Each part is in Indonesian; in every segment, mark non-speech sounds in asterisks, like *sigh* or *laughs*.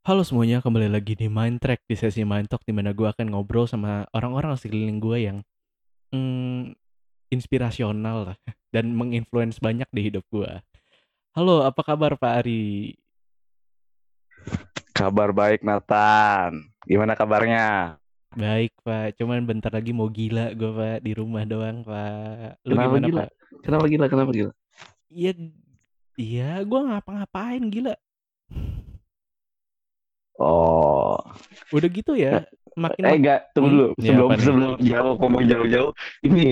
Halo semuanya, kembali lagi di Mind Track di sesi Mind Talk di mana gue akan ngobrol sama orang-orang sekeliling gue yang mm, inspirasional lah *laughs* dan menginfluence banyak di hidup gue. Halo, apa kabar Pak Ari? Kabar baik Nathan. Gimana kabarnya? Baik Pak, cuman bentar lagi mau gila gue Pak di rumah doang Pak. Lu Kenapa gimana gila? Pak? Kenapa gila? Kenapa gila? Iya, iya gue ngapa-ngapain gila. Oh, Udah gitu ya, makin eh enggak, tunggu Hmm, dulu. iya, Sebelum nih? sebelum jauh ngomong jauh-jauh, ini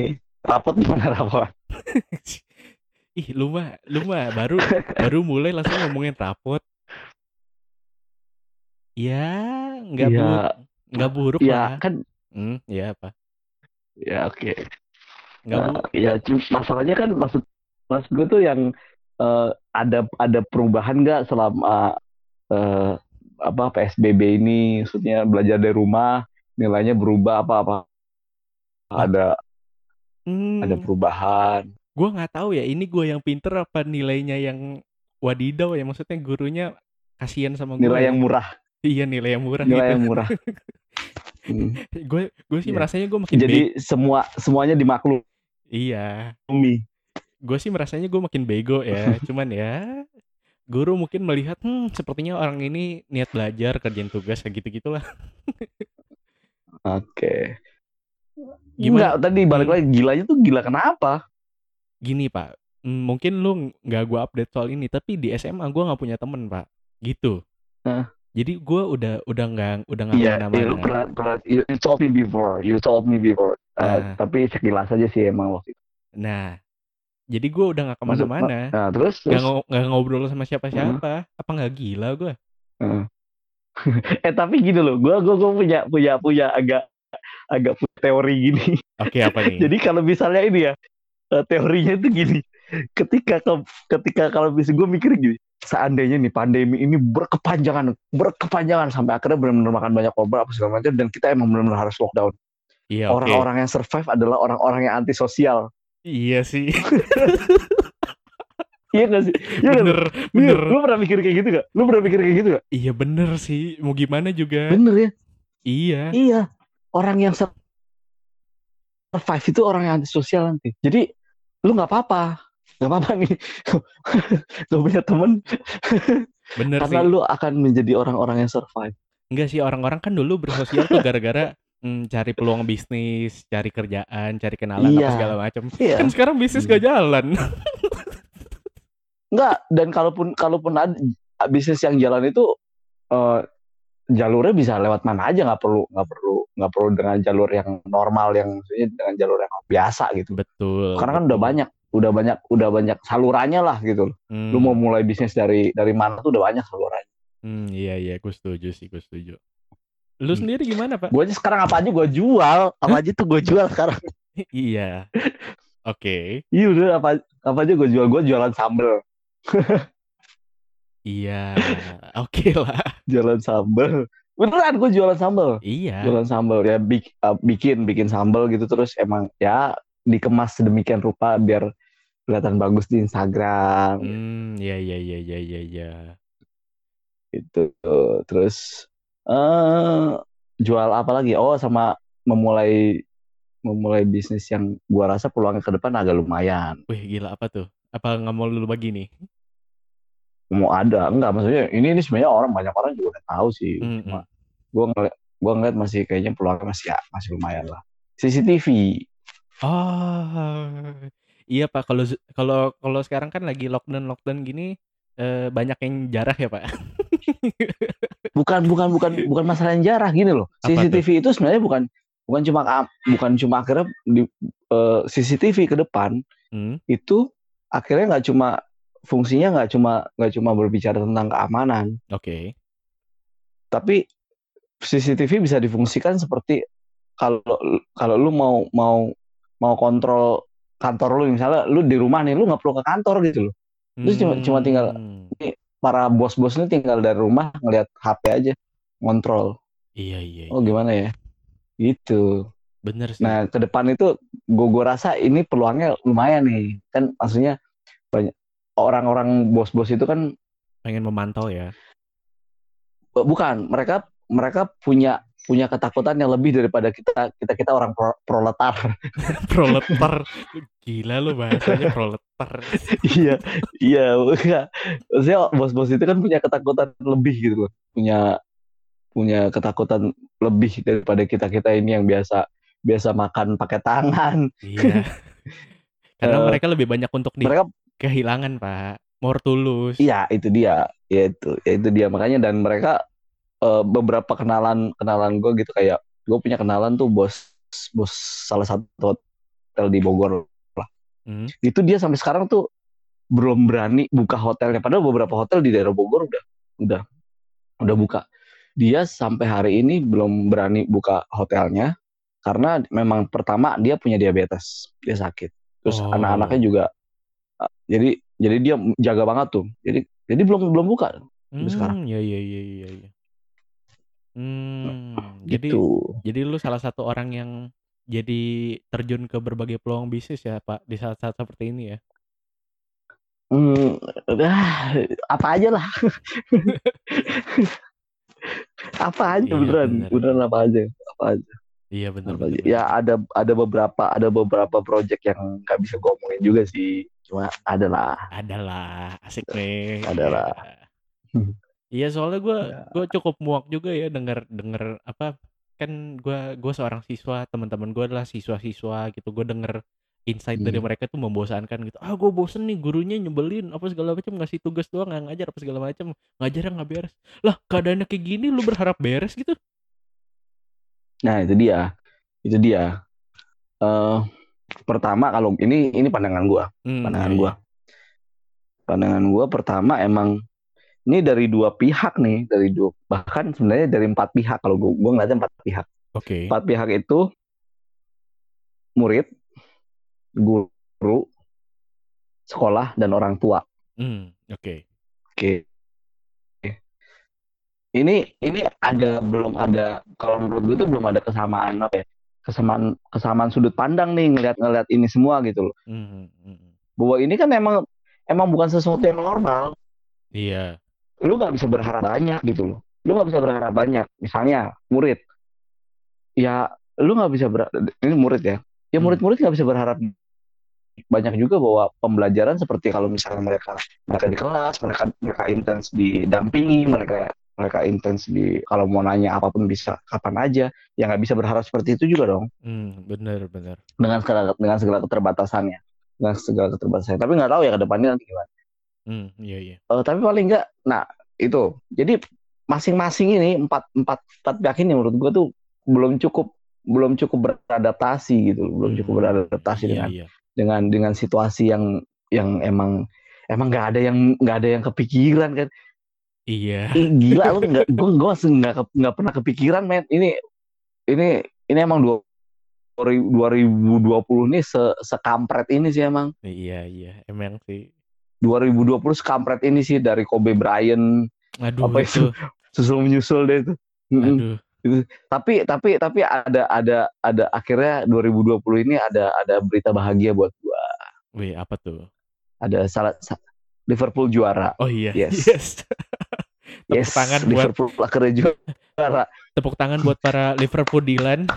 rapot gimana rapot? *laughs* Ih, lu mah, lu mah baru baru mulai langsung ngomongin rapot. Ya, nggak Iya, buruk, nggak buruk ya lah. kan, Hmm, ya apa? ya oke. Nggak Nah, bu, ya masalahnya kan maksud mas gue tuh yang eh, ada ada perubahan nggak selama eh, apa PSBB ini? Maksudnya belajar dari rumah, nilainya berubah apa apa? Ada ada hmm, perubahan. gue nggak tahu ya. Ini gue yang pinter apa nilainya yang wadidaw ya? Maksudnya gurunya kasihan sama gue Nilai ya. yang murah, Iya nilai yang murah nilai gitu. yang murah. *laughs* Hmm. Gue gue sih Ya. merasanya gue makin Jadi bego. semua semuanya dimaklumi. Iya, gue sih merasanya gue makin bego ya. *laughs* Cuman ya guru mungkin melihat hmm sepertinya orang ini niat belajar kerjain tugas kayak gitu gitulah Oke. gimana Enggak, tadi balik hmm, lagi gilanya tuh gila kenapa? gini pak mungkin lu nggak gua update soal ini tapi di SMA gua nggak punya temen pak gitu Hah? jadi gua udah udah nggak udah nggak Iya, iya, lu ke mana-mana pernah, pernah, you, you told me before, you told me before. Uh, nah tapi sekilas aja sih emang waktu itu. nah jadi gua udah nggak ma- ke mana-mana nah terus, nggak nggak ngobrol sama uh, siapa-siapa apa nggak gila gua uh. *laughs* eh tapi gini loh, gua, gua, gua punya, punya, punya agak, agak punya teori gini. oke apa nih *laughs* Jadi kalau misalnya ini ya, eh, teorinya itu gini. Ketika ke, ketika kalau bisa gue mikir gini, seandainya nih pandemi ini berkepanjangan, berkepanjangan sampai akhirnya benar-benar makan banyak korban apa segala macam dan kita emang benar-benar harus lockdown. iya Orang-orang yang survive adalah orang-orang yang antisosial. Iya sih *laughs* Iya gak sih? Iya gak? bener Lu, bener lu pernah mikir kayak gitu gak? Lu pernah mikir kayak gitu gak? iya bener sih mau gimana juga Bener ya? iya Iya. Orang yang survive itu orang yang antisosial nanti. Jadi lu nggak apa-apa, nggak apa-apa nih. *laughs* Gak punya temen bener karena sih lu akan menjadi orang-orang yang survive. Enggak sih orang-orang kan dulu bersosial tuh gara-gara mm, cari peluang bisnis, cari kerjaan, cari kenalan apa Iya, segala macam. iya. Kan sekarang bisnis Hmm. gak jalan. Enggak, dan kalaupun kalaupun ada bisnis yang jalan itu eh, jalurnya bisa lewat mana aja, nggak perlu nggak perlu nggak perlu dengan jalur yang normal yang maksudnya dengan jalur yang biasa gitu. betul, Karena kan udah banyak, udah banyak, udah banyak salurannya lah gitu. Lu mau Hmm, mulai bisnis dari dari mana tuh udah banyak salurannya. hmm, iya iya, gue setuju sih, gue setuju. Lu sendiri gimana, Pak? Gue aja sekarang apa aja gue jual, apa aja tuh gue jual sekarang. *laughs* Iya. Oke. Iya udah apa apa aja gue jual, gue jualan sambel, *laughs* Iya. Oke lah. jualan sambel. Beneran gue jualan sambel, Iya. jualan sambel ya bik- uh, bikin bikin sambel gitu terus emang ya dikemas sedemikian rupa biar kelihatan bagus di Instagram Hmm, iya iya iya iya iya iya. gitu. Terus eh jual apa lagi? Oh sama memulai memulai bisnis yang gua rasa peluangnya ke depan agak lumayan. Wih, gila apa tuh? Apa nggak mau lu bagi nih? Mau ada enggak maksudnya ini ini sebenarnya orang banyak orang juga udah tahu sih. Hmm, Cuma hmm. gua ngeliat gua ngeliat masih kayaknya peluangnya masih ya, masih lumayan lah. CCTV. Oh, iya Pak. Kalau kalau kalau sekarang kan lagi lockdown lockdown gini, eh, banyak yang jarah ya Pak. Bukan bukan bukan bukan masalah yang jarah gini loh. Apa? CCTV itu sebenarnya bukan bukan cuma ka- bukan cuma akhirnya di eh, CCTV ke depan Hmm, itu akhirnya nggak cuma fungsinya nggak cuma nggak cuma berbicara tentang keamanan, oke. tapi CCTV bisa difungsikan seperti kalau kalau lu mau mau mau kontrol kantor lu misalnya lu di rumah nih lu nggak perlu ke kantor gitu loh. Lu cuma cuma tinggal Hmm, nih, para bos-bos ini tinggal dari rumah ngelihat HP aja ngontrol. iya iya Oh iya. gimana ya? Gitu. Bener sih. Nah, ke depan itu gue gue rasa ini peluangnya lumayan nih. Kan maksudnya banyak orang-orang bos-bos itu kan Pengen memantau ya. bukan mereka mereka punya punya ketakutan yang lebih daripada kita kita kita orang pro, proletar. *laughs* Proletar? Gila lu bahasanya proletar. Iya iya saya bos-bos itu kan punya ketakutan lebih gitu loh. Punya punya ketakutan lebih daripada kita kita ini yang biasa biasa makan pakai tangan. Iya. Karena Eh, mereka lebih banyak untuk di mereka kehilangan pak. More tulus iya itu dia. Ya itu ya itu dia. Makanya dan mereka eh, beberapa kenalan kenalan gue gitu kayak gue punya kenalan tuh bos bos salah satu hotel di Bogor Hmm. itu dia sampai sekarang tuh belum berani buka hotelnya padahal beberapa hotel di daerah Bogor udah udah udah buka dia sampai hari ini belum berani buka hotelnya karena memang pertama dia punya diabetes dia sakit terus Oh. anak-anaknya juga uh, jadi jadi dia jaga banget tuh jadi jadi belum belum buka Hmm, sekarang. ya ya ya ya ya. Hmm, jadi gitu jadi lu salah satu orang yang jadi terjun ke berbagai peluang bisnis ya Pak di saat-saat seperti ini ya. Hmm, ah, apa aja lah *laughs* apa aja Iya, beneran bener. beneran apa aja apa aja Iya benar. Ya ada ada beberapa ada beberapa project yang nggak bisa gue omongin juga sih. Cuma ada lah. Adalah asik nih. Adalah. Iya. *laughs* Iya soalnya gue Ya. gue cukup muak juga ya denger denger apa kan gue gue seorang siswa teman-teman gue adalah siswa-siswa gitu gue denger insight dari Hmm. mereka tuh membosankan gitu ah gue bosen nih gurunya nyebelin apa segala macam ngasih tugas doang nggak ngajar apa segala macam ngajar nggak beres lah keadaannya kayak gini lu berharap beres gitu Nah itu dia, itu dia. Eh pertama kalau ini ini pandangan gue, Hmm, pandangan iya, gue, pandangan gue pertama emang ini dari dua pihak nih, dari dua bahkan sebenarnya dari empat pihak kalau gue gue ngeliatnya empat pihak. oke Empat pihak itu murid, guru, sekolah dan orang tua. Hmm, oke Oke. Ini ini ada belum ada kalau menurut gue tuh belum ada kesamaan apa ya? Kesamaan kesamaan sudut pandang nih ngelihat ini semua gitu loh. Hmm, hmm. Bahwa ini kan emang emang bukan sesuatu yang normal. iya Lu nggak bisa berharap banyak gitu loh. Lu nggak bisa berharap banyak. Misalnya murid. Ya lu nggak bisa ber ini murid ya. Ya Hmm. murid-murid nggak bisa berharap banyak juga bahwa pembelajaran seperti kalau misalnya mereka mereka di kelas, mereka mereka intens didampingi, mereka mereka intens di kalau mau nanya apa pun bisa kapan aja, ya nggak bisa berharap seperti itu juga dong hmm, bener bener dengan segala dengan segala keterbatasannya, dengan segala keterbatasannya. Tapi nggak tahu ya ke depannya nanti gimana. Hmm, iya iya. Eh, tapi paling nggak, nah itu, jadi masing-masing ini empat empat empat pihak ini menurut gua tuh belum cukup belum cukup beradaptasi gitu, loh. belum cukup Hmm, beradaptasi iya dengan iya. dengan dengan situasi yang yang emang emang nggak ada yang nggak ada yang kepikiran kan. Iya. Ih, gila lu nggak gue gue nggak nggak pernah kepikiran men. Ini ini ini emang dua 2020 ini se sekampret ini sih emang. Iya iya. Emang sih 2020 sekampret ini sih dari Kobe Bryant aduh Apa itu *laughs* susul menyusul deh itu. Aduh. Tapi tapi tapi ada ada ada akhirnya 2020 ini ada ada berita bahagia buat gua. Wih apa tuh? Ada salah sa- Liverpool juara. Oh iya Yes. yes. *laughs* Tepuk yes tangan buat Liverpool akhirnya juara. Tepuk tangan buat para Liverpool Dylan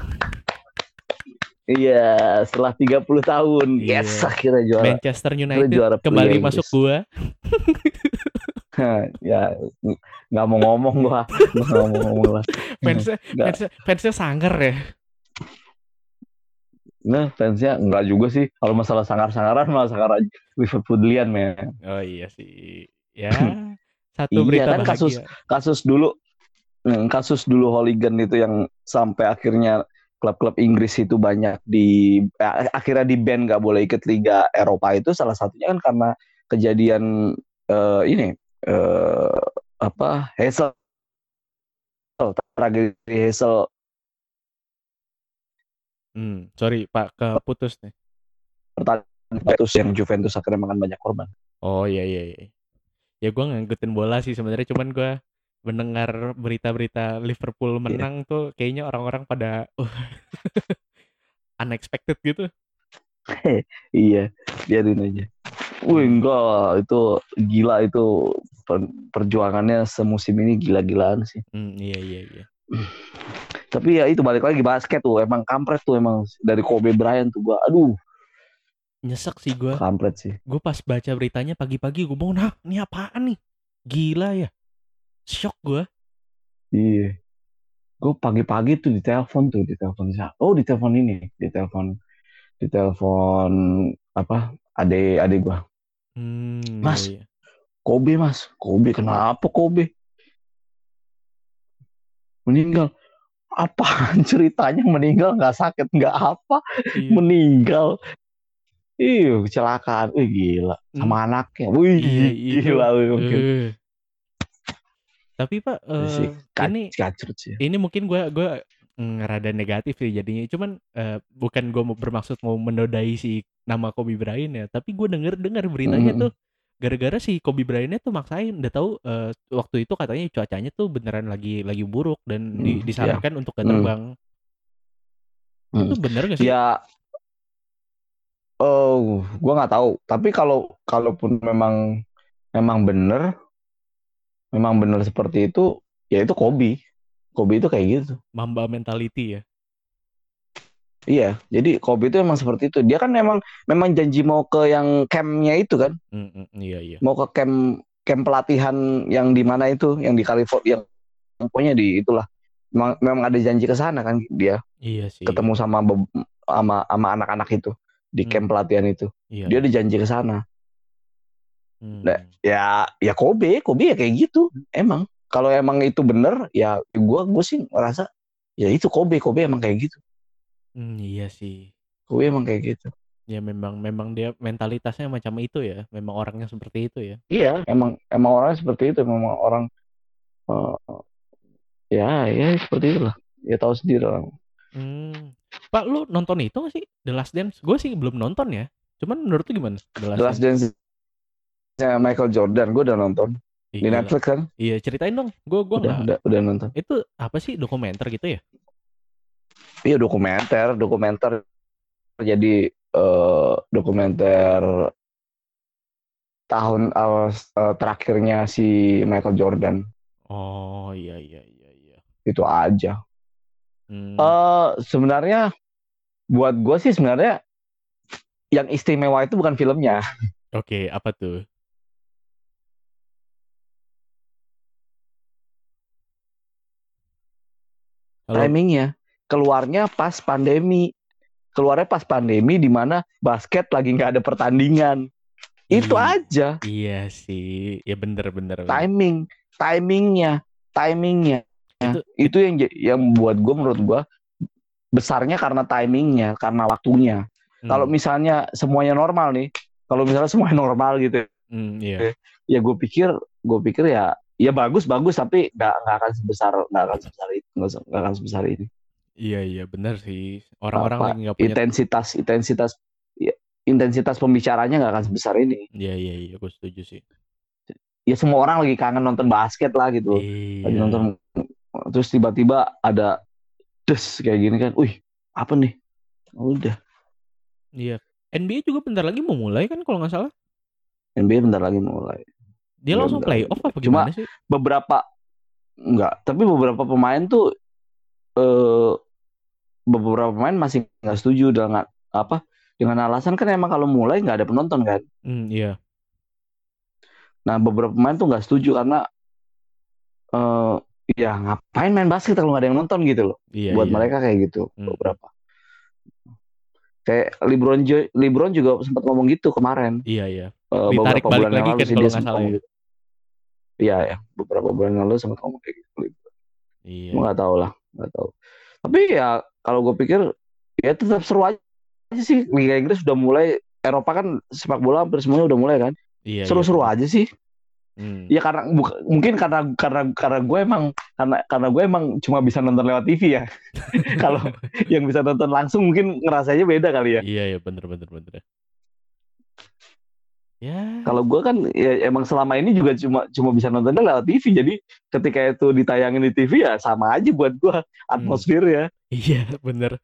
Iya, setelah 30 tahun. Iya. Yes, akhirnya juara. Manchester United juara kembali Liga masuk Inggris. gua *laughs* ya, ng- nggak mau ngomong gua. *laughs* Nggak mau ngomong lah. fansnya fansnya, fansnya sanggar ya Nah, fansnya nggak juga sih. Kalau masalah sangar-sangaran, malah sangar Liverpoolian, men. oh iya sih ya *laughs* satu Iya, berita kan kasus- bahagia Kasus dulu, hmm, kasus dulu hooligan itu yang sampai akhirnya klub-klub Inggris itu banyak di eh, akhirnya di ban nggak boleh ikut Liga Eropa itu salah satunya kan karena kejadian eh, ini eh, apa Hazel tragedi Hazel. Hmm, sorry pak keputus nih. Juventus yang Juventus akhirnya makan banyak korban. oh iya iya iya. Ya gua ngikutin bola sih sebenarnya cuman gua mendengar berita-berita Liverpool Iya. menang tuh kayaknya orang-orang pada uh, *laughs* unexpected gitu *laughs* Iya, biarin aja. Wih enggak, itu gila itu per- perjuangannya semusim ini gila-gilaan sih. Hmm, iya iya iya. *sighs* Tapi ya itu balik lagi basket tuh emang kampret tuh emang dari Kobe Bryant tuh gua aduh Nyesek sih gue. kampret sih. Gue pas baca beritanya pagi-pagi gue bangun, "Hah, ini apaan nih? Gila ya." Shock gue. Iya. Gue pagi-pagi tuh ditelepon tuh, ditelepon siapa? Oh, ditelepon ini, ditelepon ditelepon apa? Ade ade gua. Hmm, iya, Mas. iya. Kobe, Mas. Kobe kenapa Kobe? Meninggal. Apaan *laughs* ceritanya meninggal nggak sakit nggak apa Iya. meninggal Iya kecelakaan Wih gila sama anaknya Wih Iya, itu. gila wih, mungkin. Tapi Pak, Iya Ka- ini kacrut sih ini mungkin gue gue rada negatif sih jadinya. Cuman eh, bukan gue bermaksud mau menodai si nama Kobe Bryant ya, tapi gue denger dengar beritanya Mm-mm. tuh gara-gara si Kobe Bryantnya tuh maksain udah tahu eh, waktu itu katanya cuacanya tuh beneran lagi lagi buruk dan di- Hmm, disarankan untuk gak Hmm. terbang. Hmm. Itu bener gak sih? Ya, oh, gua nggak tahu. Tapi kalau kalaupun memang memang bener, memang bener seperti itu, ya itu Kobe. Kobe itu kayak gitu. Mamba mentality ya. Iya, jadi Kobe itu emang seperti itu. Dia kan memang memang janji mau ke yang campnya itu kan, Hmm, hmm, iya iya. mau ke camp camp pelatihan yang di mana itu, yang di California, yang pokoknya di itulah. Memang, memang ada janji ke sana kan dia Iya sih. ketemu sama sama sama anak-anak itu di Hmm. camp pelatihan itu. Iya. Dia ada janji ke sana. Hmm. Nah, ya ya Kobe Kobe ya kayak gitu emang kalau emang itu bener ya gua gue sih ngerasa ya itu Kobe Kobe emang kayak gitu Hmm, iya sih. Kobe emang kayak gitu Ya memang memang dia mentalitasnya macam itu ya. Memang orangnya seperti itu ya. iya emang emang orangnya seperti itu memang orang eh, ya ya seperti itulah ya tahu sendiri orang Hmm. Pak, lu nonton itu gak sih? The Last Dance? Gue sih belum nonton ya. Cuman menurut lu gimana? The Last, The Last Dance nya Michael Jordan gue udah nonton Ih, di. Netflix kan Iya, ceritain dong. Gue gua udah, udah udah nonton Itu apa sih dokumenter gitu ya? iya dokumenter dokumenter jadi eh, dokumenter tahun eh, terakhirnya si Michael Jordan Oh, iya iya iya iya. itu aja Hmm. Eh sebenarnya buat gue sih sebenarnya yang istimewa itu bukan filmnya, Oke, apa tuh? Halo. timingnya. Keluarnya pas pandemi, keluarnya pas pandemi di mana basket lagi nggak ada pertandingan. Itu Iya. aja Iya sih. Ya bener bener. timing, timingnya, timingnya. Itu- Itu, yang yang buat gue menurut gue besarnya karena timingnya, karena waktunya. Hmm. Kalau misalnya semuanya normal nih, kalau misalnya *laughs* semuanya normal gitu, Hmm, iya. ya gue pikir gue pikir ya ya bagus bagus tapi nggak nggak akan sebesar nggak akan sebesar itu nggak akan sebesar ini Iya iya bener sih. Orang-orang lagi nggak punya. intensitas intensitas ya, intensitas pembicaranya nggak akan sebesar ini Iya iya iya. Gue setuju sih. ya semua orang lagi kangen nonton basket lah gitu lagi Iya. nonton terus tiba-tiba ada des kayak gini kan wih apa nih udah Iya. NBA juga bentar lagi mau mulai kan kalau nggak salah. NBA bentar lagi mulai Dia Iya, langsung playoff apa Cuma- gimana sih? beberapa enggak tapi beberapa pemain tuh eh beberapa pemain masih nggak setuju dengan apa dengan alasan kan emang kalau mulai nggak ada penonton kan Hmm, iya. nah beberapa pemain tuh nggak setuju karena eh ya ngapain main basket kalau nggak ada yang nonton gitu loh Iya. buat iya. mereka kayak gitu Hmm. beberapa kayak LeBron Jo- LeBron juga sempat ngomong gitu kemarin Iya iya. Eh, Ditarik balik lagi kan kalau nggak salah ya. gitu iya ya beberapa bulan lalu sempat ngomong kayak gitu Iya. Nggak tahu lah nggak tahu tapi ya kalau gue pikir ya tetap seru aja sih Liga Inggris sudah mulai Eropa kan sepak bola hampir semuanya udah mulai kan Iya. seru-seru iya. aja sih Hmm. ya karena buka- mungkin karena karena karena gue emang karena karena gue emang cuma bisa nonton lewat TV ya *laughs* kalau *laughs* yang bisa nonton langsung mungkin ngerasanya beda kali ya Iya iya bener bener bener. Ya. kalau gue kan ya emang selama ini juga cuma cuma bisa nontonnya lewat TV jadi ketika itu ditayangin di TV ya sama aja buat gue atmosfer ya Iya bener.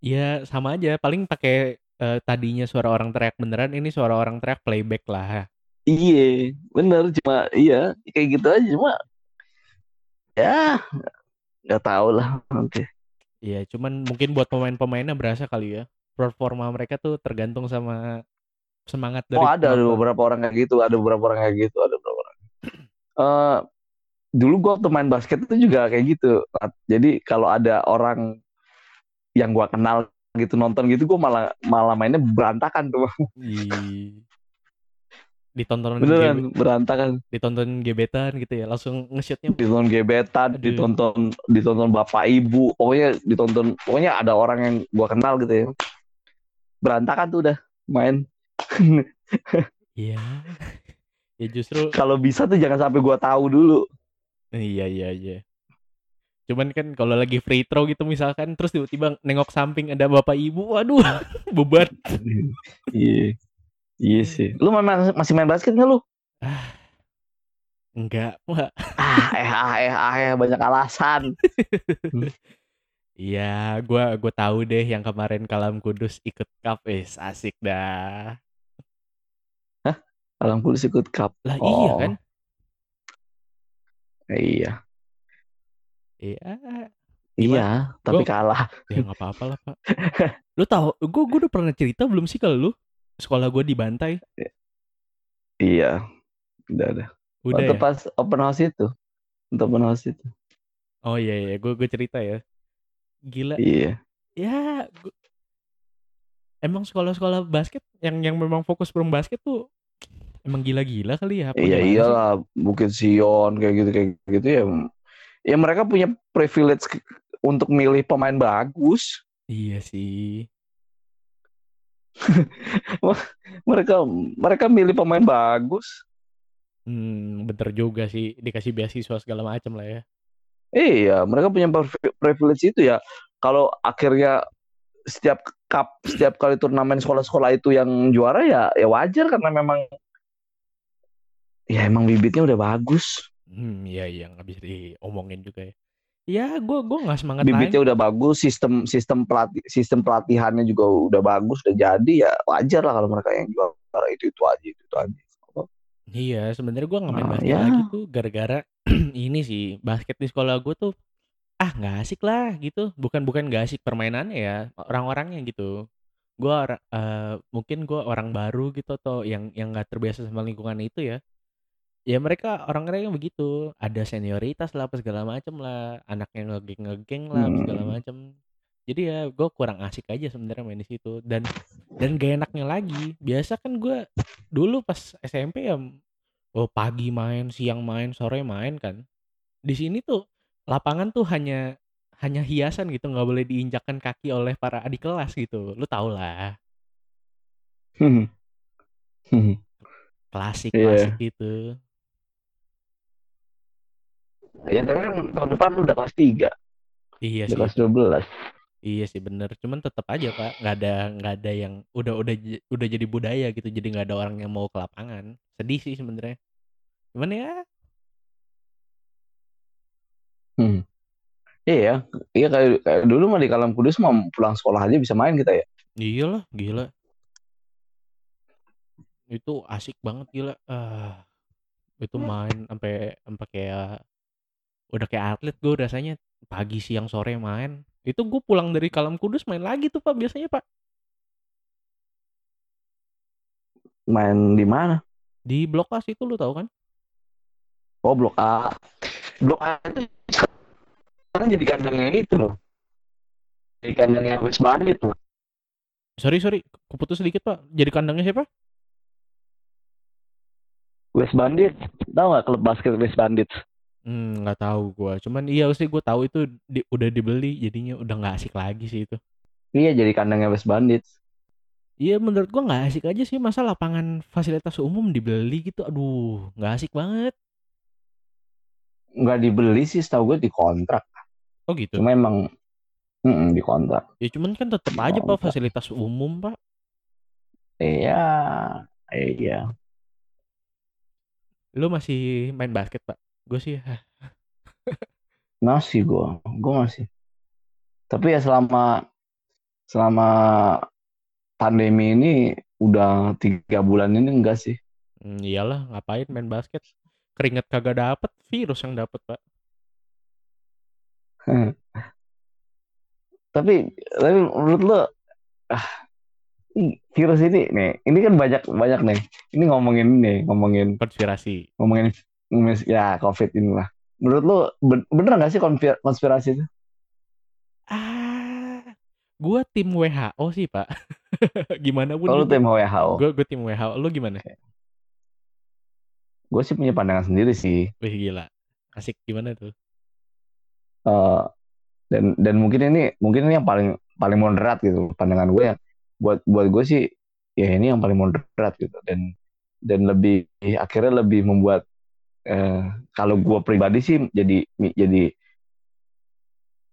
Ya sama aja. Paling pakai eh, tadinya suara orang teriak beneran, ini suara orang teriak playback lah. iya bener cuma iya kayak gitu aja cuma ya nggak tahu lah nanti Iya, cuman mungkin buat pemain-pemainnya berasa kali ya. Performa mereka tuh tergantung sama semangat dari oh ada, ada beberapa orang kayak gitu ada beberapa orang kayak gitu ada beberapa orang. Eh dulu gua waktu main basket itu juga kayak gitu jadi kalau ada orang yang gua kenal gitu nonton gitu gua malah malah mainnya berantakan tuh. *laughs* Ditonton beneran berantakan. ditonton gebetan gitu ya, langsung nge-shootnya. Ditonton gebetan Aduh. ditonton ditonton bapak ibu pokoknya ditonton pokoknya ada orang yang gua kenal gitu ya. Berantakan tuh udah main Iya. ya justru kalau bisa tuh jangan sampai gua tahu dulu iya iya iya. Cuman kan kalau lagi free throw gitu misalkan terus tiba-tiba nengok samping ada bapak ibu, waduh, *laughs* beban. iya iya sih lu main, masih main basket nggak lu Enggak, Pak. ah eh ah eh ah eh banyak alasan Iya, gua gua tahu deh yang kemarin Kalam Kudus ikut cup, eh asik dah. Alam Kudus ikut cup Lah iya Oh. kan? iya Iya. iya tapi Gua- kalah Ya nggak apa-apa lah, Pak. Lu tahu, gua gua udah pernah cerita belum sih kalau lu sekolah gua dibantai? iya udah udah Udah waktu ya? pas open house itu untuk open house itu Oh iya iya, gua gua cerita ya. Gila. iya Ya, gua- emang sekolah-sekolah basket yang yang memang fokus pro basket tuh emang gila-gila kali ya? iya gimana sih? iyalah Bukit Sion kayak gitu kayak gitu ya ya mereka punya privilege untuk milih pemain bagus Iya sih. *laughs* mereka mereka milih pemain bagus Hmm, bener juga sih dikasih beasiswa segala macam lah ya. iya mereka punya priv- privilege itu ya kalau akhirnya setiap cup setiap kali turnamen sekolah-sekolah itu yang juara ya ya wajar karena memang ya emang bibitnya udah bagus Hmm, iya iya nggak bisa diomongin juga ya. Ya, gua gua nggak semangat bibitnya udah bagus sistem sistem pelatih sistem pelatihannya juga udah bagus udah jadi ya wajar lah kalau mereka yang juara itu itu aja itu, itu aja Iya, sebenarnya gua nggak main Nah, basket ya. lagi tuh gara-gara *clears throat* ini sih basket di sekolah gua tuh ah nggak asik lah gitu. Bukan bukan nggak asik permainannya ya, orang-orangnya gitu. Gua ora- eh, mungkin gua orang baru gitu atau yang yang nggak terbiasa sama lingkungan itu ya. Ya mereka orang-orang yang begitu, ada senioritas lah apa segala macem lah, anaknya ngegeng-ngegeng lah apa segala Hmm. macem. Jadi ya gue kurang asik aja sebenarnya main di situ dan dan gak enaknya lagi. Biasa kan gue dulu pas SMP ya oh pagi main, siang main, sore main kan. Di sini tuh lapangan tuh hanya hanya hiasan gitu, nggak boleh diinjakkan kaki oleh para adik kelas gitu. Lu tau lah, Hmm. Hmm. klasik Iya. klasik gitu. Ya tapi kan tahun depan udah kelas 3 Iya udah sih, kelas 12 iya sih bener. Cuman tetap aja pak, nggak ada nggak ada yang udah udah udah jadi budaya gitu. Jadi nggak ada orang yang mau ke lapangan. Sedih sih sebenarnya. Cuman ya Hmm. Iya, iya kayak, kayak dulu mah di Kalam Kudus mah pulang sekolah aja bisa main kita ya. Iyalah, gila. Itu asik banget gila. Ah, itu main sampai sampai kayak udah kayak atlet gue rasanya pagi siang sore main. Itu gue pulang dari Kalam Kudus main lagi tuh Pak biasanya Pak. Main di mana? Di Blok A itu lu tahu kan? Oh, Blok A. Blok A itu sekarang jadi kandangnya itu loh. Jadi kandangnya West Bandit loh. Sorry sorry, keputus sedikit Pak. Jadi kandangnya siapa? West Bandit. Tahu nggak klub basket West Bandit? Hmm, nggak tahu gue. Cuman iya sih gue tahu itu di- udah dibeli, jadinya udah nggak asik lagi sih itu. Iya, jadi kandangnya West Bandit. Iya menurut gua nggak asik aja sih masa lapangan fasilitas umum dibeli gitu. Aduh, nggak asik banget. Nggak dibeli sih, setahu gue dikontrak. Oh gitu. Cuma emang mm, dikontrak. Ya cuman kan tetap aja Pak fasilitas umum Pak. Iya, iya. Lu masih main basket Pak? Gue sih Masih gue, gue masih. Tapi ya selama selama pandemi ini udah tiga bulan ini enggak sih. Hmm, iyalah, ngapain main basket? Keringat kagak dapet, virus yang dapet, Pak. tapi tapi menurut lo ah virus ini nih ini kan banyak banyak nih ini ngomongin nih ngomongin Konspirasi. ngomongin ya covid ini lah menurut lo ben- bener nggak sih konspir- konspirasi itu Ah, gua tim WHO sih, Pak. *laughs* gimana pun kalau juga. tim WHO Gue gue tim WHO. Lu gimana? gue sih punya pandangan sendiri sih Wih gila. Asik gimana tuh? Eh, dan dan mungkin ini mungkin ini yang paling paling moderat gitu pandangan gue yang buat buat gue sih ya ini yang paling moderat gitu dan dan lebih akhirnya lebih membuat eh, kalau gue pribadi sih jadi jadi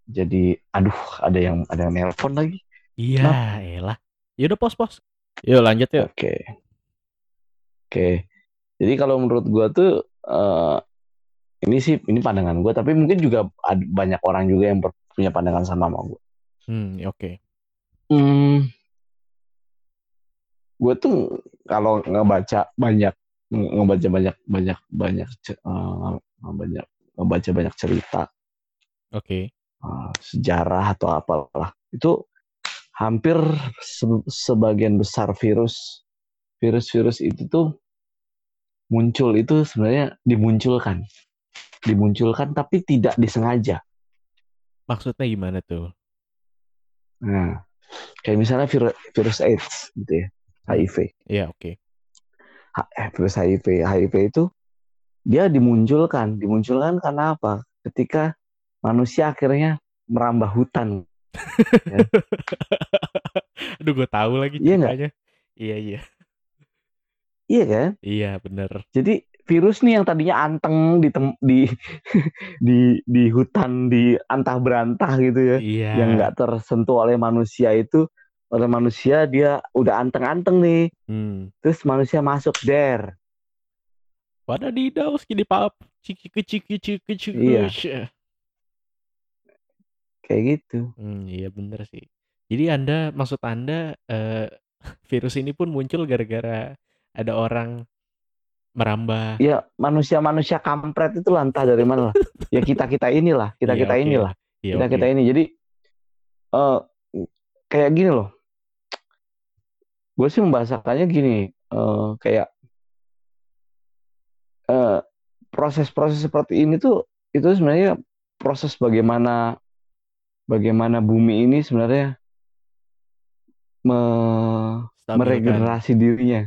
jadi aduh ada yang ada yang nelpon lagi Iya, elah. Ya udah pos-pos. Yuk lanjut yuk. oke oke jadi kalau menurut gue tuh eh, ini sih ini pandangan gue tapi mungkin juga ada banyak orang juga yang punya pandangan sama sama gue Hmm, oke. Hmm, gue tuh kalau ngebaca banyak ngebaca banyak banyak banyak eh, banyak ngebaca banyak cerita Oke. eh, sejarah atau apalah itu hampir se- sebagian besar virus virus-virus itu tuh muncul itu sebenarnya dimunculkan dimunculkan tapi tidak disengaja Maksudnya gimana tuh? nah kayak misalnya virus virus AIDS gitu ya HIV Iya, oke. Eh, virus HIV HIV itu dia dimunculkan dimunculkan karena apa ketika manusia akhirnya merambah hutan *laughs* Aduh, gue tahu lagi Iya ceritanya. Iya, iya. iya kan Iya, bener. jadi virus nih yang tadinya anteng di tem- di *laughs* di di hutan di antah berantah gitu ya Iya. yang nggak tersentuh oleh manusia itu oleh manusia dia udah anteng-anteng nih Hmm. terus manusia masuk der Pada didau segini pap. Ciki ciki ciki ciki. *laughs* Iya. kayak gitu Hmm, iya bener sih. Jadi Anda, maksud Anda, eh, *laughs* virus ini pun muncul gara-gara ada orang merambah. ya manusia-manusia kampret itu lah entah dari mana lah ya kita kita inilah kita Iya, kita inilah Iya, kita kita ini jadi eh kayak gini loh gue sih membahasakannya gini eh kayak eh proses-proses seperti ini tuh itu sebenarnya proses bagaimana bagaimana bumi ini sebenarnya me- Stabilkan. meregenerasi dirinya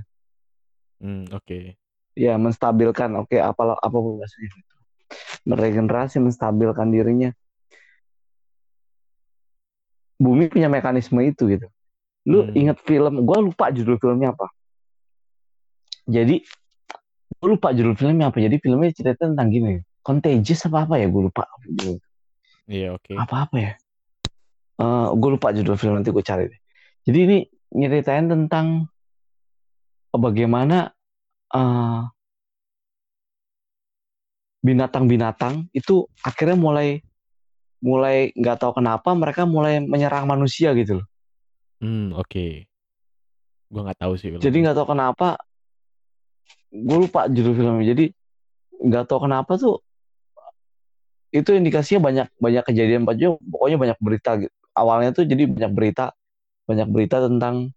Hmm, oke. ya menstabilkan oke apa apa bahasanya meregenerasi menstabilkan dirinya bumi punya mekanisme itu gitu lu Hmm. ingat film gue lupa judul filmnya apa. Jadi gue lupa judul filmnya apa. Jadi filmnya cerita tentang gini. Contagious apa apa ya? Gue lupa. Iya, oke. apa apa ya? Eh gue lupa judul film nanti gue cari deh. Jadi ini nyeritain tentang bagaimana eh, binatang-binatang itu akhirnya mulai mulai nggak tahu kenapa mereka mulai menyerang manusia gitu loh. Hmm, oke. Gua nggak tahu sih. Jadi nggak tahu kenapa gue lupa judul filmnya. Jadi nggak tahu kenapa tuh itu indikasinya banyak banyak kejadian aja pokoknya banyak berita gitu. Awalnya tuh jadi banyak berita banyak berita tentang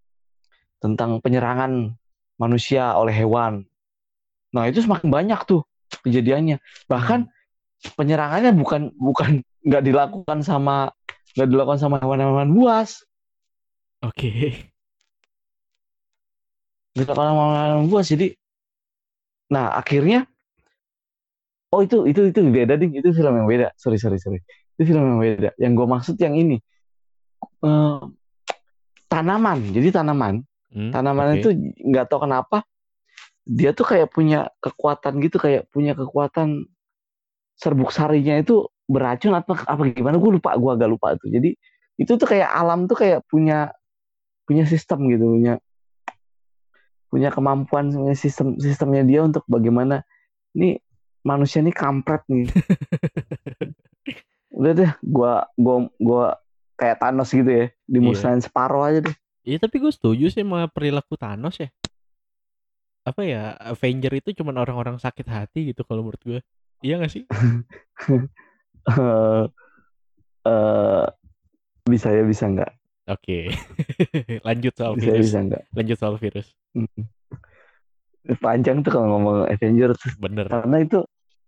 tentang penyerangan manusia oleh hewan. Nah, itu semakin banyak tuh kejadiannya. Bahkan penyerangannya bukan bukan nggak dilakukan sama nggak dilakukan sama hewan-hewan buas, Oke. nggak dilakukan sama buas. Jadi, nah akhirnya, oh itu itu itu beda ding, itu film yang beda. Sorry sorry sorry, itu film yang beda. Yang gue maksud yang ini Eh, tanaman. Jadi tanaman, Hmm, tanaman oke. itu nggak tahu kenapa dia tuh kayak punya kekuatan gitu, kayak punya kekuatan serbuk sarinya itu beracun atau apa gimana gue lupa gue agak lupa tuh jadi itu tuh kayak alam tuh kayak punya punya sistem gitu punya punya kemampuan punya sistem sistemnya dia untuk bagaimana ini manusia ini kampret nih. *laughs* Udah deh gua gua gua kayak Thanos gitu ya dimusnahin separuh aja deh. Iya, tapi gue setuju sih sama perilaku Thanos ya. apa ya Avenger itu cuman orang-orang sakit hati gitu kalau menurut gue iya gak sih? *laughs* Eh, eh, bisa ya bisa nggak? Oke. *laughs* Lanjut soal Bisa ya virus. bisa nggak? lanjut soal virus. Hmm. Panjang tuh kalau ngomong Avengers. Bener. Karena itu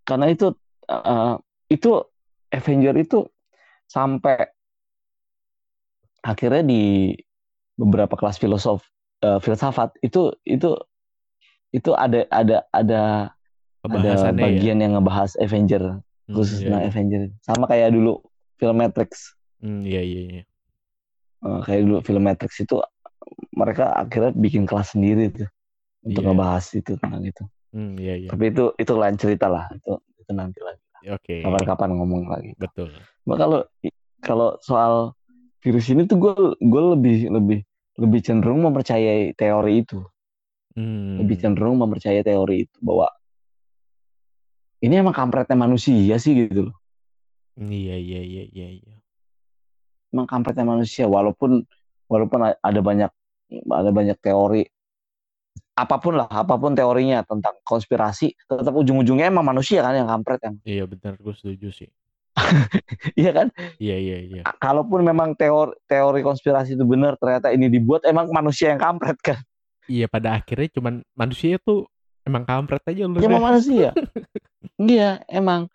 karena itu eh, itu Avenger itu sampai akhirnya di beberapa kelas filosof eh, filsafat itu itu itu ada ada ada ada ya? bagian yang ngebahas Avenger Hmm, khusus iya, tentang iya. Avenger sama kayak dulu film Matrix. Hmm, iya iya iya Eh, kayak dulu film Matrix itu mereka akhirnya bikin kelas sendiri tuh untuk Iya. ngebahas itu tentang itu. Hmm, iya iya. Tapi itu itu lain cerita lah itu itu nanti lagi. Oke. Kapan-kapan ngomong lagi. Betul. Cuma kalau kalau soal virus ini tuh gue gue lebih lebih lebih cenderung mempercayai teori itu. Hmm, lebih cenderung mempercayai teori itu bahwa ini emang kampretnya manusia sih gitu loh. Iya iya iya iya iya emang kampretnya manusia walaupun walaupun ada banyak ada banyak teori apa pun lah apa pun teorinya tentang konspirasi tetap ujung-ujungnya emang manusia kan yang kampret yang iya benar gue setuju sih. *laughs* Iya kan? Iya iya iya. Kalaupun memang teori teori konspirasi itu benar ternyata ini dibuat emang manusia yang kampret kan? Iya pada akhirnya cuman manusia tuh emang kampret aja lu emang manusia? *laughs* Iya emang.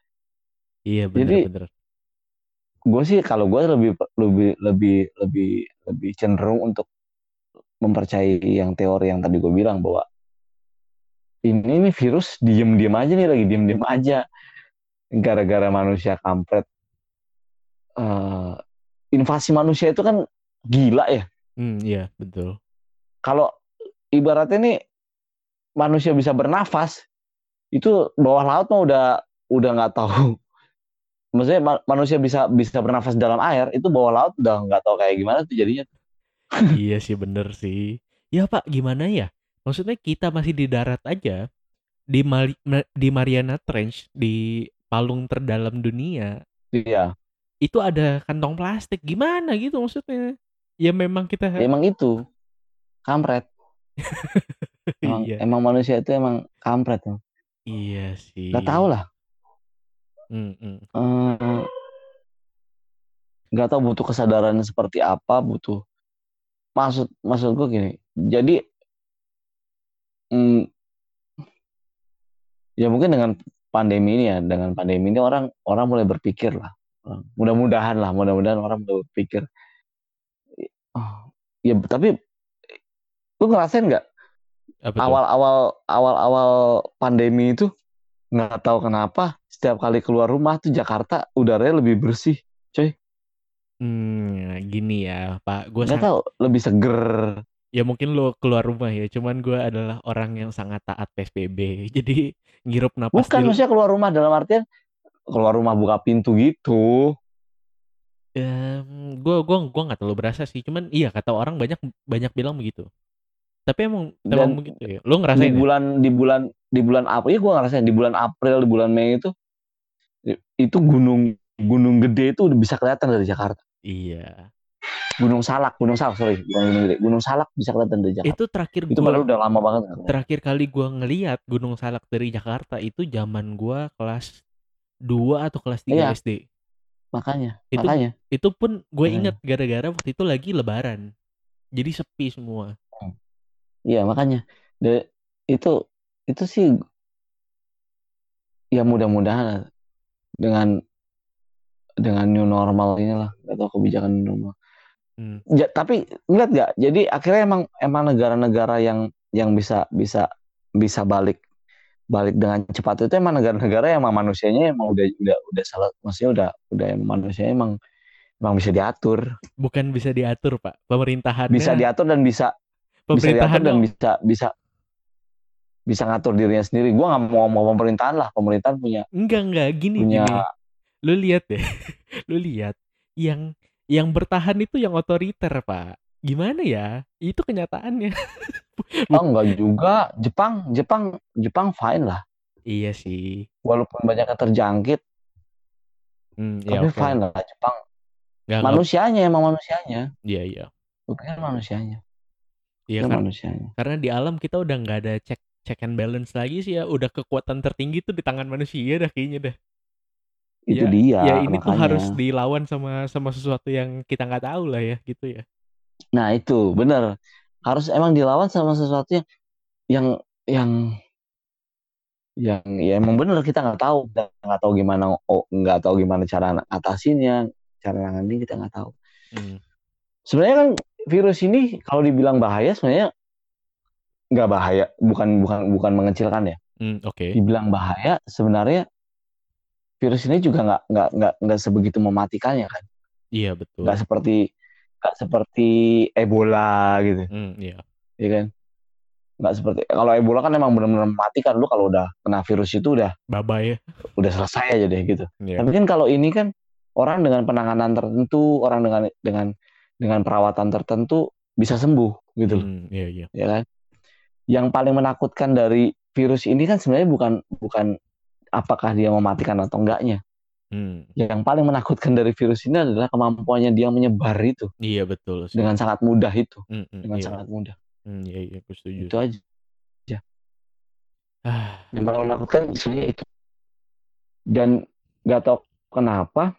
Iya bener Jadi- bener gue sih kalau gue lebih lebih lebih lebih lebih cenderung untuk mempercayai yang teori yang tadi gue bilang bahwa ini nih virus diem-diem aja nih lagi diem-diem aja. Gara-gara manusia kampret Eh, invasi manusia itu kan gila ya. Hmm, iya betul. Kalau ibaratnya nih manusia bisa bernafas itu bawah laut mah udah udah nggak tahu maksudnya ma- manusia bisa bisa bernafas dalam air itu bawah laut udah nggak tahu kayak gimana tuh jadinya. Iya sih bener sih. Ya pak gimana ya? Maksudnya kita masih di darat aja di Mali- Ma- di Mariana Trench di palung terdalam dunia iya. itu ada kantong plastik. Gimana gitu maksudnya? Ya memang kita ya emang itu. Kampret. *laughs* Emang, iya. emang manusia itu emang kampret emang. iya sih. Nggak tahu lah Hmm, hmm. Eh, nggak tahu butuh kesadaran seperti apa butuh. Maksud maksud gue gini jadi mm, ya mungkin dengan pandemi ini ya dengan pandemi ini orang orang mulai berpikir lah. Mudah-mudahan lah mudah-mudahan orang mulai berpikir. Oh, ya tapi lu ngerasain nggak awal-awal awal-awal pandemi itu nggak tahu kenapa setiap kali keluar rumah tuh Jakarta udaranya lebih bersih Hmm, gini ya, Pak. Gue nggak tahu lebih seger ya mungkin lo keluar rumah ya, cuman gue adalah orang yang sangat taat PSBB. *laughs* Jadi ngirup napas bukan di maksudnya keluar rumah dalam artian keluar rumah buka pintu gitu gue gua gua nggak terlalu berasa sih, cuman iya kata orang banyak banyak bilang begitu. Tapi emang emang Dan begitu ya. Lo di ngerasain ya? bulan di bulan di bulan April ya gue ngerasain di bulan April di bulan Mei itu itu gunung gunung gede itu udah bisa kelihatan dari Jakarta Iya. Gunung Salak Gunung Salak sorry bukan Gunung Gede Gunung Salak bisa kelihatan dari Jakarta Itu terakhir itu gua udah lama banget terakhir kali gua ngeliat Gunung Salak dari Jakarta itu zaman gua kelas 2 atau kelas 3 Iya. SD. makanya Itu makanya itu pun gue inget gara-gara waktu itu lagi lebaran. Jadi sepi semua. Iya makanya. De- itu itu sih ya mudah-mudahan dengan dengan new normal ini lah nggak tahu kebijakan new normal. Hmm. Ja- tapi ngeliat nggak? Jadi akhirnya emang emang negara-negara yang yang bisa bisa bisa balik balik dengan cepat itu emang negara-negara yang emang manusianya emang udah udah udah salah. Maksudnya udah udah emang manusianya emang emang bisa diatur. Bukan bisa diatur, Pak. Pemerintahannya bisa diatur dan bisa bisa diatur pemerintahan dan bisa bisa bisa ngatur dirinya sendiri gua nggak mau ngomong pemerintahan lah pemerintahan punya enggak enggak gini punya gini. Lu lihat deh. *laughs* Lu lihat yang yang bertahan itu yang otoriter, Pak. Gimana ya? Itu kenyataannya. *laughs* oh enggak juga Jepang Jepang Jepang fine lah iya sih. walaupun banyak yang terjangkit Hmm, ya tapi oke. fine lah Jepang nggak- manusianya emang manusianya Iya, iya. pikir manusianya Iya kan manusianya karena di alam kita udah nggak ada cek check and balance lagi sih ya udah kekuatan tertinggi tuh di tangan manusia dah kayaknya dah. Itu Ya, dia ya ini tuh makanya. harus dilawan sama sama sesuatu yang kita nggak tahu lah ya gitu ya. Nah itu bener harus emang dilawan sama sesuatu yang yang yang yang ya emang bener kita nggak tahu nggak tahu gimana oh, nggak tahu gimana cara atasinya cara nanganin kita nggak tahu Hmm. sebenarnya kan virus ini kalau dibilang bahaya sebenarnya nggak bahaya bukan bukan bukan mengecilkan ya Hmm, Oke. dibilang bahaya sebenarnya virus ini juga nggak nggak nggak nggak sebegitu mematikannya kan Iya betul. nggak seperti nggak seperti Ebola gitu Hmm, iya. ya kan nggak seperti kalau Ebola kan emang benar-benar mematikan lu kalau udah kena virus itu udah Bye ya. udah selesai aja deh gitu Iya. tapi kan kalau ini kan orang dengan penanganan tertentu orang dengan dengan dengan perawatan tertentu bisa sembuh gitu loh Hmm, iya iya. ya kan yang paling menakutkan dari virus ini kan sebenarnya bukan bukan apakah dia mematikan atau enggaknya Hmm. yang paling menakutkan dari virus ini adalah kemampuannya dia menyebar itu Iya betul sih. dengan sangat mudah itu Hmm, hmm, dengan iya. sangat mudah Hmm, iya iya aku setuju. itu aja Ah, yang paling menakutkan sebenarnya itu dan nggak tahu kenapa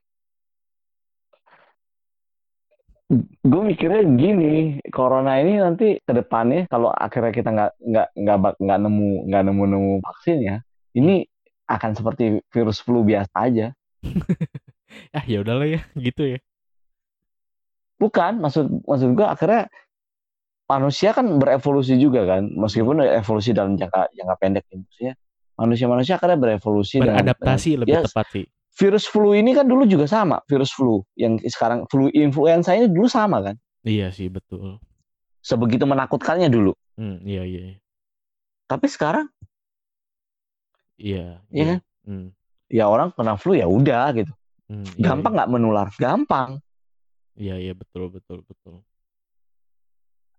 gue mikirnya gini corona ini nanti ke depannya kalau akhirnya kita nggak nggak nggak nggak nemu nggak nemu nemu vaksinnya ini akan seperti virus flu biasa aja *laughs* ah ya udahlah ya gitu ya. bukan maksud maksud gue akhirnya manusia kan berevolusi juga kan meskipun evolusi dalam jangka jangka pendek ya, maksudnya manusia manusia akhirnya berevolusi Beradaptasi dengan- lebih ya, tepat sih. Virus flu ini kan dulu juga sama virus flu yang sekarang flu influenza ini dulu sama kan Iya sih betul. sebegitu menakutkannya dulu Hmm, iya iya. iya. tapi sekarang Iya. Iya kan? Hmm, ya orang kena flu ya udah gitu hmm, iya, gampang nggak menular gampang Iya iya betul betul betul.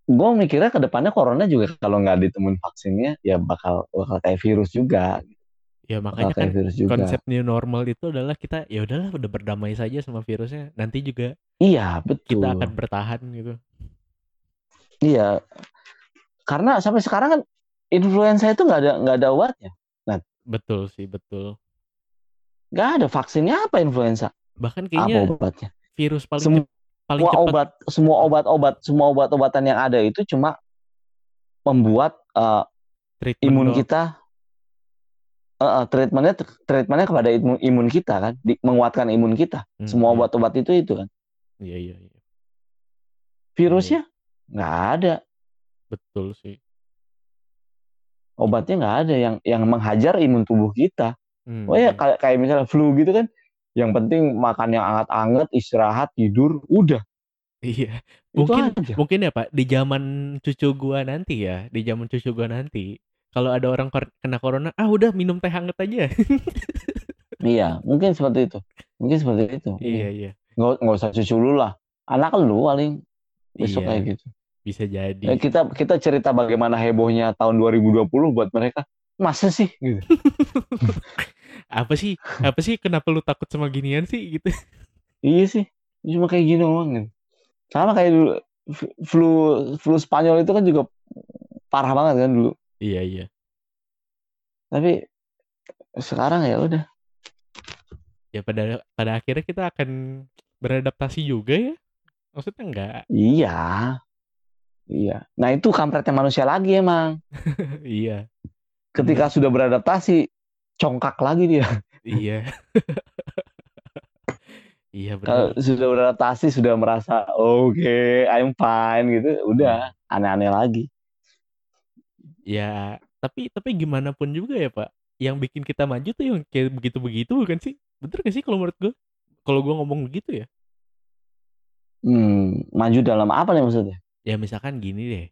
gue mikirnya ke depannya corona juga kalau nggak ditemuin vaksinnya ya bakal bakal kayak virus juga Ya makanya kan kayak virus juga. konsep new normal itu adalah kita ya udahlah udah berdamai saja sama virusnya. Nanti juga iya betul. kita akan bertahan gitu. iya. Karena sampai sekarang kan influenza itu nggak ada nggak ada obatnya Betul sih betul. nggak ada vaksinnya apa influenza? Bahkan apa kayaknya obatnya? virus paling cep- paling semua cepat obat semua obat-obat semua obat-obatan yang ada itu cuma membuat treatment imun kita eh, eh, treatmentnya treatmentnya kepada imun, imun kita kan di- menguatkan imun kita. Hmm, semua iya. obat-obat itu itu kan. Iya iya iya. virusnya? Nggak ada. Betul sih. obatnya nggak ada yang yang menghajar imun tubuh kita. Hmm, oh ya kayak kayak misalnya flu gitu kan yang penting makan yang anget-anget istirahat tidur udah. Iya. Mungkin mungkin ya Pak di zaman cucu gua nanti ya, di zaman cucu gua nanti kalau ada orang kena corona, ah udah minum teh hangat aja. *laughs* iya mungkin seperti itu mungkin seperti itu iya iya. nggak nggak usah cucu lu lah anak lu paling besok Iya, kayak gitu bisa jadi. Ya, kita kita cerita bagaimana hebohnya tahun 2020 buat mereka masa sih gitu *laughs* apa sih? Apa sih kenapa lu takut sama ginian sih gitu? iya sih cuma kayak gini doang gitu. sama kayak dulu flu flu Spanyol itu kan juga parah banget kan dulu iya iya. tapi sekarang ya udah Ya pada pada akhirnya kita akan beradaptasi juga ya. Maksudnya enggak? iya iya nah itu kampretnya manusia lagi emang *laughs* iya. ketika sudah beradaptasi congkak lagi dia Iya. *laughs* iya kalau benar. sudah beradaptasi sudah merasa oke I'm fine gitu udah aneh-aneh lagi Ya, tapi tapi gimana pun juga ya, Pak. Yang bikin kita maju tuh yang kayak begitu-begitu bukan sih? Bener gak sih kalau menurut gue? Kalau gue ngomong begitu ya? hmm, maju dalam apa nih maksudnya Ya misalkan gini deh.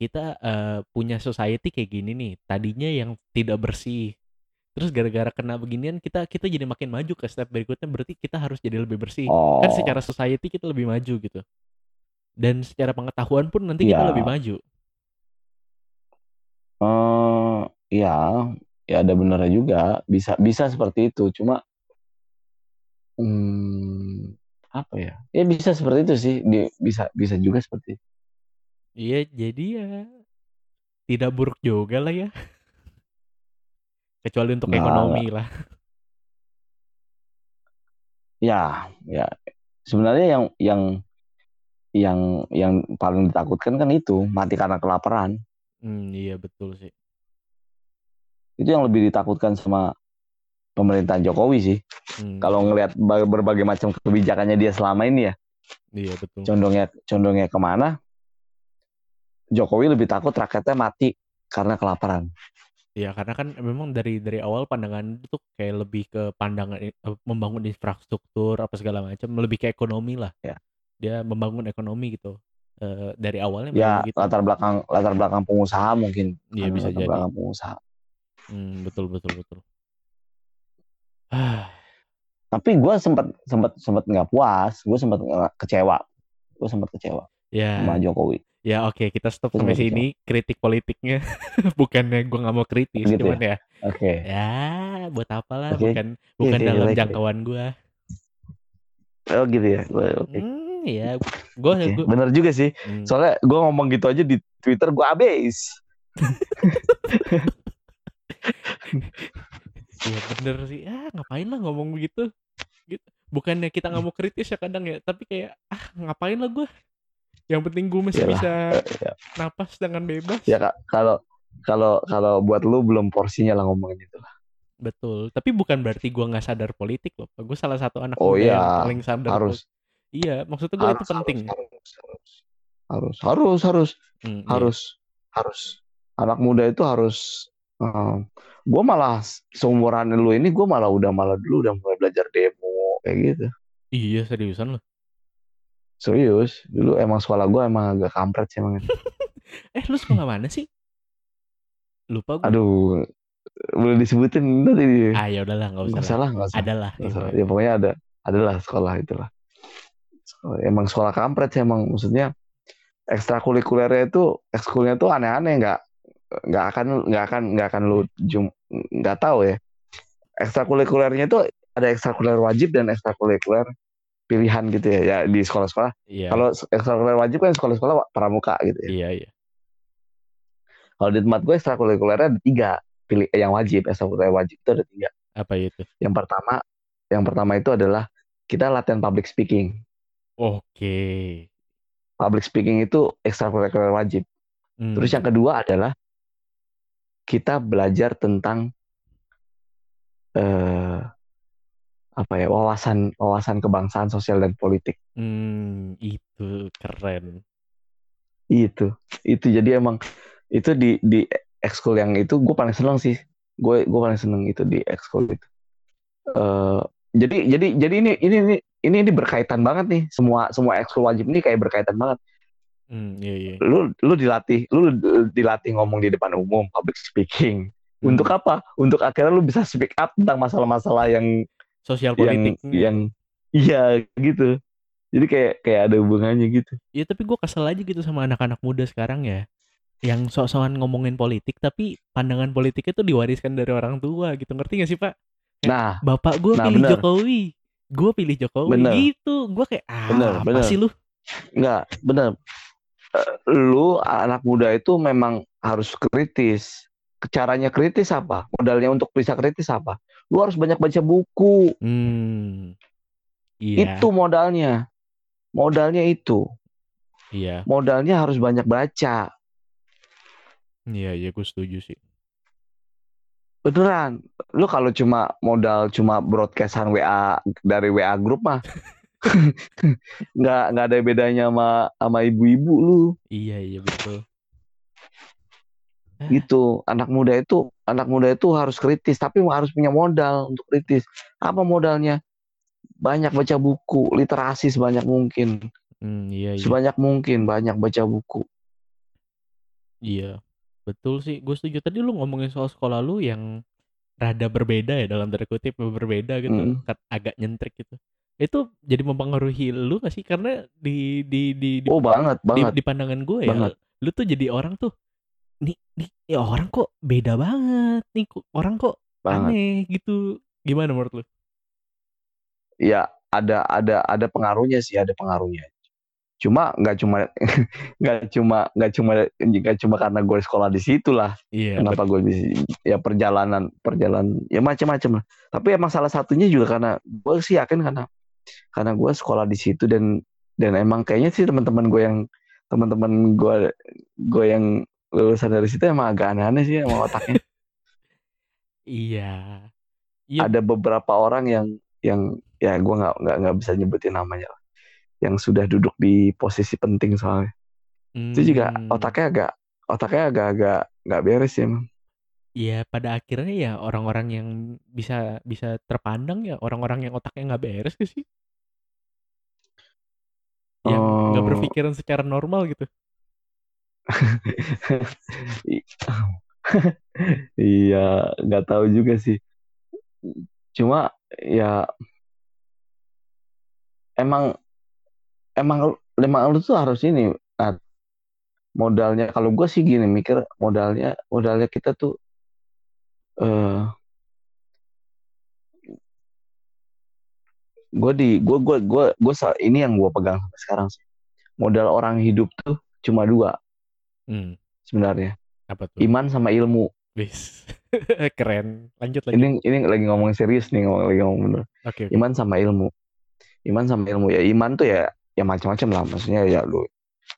Kita eh, punya society kayak gini nih. Tadinya yang tidak bersih. Terus gara-gara kena beginian kita kita jadi makin maju ke step berikutnya berarti kita harus jadi lebih bersih. oh Kan secara society kita lebih maju gitu. Dan secara pengetahuan pun nanti kita Iya. lebih maju. Eh, ya, ya ada benernya juga. Bisa bisa seperti itu. Cuma hmm, apa ya? Ya bisa seperti itu sih. Di, bisa bisa juga seperti itu. Iya, jadi ya tidak buruk juga lah ya. kecuali untuk Nggak, ekonomi lah. Ya, ya. Sebenarnya yang yang yang yang paling ditakutkan kan itu mati karena kelaparan. Hmm, iya betul sih. Itu yang lebih ditakutkan sama pemerintahan Jokowi sih. Hmm, Kalau ngelihat ba- berbagai macam kebijakannya dia selama ini ya, iya betul. condongnya condongnya ke mana? Jokowi lebih takut rakyatnya mati karena kelaparan. Iya karena kan memang dari dari awal pandangan itu kayak lebih ke pandangan eh, membangun infrastruktur apa segala macam, lebih ke ekonomi lah. Ya. Dia membangun ekonomi gitu. Eh, dari awalnya Ya gitu. latar belakang latar belakang pengusaha mungkin. Iya bisa latar jadi. belakang pengusaha. Hmm, betul betul betul. *sighs* Tapi gue sempat sempat sempat nggak puas, gue sempat kecewa, gue sempat kecewa ya. sama Jokowi. Ya oke kita stop sampai sini kritik politiknya *laughs* bukannya gue nggak mau kritis Gitu cuman ya Oke. ya buat apalah Oke. bukan bukan Oke, dalam baik, baik. jangkauan gue Oh gitu ya. Oke. hmm ya gue Oke, gue Bener juga sih. hmm, Soalnya gue ngomong gitu aja di Twitter gue abis. *laughs* ya bener sih ah ngapain lah ngomong begitu gitu bukannya kita nggak mau kritis ya kadang ya tapi kayak ah ngapain lah gue yang penting gue masih Yalah. bisa Ya, napas dengan bebas ya Kak, kalau kalau kalau buat lu belum porsinya lah ngomongin itu lah. betul tapi bukan berarti gue nggak sadar politik loh gue salah satu anak Oh muda yang iya, paling sadar harus Iya, maksudnya gue itu harus, penting. harus harus harus harus harus Hmm, iya. harus harus anak muda itu harus gue malah seumuran lu ini gue malah udah malah dulu udah mulai belajar demo kayak gitu Iya, seriusan loh. serius dulu emang sekolah gue emang agak kampret sih emang *laughs* Eh, lu sekolah mana sih? Lupa gue. aduh boleh disebutin tadi Ah, ya udahlah, nggak usah. nggak lah. salah nggak salah Ada lah. Nggak gitu. salah. ya pokoknya ada adalah sekolah itulah emang sekolah kampret sih emang maksudnya ekstrakurikulernya itu ekskulnya tuh aneh-aneh nggak nggak akan nggak akan nggak akan lu jum nggak tahu ya ekstrakurikulernya itu ada ekstrakurikuler wajib dan ekstrakurikuler pilihan gitu ya ya di sekolah-sekolah Iya. kalau ekstrakurikuler wajib kan sekolah-sekolah pramuka gitu ya Iya, iya. kalau di tempat gue ekstrakurikulernya ada tiga pilih yang wajib ekstrakurikuler wajib itu ada tiga Apa itu? yang pertama yang pertama itu adalah kita latihan public speaking Oke. public speaking itu ekstrakurikuler wajib. Hmm, Terus yang kedua adalah kita belajar tentang eh apa ya wawasan wawasan kebangsaan sosial dan politik hmm, itu keren. itu itu jadi emang itu di di ekskul yang itu gue paling seneng sih gue gue paling seneng itu di ekskul itu Eh jadi jadi jadi ini ini ini ini ini berkaitan banget nih semua semua ekskul wajib ini kayak berkaitan banget Hmm, iya, iya. lu lu dilatih lu dilatih ngomong di depan umum public speaking Hmm, untuk apa untuk akhirnya lu bisa speak up tentang masalah-masalah yang sosial yang politik. yang iya gitu jadi kayak kayak ada hubungannya gitu Iya, tapi gue kesel aja gitu sama anak-anak muda sekarang ya. Yang sok-sokan ngomongin politik, tapi pandangan politiknya tuh diwariskan dari orang tua gitu. Ngerti gak sih, Pak? Nah Bapak gue Nah, pilih bener. Jokowi. Gue pilih Jokowi. Bener. Gitu. Gue kayak, ah, Bener, apa bener. sih lu? nggak benar Eh, lu anak muda itu memang harus kritis caranya kritis apa modalnya untuk bisa kritis apa lu harus banyak baca buku Hmm. Iya. itu modalnya modalnya itu Iya. modalnya harus banyak baca Iya, iya gue setuju sih. Beneran, lu kalau cuma modal cuma broadcastan WA dari WA grup mah *laughs* nggak nggak ada bedanya sama sama ibu-ibu lu Iya, iya betul. gitu. Anak muda itu anak muda itu harus kritis tapi harus punya modal untuk kritis. Apa modalnya? Banyak baca buku, literasi sebanyak mungkin, Hmm, iya, iya. sebanyak mungkin banyak baca buku. Iya. Betul sih. Gue setuju. Tadi lu ngomongin soal sekolah lu yang rada berbeda ya dalam tanda kutip berbeda gitu, Mm. Agak nyentrik gitu. Itu jadi mempengaruhi lu gak sih? Karena di di di di, Oh banget di, banget. di pandangan gue ya, Banget. lu tuh jadi orang tuh nih nih ya orang kok beda banget nih kok- orang kok banget. aneh gitu. Gimana menurut lu? Ya ada ada ada pengaruhnya sih, ada pengaruhnya. Cuma nggak cuma *laughs* nggak cuma nggak cuma nggak cuma karena gue sekolah di situ lah Iya. kenapa gue bisa ya perjalanan perjalanan ya macam-macam lah tapi emang salah satunya juga karena gue sih yakin karena karena gue sekolah di situ dan dan emang kayaknya sih teman-teman gue yang teman-teman gue gue yang lulusan dari situ emang agak aneh-aneh sih emang otaknya *laughs* Iya. Iya. ada beberapa orang yang yang ya gue nggak nggak nggak bisa nyebutin namanya lah yang sudah duduk di posisi penting soalnya itu juga Hmm, otaknya agak otaknya agak-agak nggak beres ya Iya, pada akhirnya ya orang-orang yang bisa bisa terpandang ya orang-orang yang otaknya nggak beres gak sih? Yang nggak Oh. berpikiran secara normal gitu. *laughs* Iya nggak tahu juga sih cuma ya emang emang emang lu tuh harus ini nah, modalnya kalau gue sih gini mikir modalnya modalnya kita tuh eh gue di gue gue gue gue ini yang gue pegang sampai sekarang sih modal orang hidup tuh cuma dua Hmm, sebenarnya apa tuh? iman sama ilmu Wis. *laughs* Keren. Lanjut lanjut. ini ini lagi ngomong serius nih ngomong lagi ngomong bener Oke, oke. iman sama ilmu iman sama ilmu ya iman tuh ya ya macam-macam lah. Maksudnya ya lu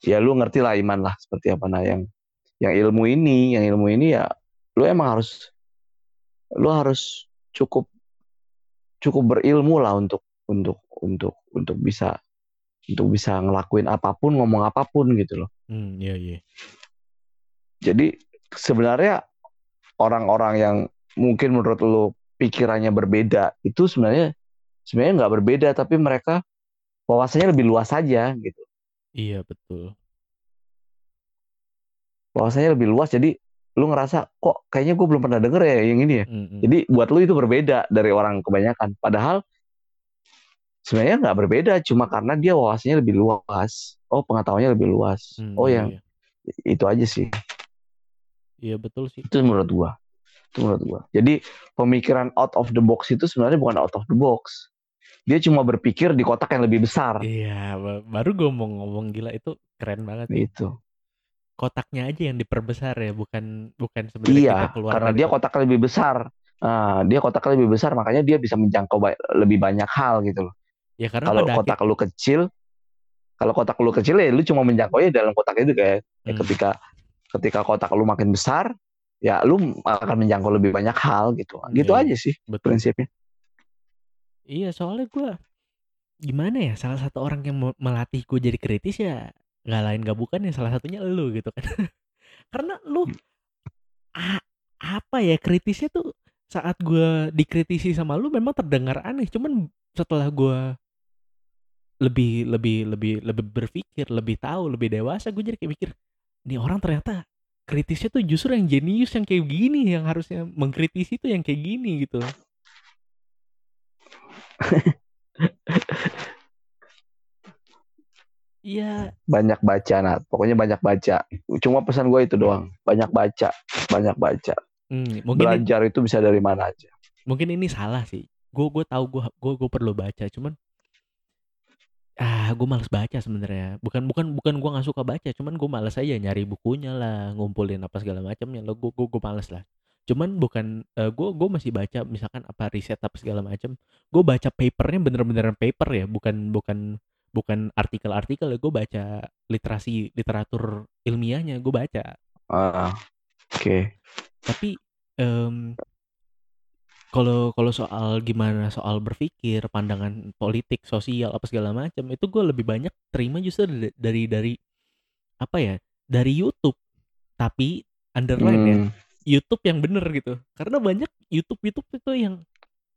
ya lu ngerti lah iman lah seperti apa. Nah yang yang ilmu ini yang ilmu ini ya lu emang harus lu harus cukup cukup berilmu lah untuk untuk untuk untuk bisa untuk bisa ngelakuin apa pun ngomong apa pun gitu loh. Hmm, iya iya. jadi sebenarnya orang-orang yang mungkin menurut lu pikirannya berbeda itu sebenarnya sebenarnya nggak berbeda tapi mereka wawasannya lebih luas saja gitu. Iya, betul. wawasannya lebih luas jadi lu ngerasa kok kayaknya gue belum pernah denger ya yang ini ya? Hmm, hmm. jadi buat lu itu berbeda dari orang kebanyakan. Padahal sebenarnya nggak berbeda cuma karena dia wawasannya lebih luas. Oh pengetahuannya lebih luas. Hmm, oh yang iya. itu aja sih. Iya, betul sih. itu menurut gua. Itu menurut gua. Jadi pemikiran out of the box itu sebenarnya bukan out of the box dia cuma berpikir di kotak yang lebih besar. Iya, ba- baru gue mau ngomong gila itu keren banget. Itu. Kotaknya aja yang diperbesar ya, bukan bukan sebenarnya iya kita keluar karena dia kotak. kotaknya lebih besar. Nah, dia kotaknya lebih besar makanya dia bisa menjangkau ba- lebih banyak hal gitu loh. Ya karena kalau kotak lu kecil kalau kotak lu kecil ya lu cuma menjangkaunya dalam kotak itu kayak ya Hmm. ketika ketika kotak lu makin besar ya lu akan menjangkau lebih banyak hal gitu. Gitu Iya, aja sih betul. prinsipnya Iya, soalnya gue gimana ya? Salah satu orang yang melatih gue jadi kritis ya nggak lain gak bukan ya salah satunya lu gitu kan. *laughs* Karena lu a- apa ya kritisnya tuh saat gue dikritisi sama lu memang terdengar aneh. Cuman setelah gue lebih lebih lebih lebih berpikir, lebih tahu, lebih dewasa, gue jadi kayak mikir, nih orang ternyata kritisnya tuh justru yang jenius yang kayak gini yang harusnya mengkritisi tuh yang kayak gini gitu. Iya, banyak baca nah pokoknya banyak baca cuma pesan gue itu doang banyak baca banyak baca hmm, mungkin ini, belajar itu bisa dari mana aja mungkin ini salah sih. Gue gue tahu gue gue gue perlu baca, cuman ah gue males baca sebenarnya. Bukan bukan bukan gue nggak suka baca, cuman gue males aja nyari bukunya lah, ngumpulin apa segala macamnya. Lo gue gue gue males lah. Cuman bukan gue gue masih baca misalkan apa riset apa segala macam. Gue baca papernya bener-beneran paper ya, bukan bukan bukan artikel-artikel ya. Gue baca literasi literatur ilmiahnya, gue baca. Ah, oke tapi em, kalau kalau soal gimana soal berpikir pandangan politik sosial apa segala macam itu gue lebih banyak terima justru da- dari dari apa ya dari YouTube tapi underline ya Hmm, YouTube yang bener gitu. Karena banyak YouTube YouTube itu yang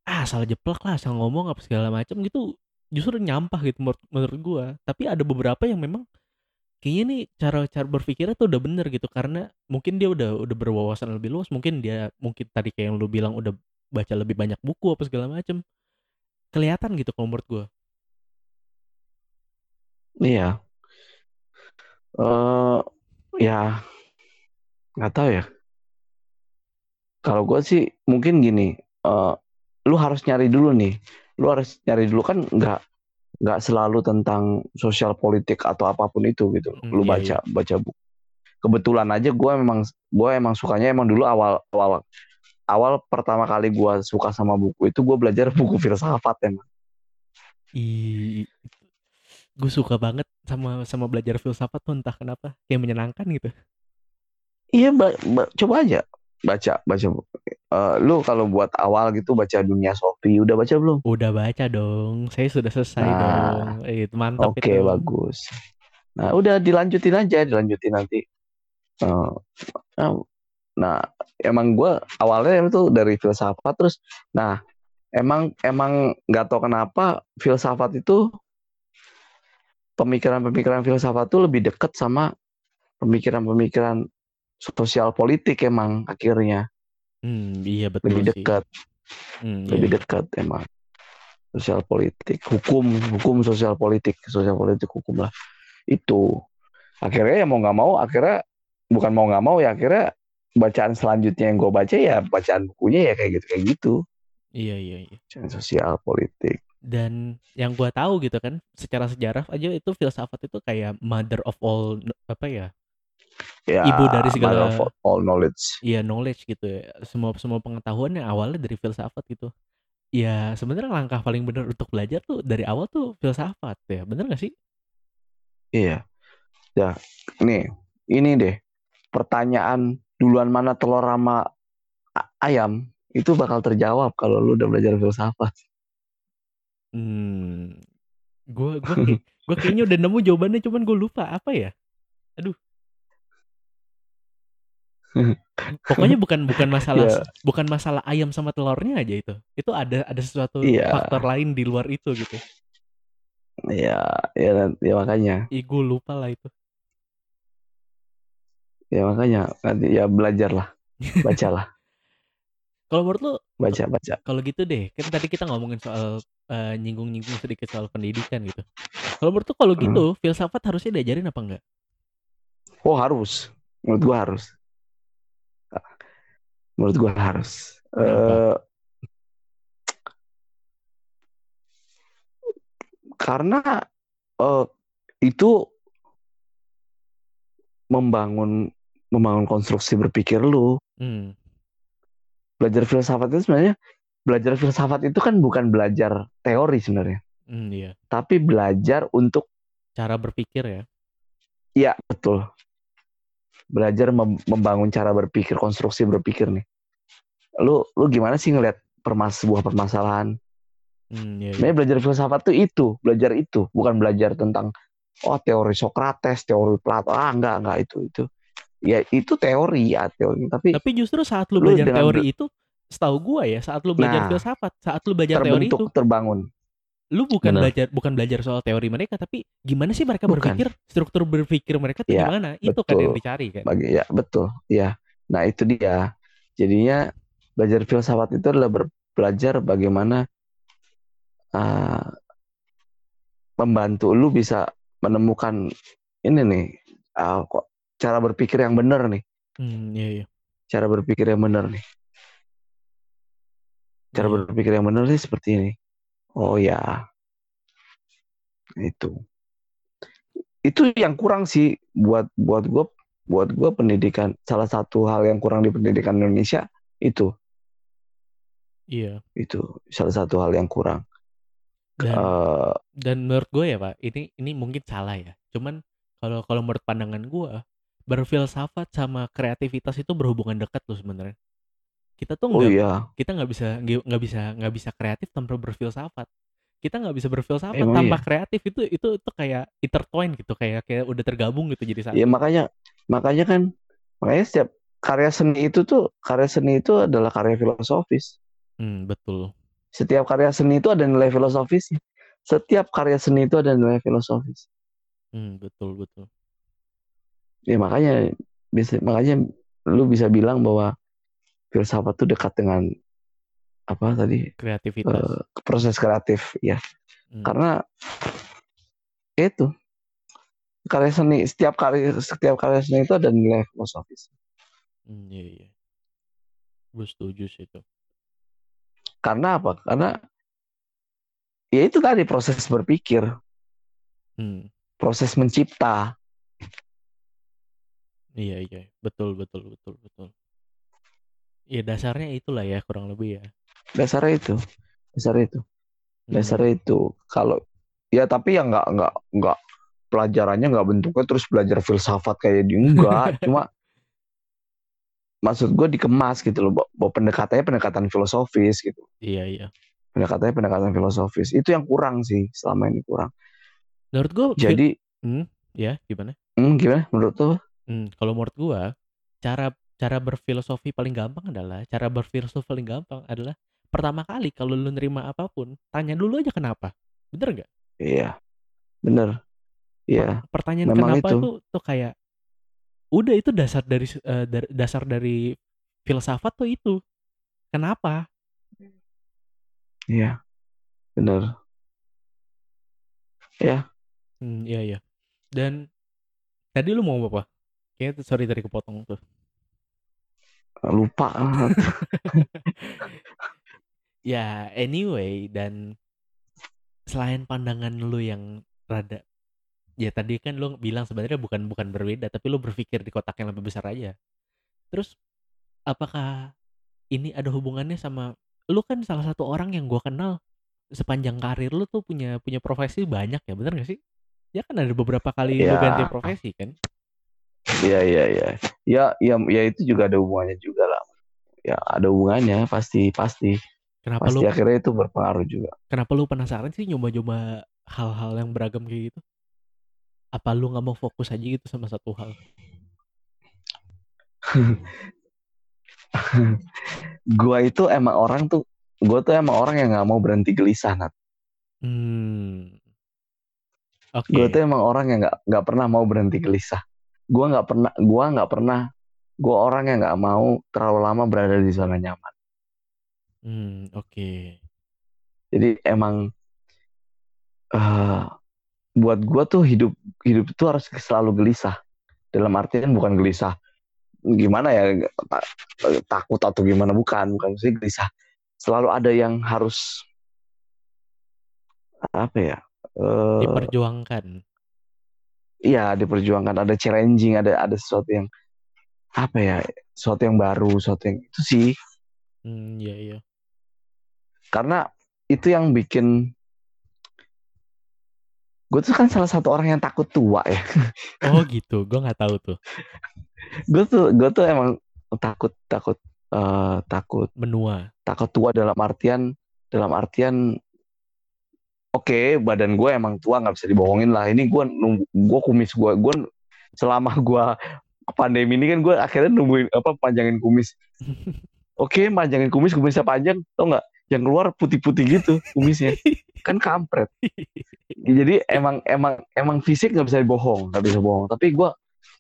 ah salah jeplak lah salah ngomong apa segala macam gitu justru nyampah gitu menurut, menurut gue tapi ada beberapa yang memang kayaknya nih cara cara berpikirnya tuh udah bener gitu. Karena mungkin dia udah udah berwawasan lebih luas mungkin dia mungkin tadi kayak yang lu bilang udah baca lebih banyak buku apa segala macam kelihatan gitu kalau menurut gue iya. Eh ya nggak tahu ya kalau gue sih mungkin gini eh lu harus nyari dulu nih. Lu harus nyari dulu kan nggak nggak selalu tentang sosial politik atau apa pun itu gitu. Hmm, lu iya, baca baca buku kebetulan aja gue memang gue emang sukanya emang dulu awal awal awal pertama kali gue suka sama buku itu gue belajar *laughs* buku filsafat emang. I, gue suka banget sama sama belajar filsafat tuh entah kenapa kayak menyenangkan gitu. iya ba- ba- coba aja baca baca Eh, lu kalau buat awal gitu baca dunia Sofi udah baca belum Udah baca dong, saya sudah selesai Nah, dong. Eh, Itu mantap Oke itu. bagus. Nah udah dilanjutin aja, dilanjutin nanti. Eh, nah, nah, emang gue awalnya itu dari filsafat terus. Nah emang emang nggak tahu kenapa filsafat itu pemikiran-pemikiran filsafat itu lebih dekat sama pemikiran-pemikiran sosial politik emang akhirnya. Hmm, iya betul lebih dekat, Hmm, iya, lebih iya. dekat emang. Sosial politik, hukum, hukum sosial politik, sosial politik hukum lah. Itu. Akhirnya ya mau nggak mau akhirnya bukan mau nggak mau ya akhirnya bacaan selanjutnya yang gue baca ya bacaan bukunya ya kayak gitu kayak gitu. Iya, iya, iya. bacaan sosial politik. Dan yang gua tahu gitu kan, secara sejarah aja itu filsafat itu kayak mother of all apa ya? Ya Ibu dari segala- of all knowledge Iya knowledge gitu ya. Semua semua pengetahuan yang awalnya dari filsafat gitu. Ya sebenarnya langkah paling benar untuk belajar tuh dari awal tuh filsafat ya. Bener gak sih? iya ya nih ini deh pertanyaan duluan mana telur sama ayam itu bakal terjawab kalau lu udah belajar filsafat Hmm. Gue gue gue kayaknya udah nemu jawabannya cuman gue lupa apa ya? Aduh. Pokoknya bukan bukan masalah *laughs* Iya. bukan masalah ayam sama telurnya aja itu. Itu ada ada sesuatu Iya. faktor lain di luar itu gitu. ya ya, ya makanya Ih, gue lupa lah itu. ya makanya nanti ya belajar lah bacalah *laughs* Kalau menurut lu baca baca kalau gitu deh, kan tadi kita ngomongin soal eh, nyinggung-nyinggung sedikit soal pendidikan gitu. Kalau menurut lu kalau Hmm. gitu, filsafat harusnya diajarin apa enggak? Oh harus, menurut gua harus. Menurut gua harus. Eh, karena eh, itu membangun membangun konstruksi berpikir lu. Hmm. Belajar filsafat itu sebenarnya belajar filsafat itu kan bukan belajar teori sebenarnya, Hmm, iya. tapi belajar untuk Cara berpikir ya. ya betul. Belajar mem- membangun cara berpikir, konstruksi berpikir nih. Lu lu gimana sih ngelihat permas sebuah permasalahan? Hmm, iya, iya. Sebenarnya belajar filsafat tuh itu, belajar itu, bukan belajar tentang oh teori Socrates, teori Plato. Ah, enggak, enggak itu itu. Ya itu teori ya, teori, tapi Tapi justru saat lu Lu belajar teori itu, setahu gua ya, saat lu belajar Nah, filsafat, saat lu belajar teori itu, terbentuk, terbangun. Lu bukan Bener. belajar bukan belajar soal teori mereka, tapi gimana sih mereka Bukan. berpikir, struktur berpikir mereka tuh Iya, gimana? Itu kan yang dicari kan. Bagi ya, betul. Ya. Nah, itu dia. Jadinya belajar filsafat itu adalah ber- belajar bagaimana ah, membantu lu bisa menemukan ini nih ah, kok cara berpikir yang benar nih, Hmm, iya, iya. cara berpikir yang benar nih. Cara Iya. berpikir yang benar sih seperti ini. Oh ya, itu. Itu yang kurang sih buat buat gue buat gue pendidikan salah satu hal yang kurang di pendidikan Indonesia itu Iya. itu salah satu hal yang kurang. Dan Eh, dan menurut gue ya pak, ini ini mungkin salah ya. Cuman kalau kalau menurut pandangan gue, berfilsafat sama kreativitas itu berhubungan dekat loh sebenarnya. Kita tuh oh nggak iya, kita nggak bisa nggak bisa nggak bisa kreatif tanpa berfilsafat. Kita nggak bisa berfilsafat Emang tanpa iya? kreatif itu itu itu kayak intertwine gitu kayak kayak udah tergabung gitu jadi satu. ya makanya makanya kan makanya setiap karya seni itu tuh karya seni itu adalah karya filosofis. Hmm, betul. Setiap karya seni itu ada nilai filosofis. Setiap karya seni itu ada nilai filosofis. Hmm, betul betul. Ya makanya bisa makanya lu bisa bilang bahwa filsafat itu dekat dengan apa tadi Kreativitas. eh, proses kreatif ya Hmm. karena itu karya seni setiap karya setiap karya seni itu ada nilai filosofis Hmm, iya iya. Gue setuju sih itu. karena apa karena ya itu tadi proses berpikir Hmm. proses mencipta Iya iya betul betul betul betul. Ya dasarnya itulah ya kurang lebih ya. dasarnya itu dasarnya itu Hmm. dasarnya itu kalau ya tapi ya nggak nggak nggak pelajarannya nggak bentuknya terus belajar filsafat kayak di enggak *laughs* cuma maksud gue dikemas gitu loh bahwa- pendekatannya pendekatan filosofis gitu Iya iya. pendekatannya pendekatan filosofis itu yang kurang sih selama ini kurang Menurut gua fil- jadi ya gimana? hmm, gimana menurut tuh Hmm, kalau menurut gua cara cara berfilosofi paling gampang adalah cara berfilosofi paling gampang adalah pertama kali kalau lu nerima apa pun tanya dulu aja kenapa. Bener nggak? iya bener iya Per- Pertanyaan memang kenapa itu. tuh tuh kayak udah itu dasar dari dar- dasar dari filsafat tuh itu. Kenapa? iya bener Hmm, iya iya. Dan tadi lu mau apa? Kayaknya sorry tadi kepotong tuh. Lupa *laughs* Ya, anyway dan selain pandangan lu yang rada ya tadi kan lu bilang sebenarnya bukan bukan berbeda tapi lu berpikir di kotak yang lebih besar aja. Terus apakah ini ada hubungannya sama lu kan salah satu orang yang gua kenal sepanjang karir lu tuh punya punya profesi banyak ya, bener gak sih? Ya kan ada beberapa kali lu Ya. ganti profesi kan? Iya iya iya. Ya ya ya itu juga ada hubungannya juga lah. Ya ada hubungannya pasti pasti Kenapa pasti lu akhirnya itu berpengaruh juga. kenapa lu penasaran sih nyoba-nyoba hal-hal yang beragam kayak gitu? Apa lu nggak mau fokus aja gitu sama satu hal? *laughs* Gua itu emang orang tuh gua tuh emang orang yang nggak mau berhenti gelisah Nat. Hmm. Oke. Gua tuh emang orang yang nggak nggak pernah mau berhenti gelisah. Gua nggak pernah gua nggak pernah gua orang yang nggak mau terlalu lama berada di zona nyaman. Hmm, oke. Jadi emang eh buat gua tuh hidup hidup itu harus selalu gelisah. Dalam artian bukan gelisah gimana ya ta- takut atau gimana bukan bukan sih gelisah. Selalu ada yang harus apa ya? Eh Diperjuangkan. Iya diperjuangkan ada challenging ada ada sesuatu yang apa ya sesuatu yang baru sesuatu yang itu sih Hmm, iya iya. karena itu yang bikin gue tuh kan salah satu orang yang takut tua ya *laughs* Oh gitu, gue nggak tahu tuh. gue tuh gue tuh emang takut takut eh, takut Benua. takut tua dalam artian dalam artian oke badan gue emang tua nggak bisa dibohongin lah. Ini gue gue kumis gue gue selama gue pandemi ini kan gue akhirnya nungguin apa panjangin kumis. *laughs* Oke panjangin kumis kumisnya panjang tau nggak? Yang keluar putih-putih gitu kumisnya. Kan kampret. Jadi emang emang emang fisik nggak bisa dibohong nggak bisa bohong. Tapi gue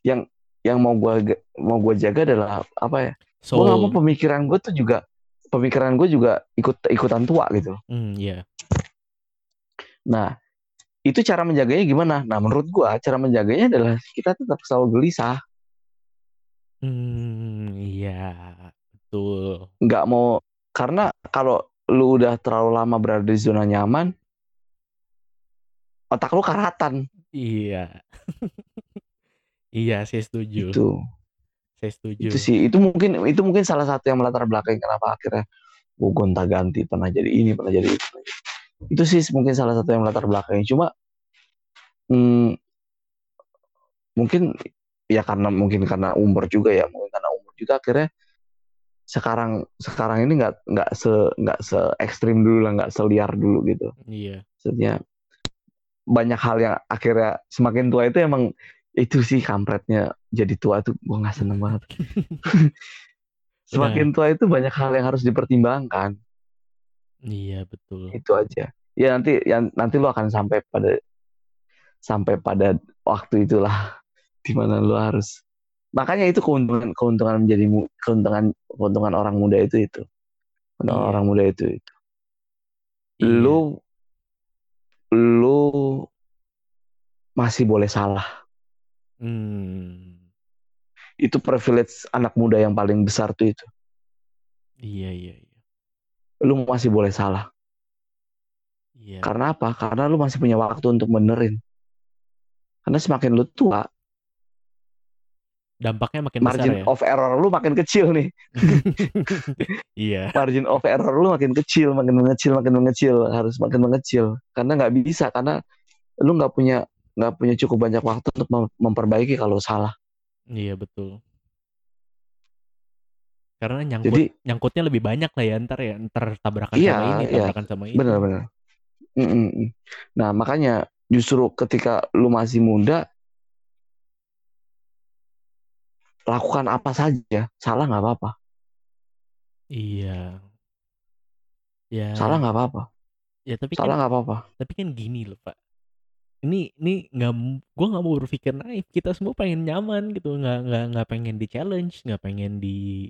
yang yang mau gue mau gue jaga adalah apa ya gue nggak mau pemikiran gue tuh juga pemikiran gue juga ikut ikutan tua gitu. Hmm, iya. Nah itu cara menjaganya gimana nah menurut gue cara menjaganya adalah kita tetap selalu gelisah Hmm, iya. Betul. nggak mau karena kalau lu udah terlalu lama berada di zona nyaman otak lu karatan Iya. *laughs* iya, saya setuju. itu Saya setuju. itu sih itu mungkin itu mungkin salah satu yang melatar belakang kenapa akhirnya gue gonta ganti pernah jadi ini pernah jadi itu pernah jadi- itu sih mungkin salah satu yang melatar belakangnya. Cuma hmm, mungkin ya karena mungkin karena umur juga ya mungkin karena umur juga akhirnya sekarang sekarang ini nggak nggak se nggak se ekstrim dulu lah nggak seliar dulu gitu. Iya. maksudnya banyak hal yang akhirnya semakin tua itu emang itu sih kampretnya jadi tua tuh gue nggak seneng banget. *laughs* *laughs* Semakin tua itu banyak hal yang harus dipertimbangkan Iya, betul. itu aja ya nanti yang nanti lu akan sampai pada sampai pada waktu itulah *laughs* di mana lu harus makanya itu keuntungan keuntungan menjadi mu- keuntungan keuntungan orang muda itu itu keuntungan Iya. orang muda itu itu Iya. lu lu masih boleh salah Hmm. itu privilege anak muda yang paling besar tuh itu Iya, iya, iya. Lu masih boleh salah Iya. Karena apa? Karena lu masih punya waktu untuk benerin. Karena semakin lu tua, Dampaknya makin besar margin ya. of error lu makin kecil nih. *laughs* iya. Margin of error lu makin kecil, makin mengecil, makin mengecil, harus makin mengecil. Karena nggak bisa, karena lu nggak punya nggak punya cukup banyak waktu untuk mem- memperbaiki kalau salah. Iya betul. Karena nyangkut Jadi nyangkutnya lebih banyak lah ya ntar ya ntar tabrakan Iya, sama ini iya. tabrakan sama itu. benar-benar. Nah makanya justru ketika lu masih muda, lakukan apa saja, salah nggak apa-apa, Iya. Ya. salah nggak apa-apa, Ya tapi salah kan nggak apa-apa. tapi kan gini loh pak. Ini ini nggak gue nggak mau berpikir naif. Kita semua pengen nyaman gitu. Nggak nggak nggak pengen di challenge. Nggak pengen di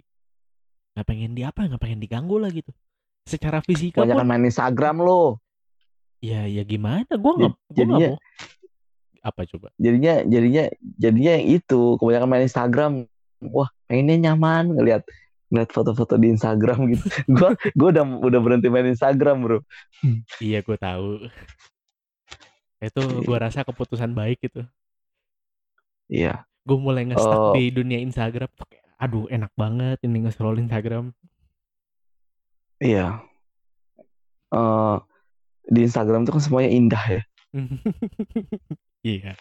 nggak pengen di apa? Nggak pengen diganggu lah gitu. Secara fisika Banyak pun main Instagram lo, ya ya gimana? Gue nggak gue jadinya mau. Apa coba? jadinya jadinya jadinya yang itu kebanyakan main Instagram. Wah pengennya nyaman ngelihat ngeliat foto-foto di Instagram gitu. *laughs* gua gua udah udah berhenti main Instagram bro. Iya gue tahu. Itu gue rasa keputusan baik gitu. Iya. Gue mulai nge-stuck Oh. di dunia Instagram. tuh kayak, Aduh enak banget ini nge-scroll Instagram. Iya. Eh, di Instagram tuh kan semuanya indah ya. *laughs* Iya.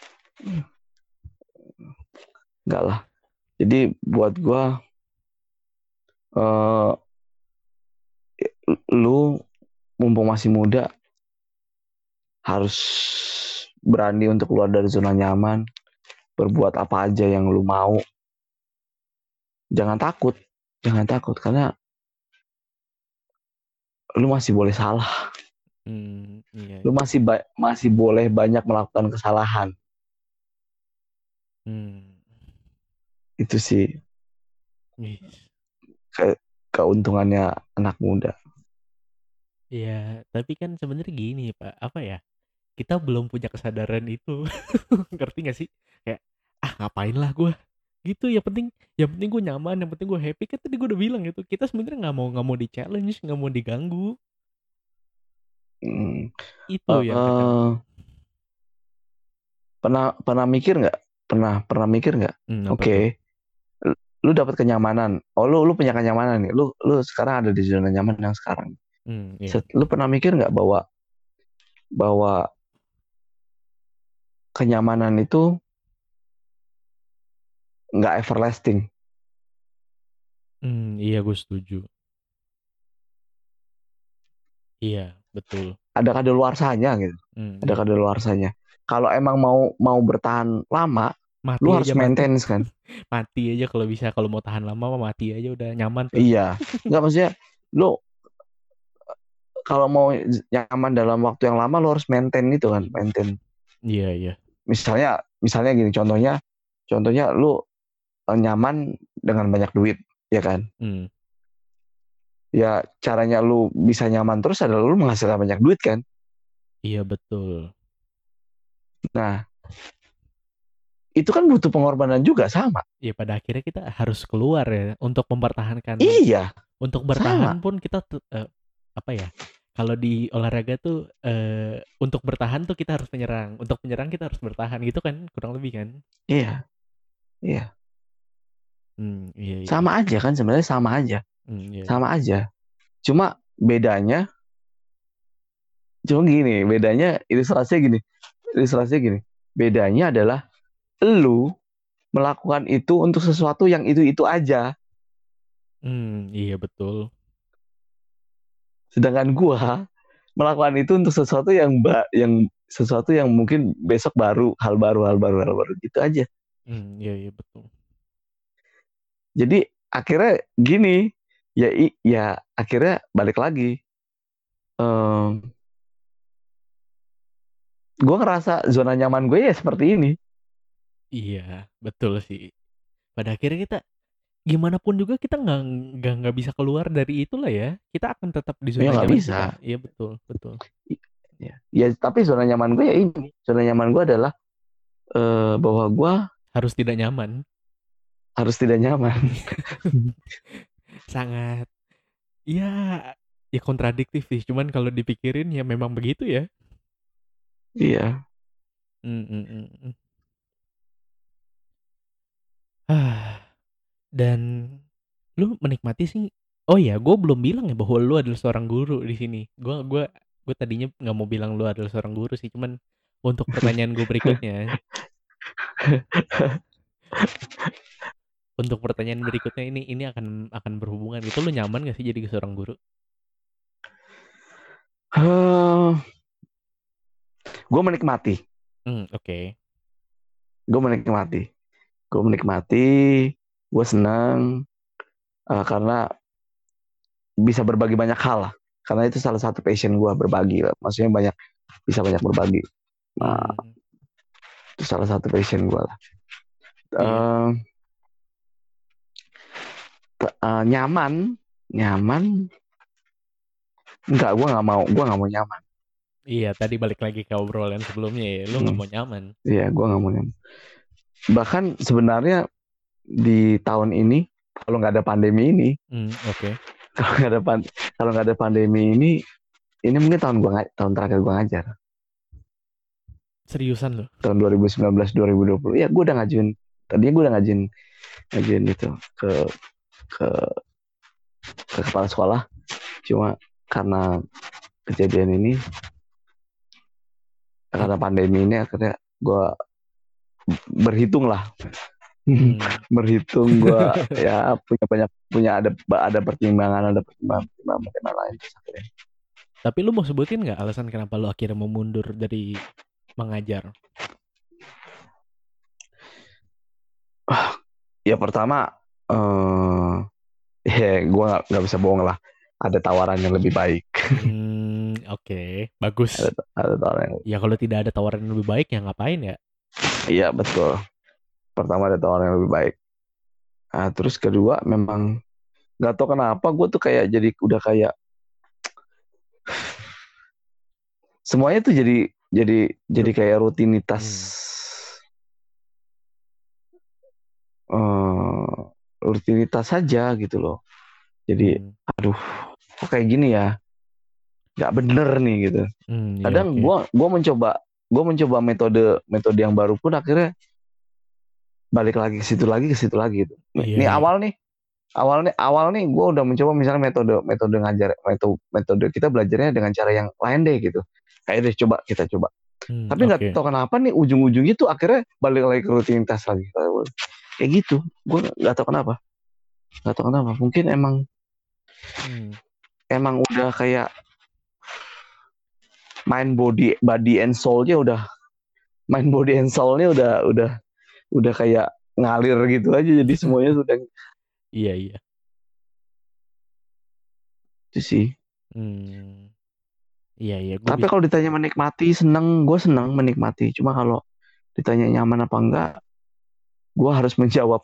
Enggak lah. Jadi buat gua eh lu mumpung masih muda harus berani untuk keluar dari zona nyaman, berbuat apa aja yang lu mau. Jangan takut, jangan takut karena lu masih boleh salah, Hmm, iya. lu masih ba- masih boleh banyak melakukan kesalahan. Hmm. Itu sih Wih. keuntungannya anak muda. Iya, tapi kan sebenarnya gini Pak, apa ya? Kita belum punya kesadaran itu. *laughs* Ngerti gak sih? Kayak ah ngapain lah gue gitu yang penting yang penting gue nyaman yang penting gue happy kan tadi gue udah bilang gitu kita sebenarnya nggak mau nggak mau di challenge nggak mau diganggu Hmm. itu yang kadang Eh, pernah pernah mikir nggak? Pernah pernah mikir nggak? Hmm, Oke, tuh? lu- lu dapat kenyamanan. Oh, lu lu punya kenyamanan nih. Lu lu sekarang ada di zona nyaman yang sekarang. Hmm, iya. Lu pernah mikir nggak bahwa bahwa kenyamanan itu nggak everlasting. Hmm, iya gue setuju iya betul Ada kadaluarsanya gitu. Hmm, Ada iya. kadaluarsanya. Kalau emang mau mau bertahan lama, mati lu harus mati maintenance kan. *laughs* mati aja kalau bisa kalau mau tahan lama mati aja udah nyaman tuh Iya. *laughs* Nggak maksudnya lu kalau mau nyaman dalam waktu yang lama lu harus maintain itu kan, maintain. iya iya Misalnya misalnya gini contohnya contohnya lu nyaman dengan banyak duit, ya kan? Hmm, Ya caranya lu bisa nyaman terus adalah lu menghasilkan banyak duit kan. iya betul Nah, itu kan butuh pengorbanan juga sama. ya pada akhirnya kita harus keluar ya untuk mempertahankan Iya, untuk bertahan pun kita eh, apa ya kalau di olahraga tuh eh, untuk bertahan tuh kita harus menyerang untuk menyerang kita harus bertahan gitu kan kurang lebih kan iya. Iya, hmm, iya, iya. sama aja kan sebenarnya sama aja. Hmm, iya. sama aja. Cuma bedanya, cuma gini, bedanya ilustrasinya gini, ilustrasinya gini. Bedanya adalah lu melakukan itu untuk sesuatu yang itu itu aja, Hmm, iya betul sedangkan gua melakukan itu untuk sesuatu yang ba yang sesuatu yang mungkin besok baru, hal baru, hal baru, hal baru gitu aja. Hmm, iya iya betul Jadi akhirnya gini, ya ya akhirnya balik lagi. Em, gue ngerasa zona nyaman gue ya seperti ini. Iya, betul sih. Pada akhirnya kita gimana pun juga kita nggak nggak nggak bisa keluar dari itulah ya. Kita akan tetap di Ya zona nggak nyaman bisa. Iya betul, betul. Ya, ya tapi zona nyaman gue ya ini. Zona nyaman gue adalah eh, bahwa gue Harus tidak nyaman. Harus tidak nyaman. *laughs* Sangat. Ya ya kontradiktif sih. Cuman kalau dipikirin ya memang begitu ya. Iya. Mm, mm, mm, mm. Ah, *sighs* dan lu menikmati sih. Oh ya gue belum bilang ya bahwa lu adalah seorang guru di sini. Gue gua gue tadinya nggak mau bilang lu adalah seorang guru sih. Cuman untuk pertanyaan gue berikutnya *laughs* untuk pertanyaan berikutnya ini ini akan akan berhubungan gitu lu nyaman gak sih jadi seorang guru Eh, gue menikmati. hmm oke Gue menikmati. Gue menikmati. Gue senang eh, karena bisa berbagi banyak hal lah. Karena itu salah satu passion gue berbagi. lah. Maksudnya banyak bisa banyak berbagi. Nah, Hmm, itu salah satu passion gue lah. Eh, eh, nyaman, nyaman. Enggak, gue nggak mau. Gue nggak mau nyaman. iya tadi balik lagi ke obrolan sebelumnya ya lu nggak Hmm. mau nyaman Iya, gue nggak mau nyaman. Bahkan sebenarnya di tahun ini kalau nggak ada pandemi ini, Hmm, oke kalau nggak ada pan- kalau nggak ada pandemi ini, ini mungkin tahun gua tahun terakhir gue ngajar. seriusan lu Tahun 2019 2020. Ya, gue udah ngajuin. Tadinya gue udah ngajuin ngajuin itu ke ke ke kepala sekolah. Cuma karena kejadian ini karena pandemi ini akhirnya gue berhitung lah. Hmm, berhitung gua *laughs* ya punya banyak punya ada ada pertimbangan ada pertimbangan pertimbangan pertimbangan lain akhirnya. Tapi lu mau sebutin nggak alasan kenapa lu akhirnya mau mundur dari mengajar? Ya pertama eh *laughs* ya gua nggak nggak bisa bohong lah. Ada tawaran yang lebih baik. Hmm, oke. Bagus. Ada, ada tawaran yang ya kalau tidak ada tawaran yang lebih baik ya ngapain ya? Iya betul. Pertama ada tawaran yang lebih baik. Nah, terus kedua memang nggak tahu kenapa gue tuh kayak jadi udah kayak *sighs* semuanya tuh jadi jadi jadi kayak rutinitas. eh, rutinitas saja gitu loh. Jadi Hmm, aduh kok kayak gini ya? Nggak bener nih gitu. Hmm, iya, kadang oke. gua gua mencoba gua mencoba metode metode yang baru pun akhirnya balik lagi ke situ lagi ke situ lagi gitu. Iya, ini iya. awal nih awal nih awal nih gua udah mencoba misalnya metode metode ngajar metode metode kita belajarnya dengan cara yang lain deh gitu. Kayak deh coba kita coba. Hmm, tapi nggak oke. tahu kenapa nih ujung-ujungnya tuh akhirnya balik lagi ke rutinitas lagi kayak gitu. Gua nggak tahu kenapa. Nggak tahu kenapa. Mungkin emang Hmm, emang udah kayak main body body and soul-nya udah main body and soul-nya udah udah udah kayak ngalir gitu aja. Jadi semuanya *laughs* sudah iya iya. Itu sih. Hmm, iya iya. Gua tapi bisa- kalau ditanya menikmati seneng. Gue seneng menikmati. Cuma kalau ditanya nyaman apa enggak gue harus menjawab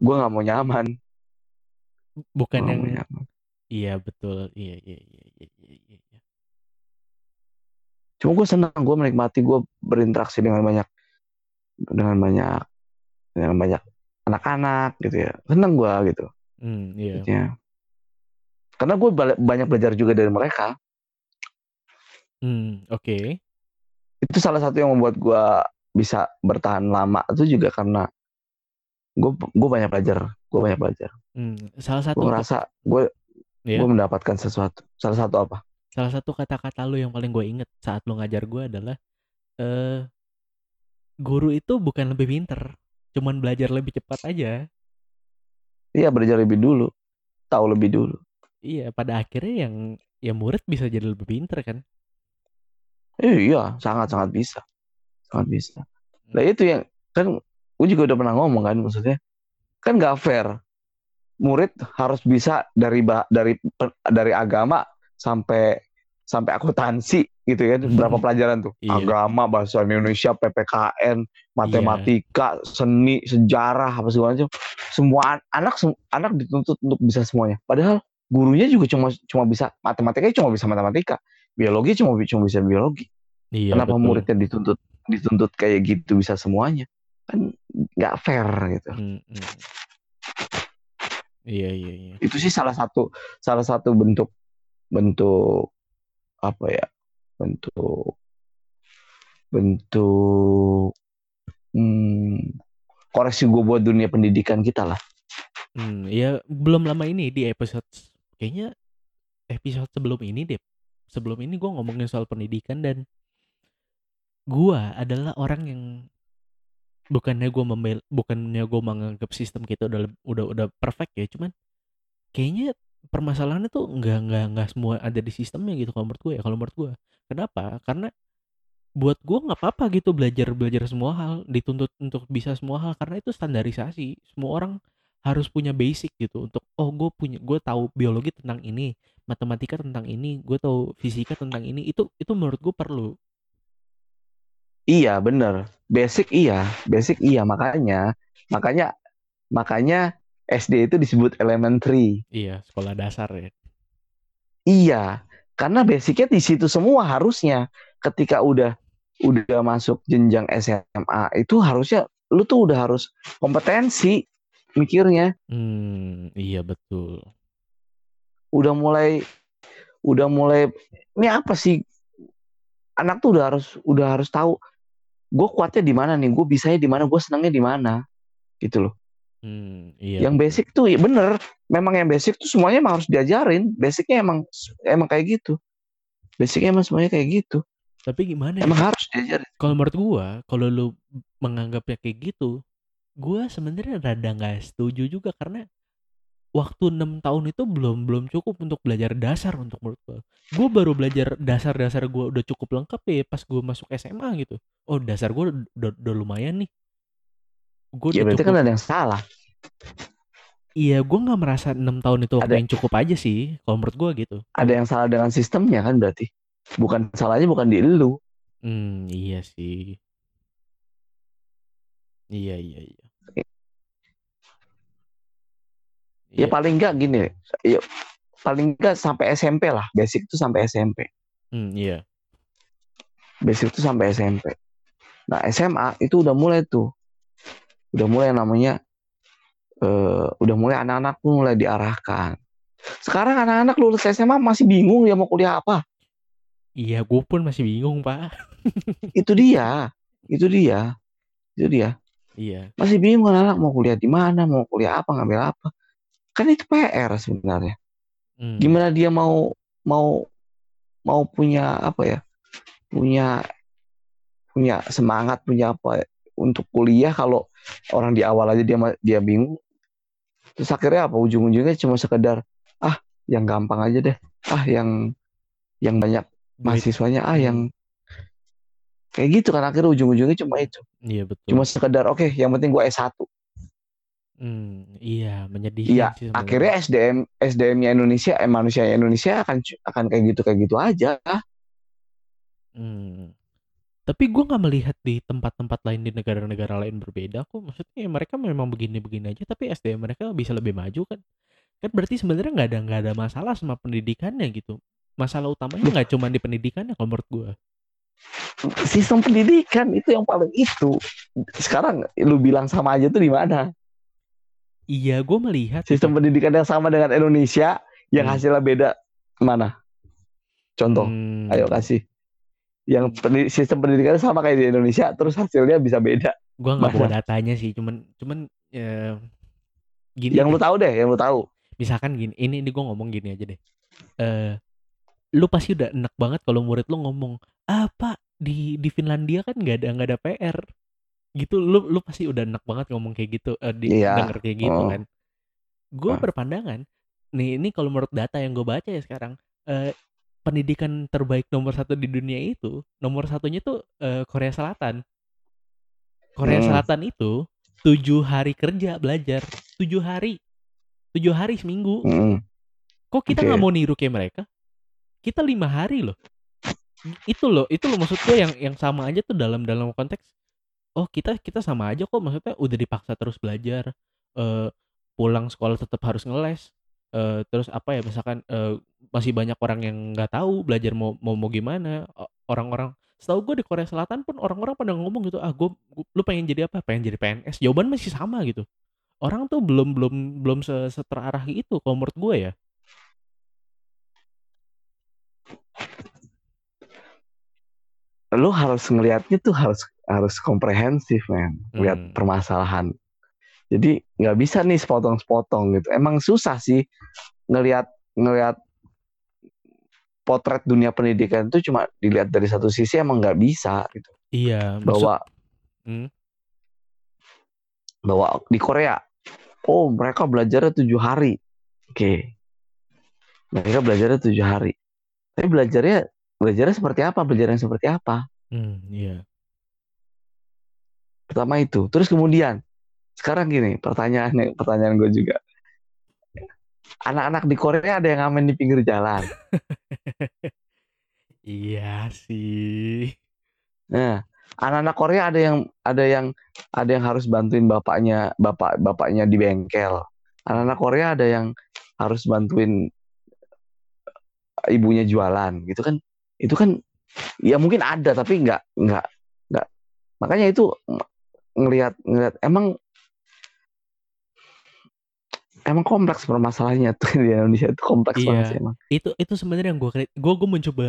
gue nggak mau nyaman. Bukan Gua yang nyaman. Iya betul. Iya iya iya iya iya, iya, iya. cuma gue senang gue menikmati gue berinteraksi dengan banyak dengan banyak dengan banyak anak-anak gitu ya. Seneng gue gitu. Hmm, iya. Ya. Karena gue banyak belajar juga dari mereka. Hmm, oke. Itu salah satu yang membuat gue bisa bertahan lama itu juga karena gue gue banyak belajar. Gue banyak belajar. Hmm, salah Gue satu ngerasa gue Iya. gue mendapatkan sesuatu. Salah satu apa? salah satu kata-kata lu yang paling gue inget saat lu ngajar gue adalah eh guru itu bukan lebih pinter cuman belajar lebih cepat aja Iya belajar lebih dulu, tahu lebih dulu. iya pada akhirnya yang ya murid bisa jadi lebih pinter kan Eh, iya sangat sangat bisa, sangat bisa. Nah itu yang kan gue juga udah pernah ngomong kan maksudnya kan nggak fair. Murid harus bisa dari dari dari agama sampai sampai akuntansi gitu ya. Berapa pelajaran tuh? Iya. Agama, bahasa Indonesia, PPKN, matematika, seni, sejarah apa segala macam. Semua an- anak anak dituntut untuk bisa semuanya. Padahal gurunya juga cuma cuma bisa matematika cuma bisa matematika. Biologi cuma cuma bisa biologi. iya Kenapa betul. muridnya dituntut dituntut kayak gitu bisa semuanya? Kan nggak fair gitu. Hmm, hmm. iya iya iya Itu sih salah satu salah satu bentuk bentuk apa ya bentuk bentuk hmm, koreksi gue buat dunia pendidikan kita lah Hmm, ya belum lama ini di episode kayaknya episode sebelum ini deh. Sebelum ini gue ngomongin soal pendidikan dan gua adalah orang yang bukannya gue membel bukannya gue menganggap sistem kita udah udah udah perfect ya, cuman kayaknya permasalahannya tuh nggak nggak nggak semua ada di sistemnya gitu kalau menurut gue ya. Kalau menurut gue, kenapa? Karena buat gue nggak apa-apa gitu belajar belajar semua hal dituntut untuk bisa semua hal karena itu standarisasi semua orang harus punya basic gitu untuk oh gue punya gue tahu biologi tentang ini matematika tentang ini gue tahu fisika tentang ini itu itu menurut gue perlu iya bener. Basic iya basic iya. Makanya makanya makanya SD itu disebut elementary. Iya sekolah dasar ya. Iya karena basicnya di situ semua harusnya ketika udah udah masuk jenjang SMA itu harusnya lu tuh udah harus kompetensi mikirnya. Hmm iya betul. Udah mulai udah mulai ini apa sih? Anak tuh udah harus udah harus tahu gue kuatnya di mana nih? Gue bisanya di mana? Gue senangnya di mana? Gitu loh. Hmm iya yang basic tuh ya bener. Memang yang basic tuh semuanya emang harus diajarin. Basicnya emang emang kayak gitu. Basicnya emang semuanya kayak gitu. Tapi gimana ya? Emang harus diajarin. Kalau menurut gua kalau lu menganggapnya kayak gitu gua sebenarnya rada nggak setuju juga karena waktu enam tahun itu belum belum cukup untuk belajar dasar untuk menurut gua. Gua baru belajar dasar-dasar gua udah cukup lengkap ya pas gua masuk SMA gitu. Oh dasar gua udah, udah lumayan nih. Gua ya berarti cukup. kan ada yang salah. Iya gua nggak merasa enam tahun itu waktu Ada- yang cukup aja sih kalau menurut gua gitu. Ada yang salah dengan sistemnya kan berarti? Bukan salahnya bukan di lu. Hmm iya sih. Iya iya iya ya Iya. paling enggak gini ya, paling enggak sampai SMP lah basic itu sampai SMP Hmm, iya. basic itu sampai SMP nah SMA itu udah mulai tuh udah mulai namanya eh, udah mulai anak-anak tuh mulai diarahkan sekarang anak-anak lulus SMA masih bingung dia mau kuliah apa Iya, gue pun masih bingung, Pak. *laughs* itu dia itu dia itu dia Iya. masih bingung anak mau kuliah di mana mau kuliah apa ngambil apa kan itu PR sebenarnya. Hmm. gimana dia mau mau mau punya apa ya? Punya punya semangat punya apa untuk kuliah kalau orang di awal aja dia dia bingung. Terus akhirnya apa? Ujung-ujungnya cuma sekedar ah yang gampang aja deh. Ah yang yang banyak mahasiswanya. Ah Hmm. yang kayak gitu kan. Akhirnya ujung-ujungnya cuma itu. Iya, betul. cuma sekedar oke yang penting gue S1 Hmm, iya, menyedihkan iya sih akhirnya SDM SDM-nya Indonesia eh manusia Indonesia akan akan kayak gitu kayak gitu aja Hmm. Tapi gue nggak melihat di tempat-tempat lain di negara-negara lain berbeda kok. Maksudnya mereka memang begini-begini aja, tapi SDM mereka bisa lebih maju kan? Kan berarti sebenarnya nggak ada nggak ada masalah sama pendidikannya gitu. Masalah utamanya nggak cuma di pendidikannya kalau menurut gue. sistem pendidikan itu yang paling itu sekarang lu bilang sama aja tuh di mana Iya, gue melihat sistem pendidikan yang sama dengan Indonesia yang Hmm. hasilnya beda mana contoh Hmm. ayo kasih yang pendi- sistem pendidikan sama kayak di Indonesia terus hasilnya bisa beda Gue nggak bawa Mana? datanya sih, cuman cuman ya, gini. yang deh. lu tahu deh yang lu tahu misalkan gini ini ini gue ngomong gini aja deh eh lu pasti udah enak banget kalau murid lu ngomong ah pak di di Finlandia kan nggak ada nggak ada PR gitu lu lu pasti udah enak banget ngomong kayak gitu eh, di, Iya. denger kayak gitu Oh. kan gue Ah. berpandangan nih ini kalau menurut data yang gue baca ya sekarang eh pendidikan terbaik nomor satu di dunia itu nomor satunya tuh eh, Korea Selatan Korea Hmm. Selatan itu tujuh hari kerja belajar tujuh hari tujuh hari seminggu Mm-mm. kok kita nggak mau niru kayak mereka kita lima hari loh itu loh itu loh maksud gue yang yang sama aja tuh dalam dalam konteks oh kita kita sama aja kok maksudnya udah dipaksa terus belajar uh, pulang sekolah tetap harus ngeles uh, terus apa ya misalkan uh, masih banyak orang yang nggak tahu belajar mau mau mau gimana orang-orang setahu gue di Korea Selatan pun orang-orang pada ngomong gitu ah gue lu pengen jadi apa? Pengen jadi PNS jawaban masih sama gitu. Orang tuh belum belum belum seterarah itu kalau menurut gue ya. Lu harus ngelihatnya tuh harus harus komprehensif men. Lihat Hmm. permasalahan. Jadi nggak bisa nih sepotong-sepotong gitu. Emang susah sih ngelihat ngelihat potret dunia pendidikan itu cuma dilihat dari satu sisi emang nggak bisa gitu. Iya, maksud bahwa Hmm. bahwa di Korea oh mereka belajarnya tujuh hari. Oke. Mereka belajarnya tujuh hari. Tapi belajarnya belajarnya seperti apa? Belajarnya seperti apa? Hmm, iya. Pertama itu. Terus kemudian sekarang gini pertanyaan pertanyaan gue juga. Anak-anak di Korea ada yang ngamen di pinggir jalan. *laughs* Iya sih. nah anak-anak Korea ada yang ada yang ada yang harus bantuin bapaknya bapak bapaknya di bengkel. Anak-anak Korea ada yang harus bantuin ibunya jualan gitu kan. Itu kan ya mungkin ada tapi nggak nggak nggak. Makanya itu ngelihat ngelihat emang emang kompleks permasalahannya tuh *laughs* di Indonesia itu kompleks Iya. banget sih emang Itu itu sebenarnya yang gue gue gue mencoba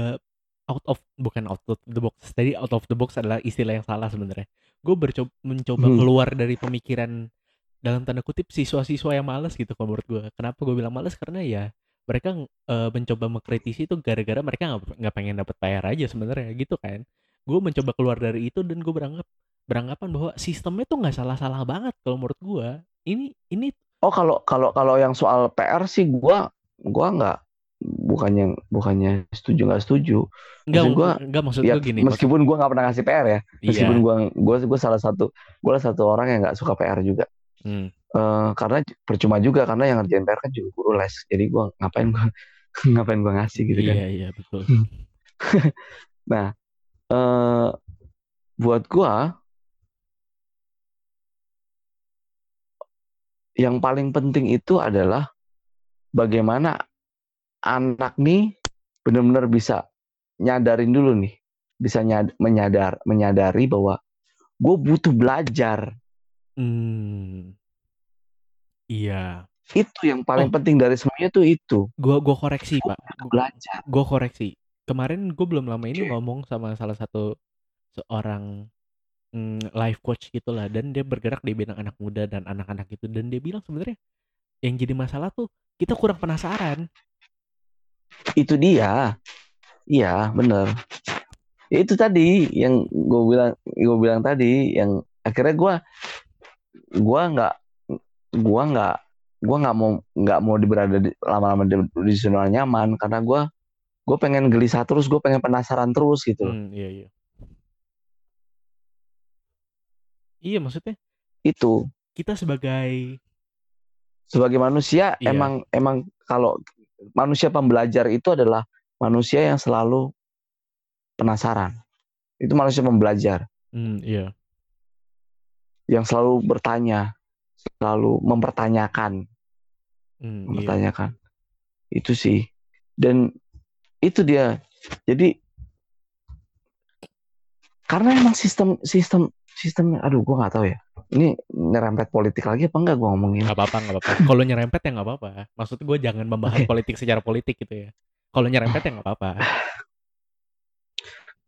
out of bukan out of the box. Tadi out of the box adalah istilah yang salah sebenarnya. Gue bercoba mencoba Hmm. keluar dari pemikiran dalam tanda kutip siswa-siswa yang malas gitu kalau menurut gue. Kenapa gue bilang malas karena ya mereka eh, mencoba mengkritisi itu gara-gara mereka nggak nggak pengen dapat PR aja sebenarnya gitu kan. Gue mencoba keluar dari itu dan gue beranggap beranggapan bahwa sistemnya tuh nggak salah-salah banget kalau menurut gue. Ini ini oh kalau kalau kalau yang soal PR sih gua gua nggak bukannya bukannya setuju nggak setuju nggak Maksud gua, nggak maksud ya gue gini. meskipun gua nggak pernah ngasih PR ya iya. meskipun gua gua gua salah satu salah satu orang yang nggak suka PR juga Hmm. Eh, karena percuma juga karena yang ngerjain PR kan juga guru les jadi gua ngapain gua *laughs* ngapain gua ngasih gitu kan Iya iya betul. *laughs* eh buat gua yang paling penting itu adalah bagaimana anak nih benar-benar bisa nyadarin dulu nih bisa nyad- menyadar menyadari bahwa gue butuh belajar Hmm. Iya. itu yang paling Oh. penting dari semuanya tuh itu Gua gua koreksi, Pak. Gu- belajar Gua koreksi. Kemarin gue belum lama ini Oke. ngomong sama salah satu seorang mm, life coach gitulah dan dia bergerak di bidang anak muda dan anak-anak itu dan dia bilang sebenarnya yang jadi masalah tuh kita kurang penasaran. itu dia iya bener Ya, itu tadi yang gue bilang gue bilang tadi yang akhirnya gue gue nggak gue nggak gue nggak mau nggak mau berada di, lama-lama di, di zona nyaman karena gue gue pengen gelisah terus gue pengen penasaran terus gitu. Hmm, iya iya. Iya maksudnya? Itu. Kita sebagai sebagai manusia Iya. emang emang kalau manusia pembelajar itu adalah manusia yang selalu penasaran. Itu manusia pembelajar. Hmm, iya. yang selalu bertanya selalu mempertanyakan. Hmm, iya. mempertanyakan. Itu sih. Dan itu dia. Jadi karena emang sistem sistem sistem aduh gua nggak tahu ya ini nyerempet politik lagi apa enggak gua ngomongin Gak apa-apa, gak apa-apa. Kalau nyerempet ya gak apa-apa. Maksud gue jangan membahas Oke. politik secara politik gitu ya. Kalau nyerempet ya gak apa-apa. *sighs*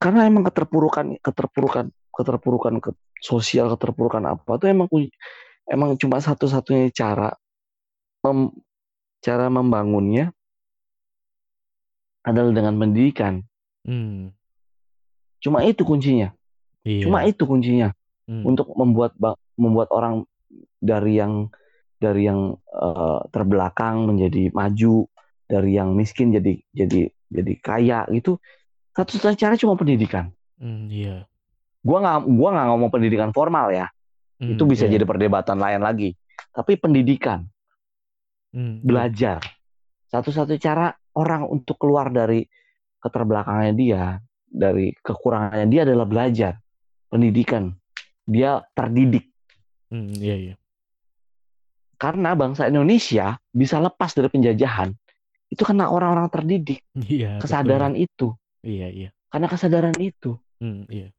karena emang keterpurukan keterpurukan keterpurukan ke sosial keterpurukan apa tuh emang emang cuma satu-satunya cara mem- cara membangunnya adalah dengan pendidikan Hmm, cuma itu kuncinya iya. cuma itu kuncinya Hmm, untuk membuat membuat orang dari yang dari yang eh, terbelakang menjadi maju dari yang miskin jadi jadi jadi kaya gitu. Satu-satunya cara cuma pendidikan. Hmm, iya. gua nggak gua nggak ngomong pendidikan formal ya. Hmm, itu bisa iya. jadi perdebatan lain lagi. Tapi pendidikan. Hmm, iya. belajar. Satu-satunya cara orang untuk keluar dari keterbelakangannya dia dari kekurangannya dia adalah belajar. Pendidikan dia terdidik Hmm, iya iya. karena bangsa Indonesia bisa lepas dari penjajahan itu karena orang-orang terdidik Iya. betul. kesadaran itu Iya iya. karena kesadaran itu Hmm, iya.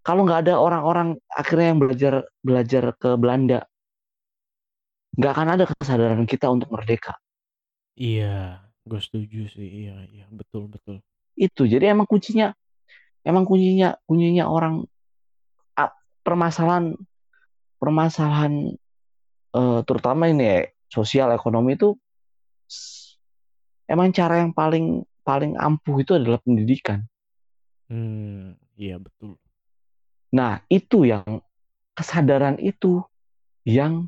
kalau nggak ada orang-orang akhirnya yang belajar belajar ke Belanda nggak akan ada kesadaran kita untuk merdeka Iya. Gue setuju sih. Iya iya. Betul betul. itu jadi emang kuncinya emang kuncinya kuncinya orang permasalahan permasalahan eh, terutama ini ya, sosial ekonomi itu emang cara yang paling paling ampuh itu adalah pendidikan. Hmm, iya betul. Nah, itu yang kesadaran itu yang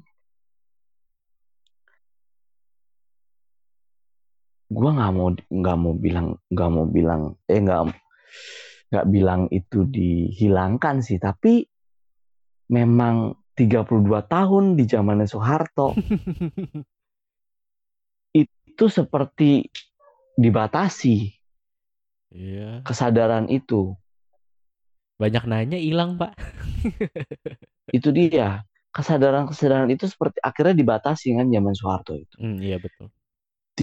gua nggak mau nggak mau bilang nggak mau bilang eh nggak nggak bilang itu dihilangkan sih, tapi memang 32 tahun di zamannya Soeharto *laughs* itu seperti dibatasi Iya. kesadaran itu. Banyak nanya hilang, Pak. *laughs* Itu dia. Kesadaran-kesadaran itu seperti akhirnya dibatasi kan zaman Soeharto itu. Hmm, iya betul.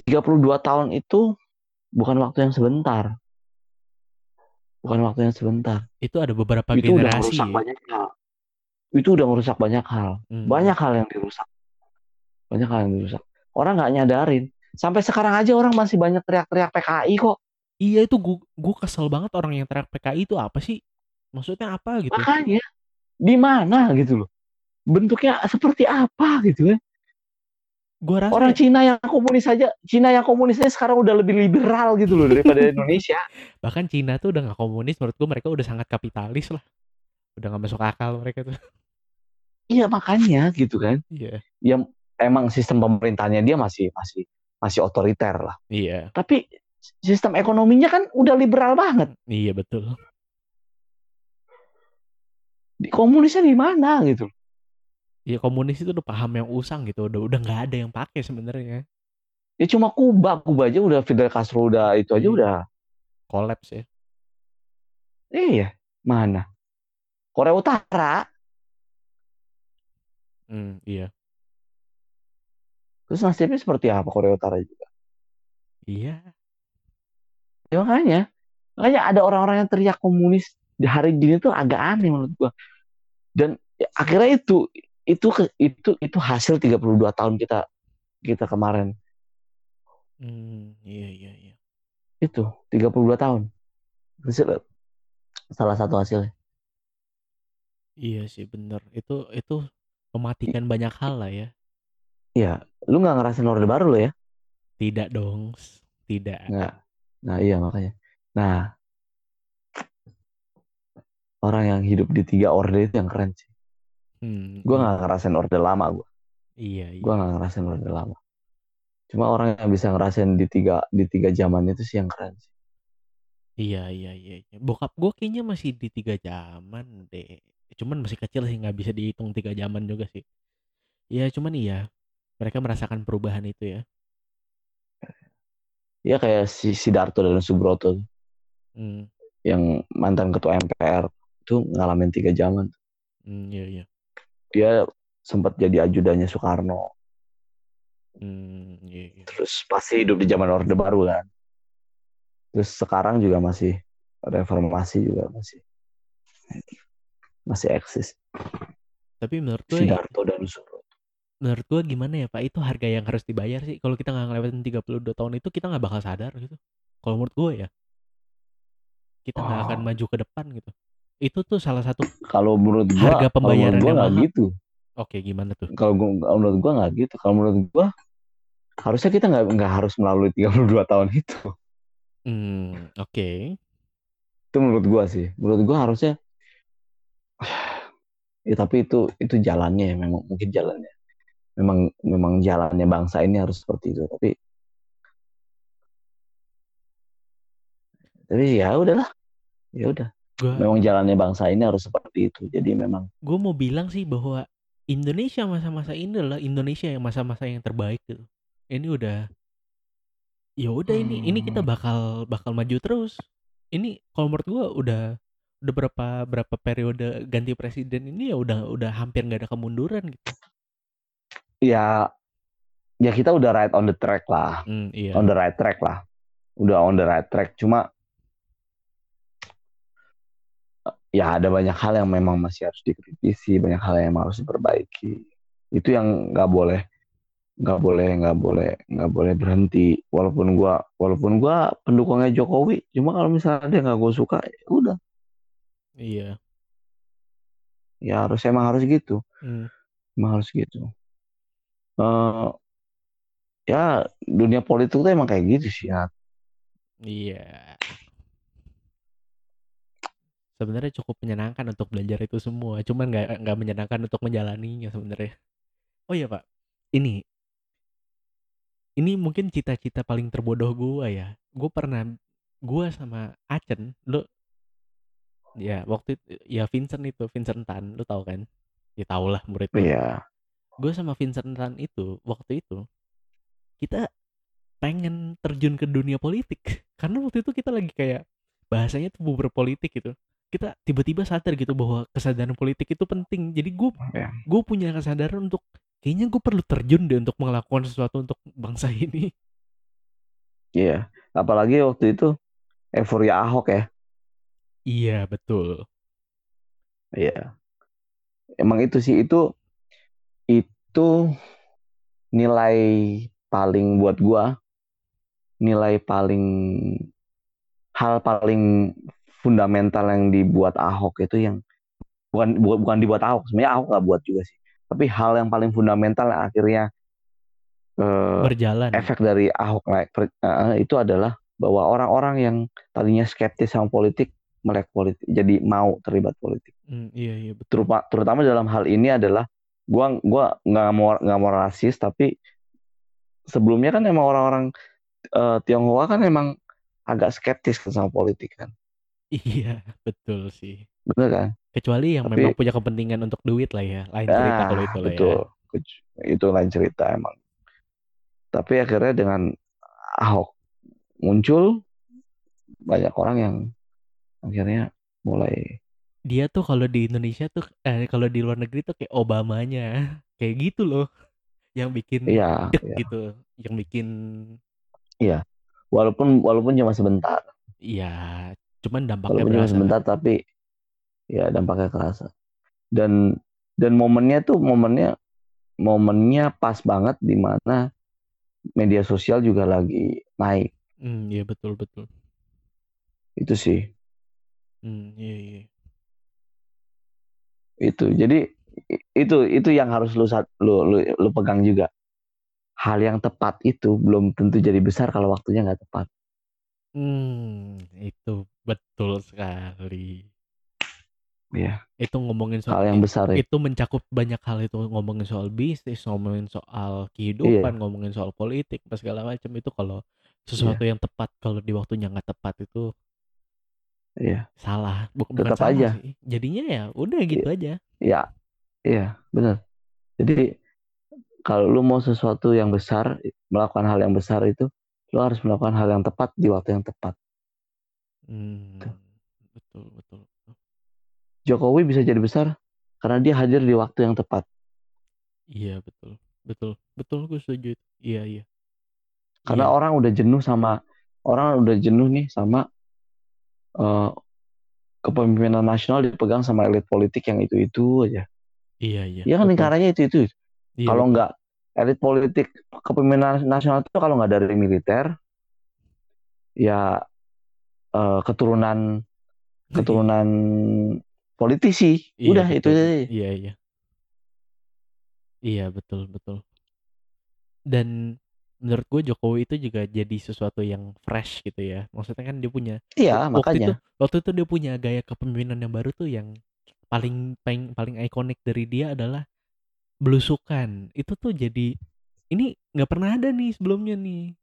32 tahun itu bukan waktu yang sebentar. Bukan waktu yang sebentar. Itu ada beberapa itu udah generasi. merusak ya. banyak hal. Itu udah merusak banyak hal. Hmm. Banyak hal yang dirusak. Banyak hal yang dirusak. Orang nggak nyadarin. Sampai sekarang aja orang masih banyak teriak-teriak PKI kok. Iya itu gua, gua kesel banget orang yang teriak PKI itu apa sih? Maksudnya apa gitu? Makanya di mana gitu loh. Bentuknya seperti apa gitu ya. Gua rasa Orang Cina yang komunis saja, Cina yang komunisnya sekarang udah lebih liberal gitu loh daripada *laughs* Indonesia. bahkan Cina tuh udah nggak komunis menurut gua mereka udah sangat kapitalis lah. Udah nggak masuk akal mereka tuh. Iya makanya gitu kan. Iya. Ya emang sistem pemerintahnya dia masih masih masih otoriter lah. Iya. Tapi sistem ekonominya kan udah liberal banget. Iya betul. Di komunisnya di mana gitu. Iya komunis itu udah paham yang usang gitu. Udah udah nggak ada yang pakai sebenarnya. Ya cuma Kuba, Kuba aja udah Fidel Castro udah itu aja Iya. udah. Kolaps ya. Iya, mana? Korea Utara. Hmm, iya. Terus nasibnya seperti apa Korea Utara juga? Iya. Ya makanya, makanya ada orang-orang yang teriak komunis di hari gini tuh agak aneh menurut gua. Dan ya, akhirnya itu itu itu itu hasil 32 tahun kita kita kemarin. Hmm, iya iya iya. Itu 32 tahun. Hasil- salah satu hasilnya. Iya sih bener. Itu itu mematikan banyak hal lah ya. Iya, lu nggak ngerasain orde baru lo ya? Tidak dong. Tidak. Nggak. Nah, iya makanya. Nah, orang yang hidup di tiga orde itu yang keren sih. Hmm, Gue iya. nggak ngerasain orde lama gue. Iya iya. Gue nggak ngerasain orde lama. Cuma orang yang bisa ngerasain di tiga di tiga zaman itu sih yang keren sih. Iya iya iya. iya. Bokap gue kayaknya masih di tiga zaman deh. Cuman masih kecil sih nggak bisa dihitung tiga zaman juga sih. Iya cuman iya. Mereka merasakan perubahan itu ya. Ya kayak si Sidarto dan Subroto Hmm, yang mantan ketua MPR itu ngalamin tiga zaman. hmm, iya iya. Dia sempat jadi ajudannya Soekarno. Hmm, iya iya. Terus pasti hidup di zaman orde baru kan. Terus sekarang juga masih reformasi juga masih masih eksis. Tapi menurut gue Sidarto dan Subroto. menurut gue gimana ya Pak itu harga yang harus dibayar sih kalau kita nggak ngelewatin 32 tahun itu kita nggak bakal sadar gitu kalau menurut gue ya kita nggak akan Oh. maju ke depan gitu itu tuh salah satu Kalau menurut gua, Harga kalau menurut pembayaran gua yang mahal. gitu. oke gimana tuh Kalau menurut gua nggak gitu. Kalau menurut gua harusnya kita nggak nggak harus melalui 32 tahun itu. hmm oke Itu menurut gua sih. Menurut gua harusnya ya tapi itu itu jalannya ya memang mungkin jalannya. Memang memang jalannya bangsa ini harus seperti itu. Tapi tapi ya udahlah. Ya udah. Memang jalannya bangsa ini harus seperti itu. Jadi memang gue mau bilang sih bahwa Indonesia masa-masa ini adalah Indonesia yang masa-masa yang terbaik gitu ini udah ya udah ini ini kita Hmm. bakal bakal maju terus ini kalau menurut gue udah udah berapa berapa periode ganti presiden ini ya udah udah hampir nggak ada kemunduran gitu ya ya kita udah right on the track lah. Hmm, iya on the right track lah. Udah on the right track. Cuma ya ada banyak hal yang memang masih harus dikritisi, banyak hal yang harus diperbaiki. Itu yang nggak boleh, nggak boleh, nggak boleh, nggak boleh berhenti. Walaupun gua, walaupun gua pendukungnya Jokowi, cuma kalau misalnya dia nggak gue suka, ya udah. Iya. Ya harus emang harus gitu. Hmm. Emang harus gitu. Eh ya dunia politik tuh emang kayak gitu sih ya. Iya. Sebenarnya cukup menyenangkan untuk belajar itu semua, cuman nggak nggak menyenangkan untuk menjalaninya sebenarnya. Oh iya Pak, ini ini mungkin cita-cita paling terbodoh gua ya. Gue pernah gua sama Acen, lu ya waktu itu ya Vincent itu Vincent Tan, lu tahu kan? Ya tau lah murid. Iya. Gue sama Vincent Tan itu waktu itu kita pengen terjun ke dunia politik *laughs* karena waktu itu kita lagi kayak bahasanya tuh berpolitik gitu kita tiba-tiba sadar gitu bahwa kesadaran politik itu penting jadi gue Ya. gue punya kesadaran untuk kayaknya gue perlu terjun deh untuk melakukan sesuatu untuk bangsa *laughs* ini Iya. Apalagi waktu itu euforia Ahok ya. Iya betul Iya. Emang itu sih itu itu nilai paling buat gua nilai paling hal paling fundamental yang dibuat Ahok itu yang bukan bu- bukan dibuat Ahok sebenarnya Ahok nggak buat juga sih tapi hal yang paling fundamental yang akhirnya eh, berjalan efek dari Ahok naik eh, itu adalah bahwa orang-orang yang tadinya skeptis sama politik melek politik jadi mau terlibat politik. Hmm, iya iya betul. Terutama, terutama dalam hal ini adalah gua gua nggak mau nggak mau rasis tapi sebelumnya kan emang orang-orang eh, Tionghoa kan emang agak skeptis kan sama politik kan. Iya betul sih. Bener kan? Kecuali yang Tapi- memang punya kepentingan untuk duit lah ya lain cerita Ah, kalau itu lah ya. betul. Ke- itu lain cerita emang. Tapi akhirnya dengan Ahok muncul banyak orang yang akhirnya mulai dia tuh kalau di Indonesia tuh eh kalau di luar negeri tuh kayak Obamanya. *laughs* Kayak gitu loh. Yang bikin iya dek iya. gitu. Yang bikin walaupun walaupun cuma sebentar. Ya cuman dampaknya walaupun cuma sebentar tapi ya dampaknya kerasa. Dan dan momennya tuh momennya momennya pas banget di mana media sosial juga lagi naik. Hmm iya betul betul. Itu sih hmm iya iya. Itu jadi itu itu yang harus lu lu lu, lu pegang juga. Hal yang tepat itu belum tentu jadi besar kalau waktunya nggak tepat. Hmm itu betul sekali. Ya itu ngomongin soal hal yang besar ya. itu mencakup banyak hal itu ngomongin soal bisnis ngomongin soal kehidupan ngomongin soal politik segala macam. Itu kalau sesuatu yang tepat kalau di waktunya nggak tepat itu iya. Salah. Bukan bukan Tetap salah aja. sih. Jadinya ya udah gitu aja. Ya iya benar. Jadi kalau lu mau sesuatu yang besar melakukan hal yang besar itu lu harus melakukan hal yang tepat di waktu yang tepat. Hmm, Tuh. betul betul. Betul. Jokowi bisa jadi besar karena dia hadir di waktu yang tepat. Iya betul. Betul. Betul gue setuju. Iya iya. Karena Iya. orang udah jenuh sama orang udah jenuh nih sama eh, kepemimpinan nasional dipegang sama elit politik yang itu itu aja. Iya iya. Ya kan lingkarannya itu itu Iya, kalau nggak elit politik kepemimpinan nasional itu kalau nggak dari militer ya eh, keturunan *laughs* keturunan politisi. Iya, udah itu betul. aja. Iya, iya. Iya, betul, betul. Dan menurut gue Jokowi itu juga jadi sesuatu yang fresh gitu ya. Maksudnya kan dia punya iya waktu itu makanya waktu itu dia punya gaya kepemimpinan yang baru tuh yang paling paling paling ikonik dari dia adalah belusukan. Itu tuh jadi ini nggak pernah ada nih sebelumnya nih.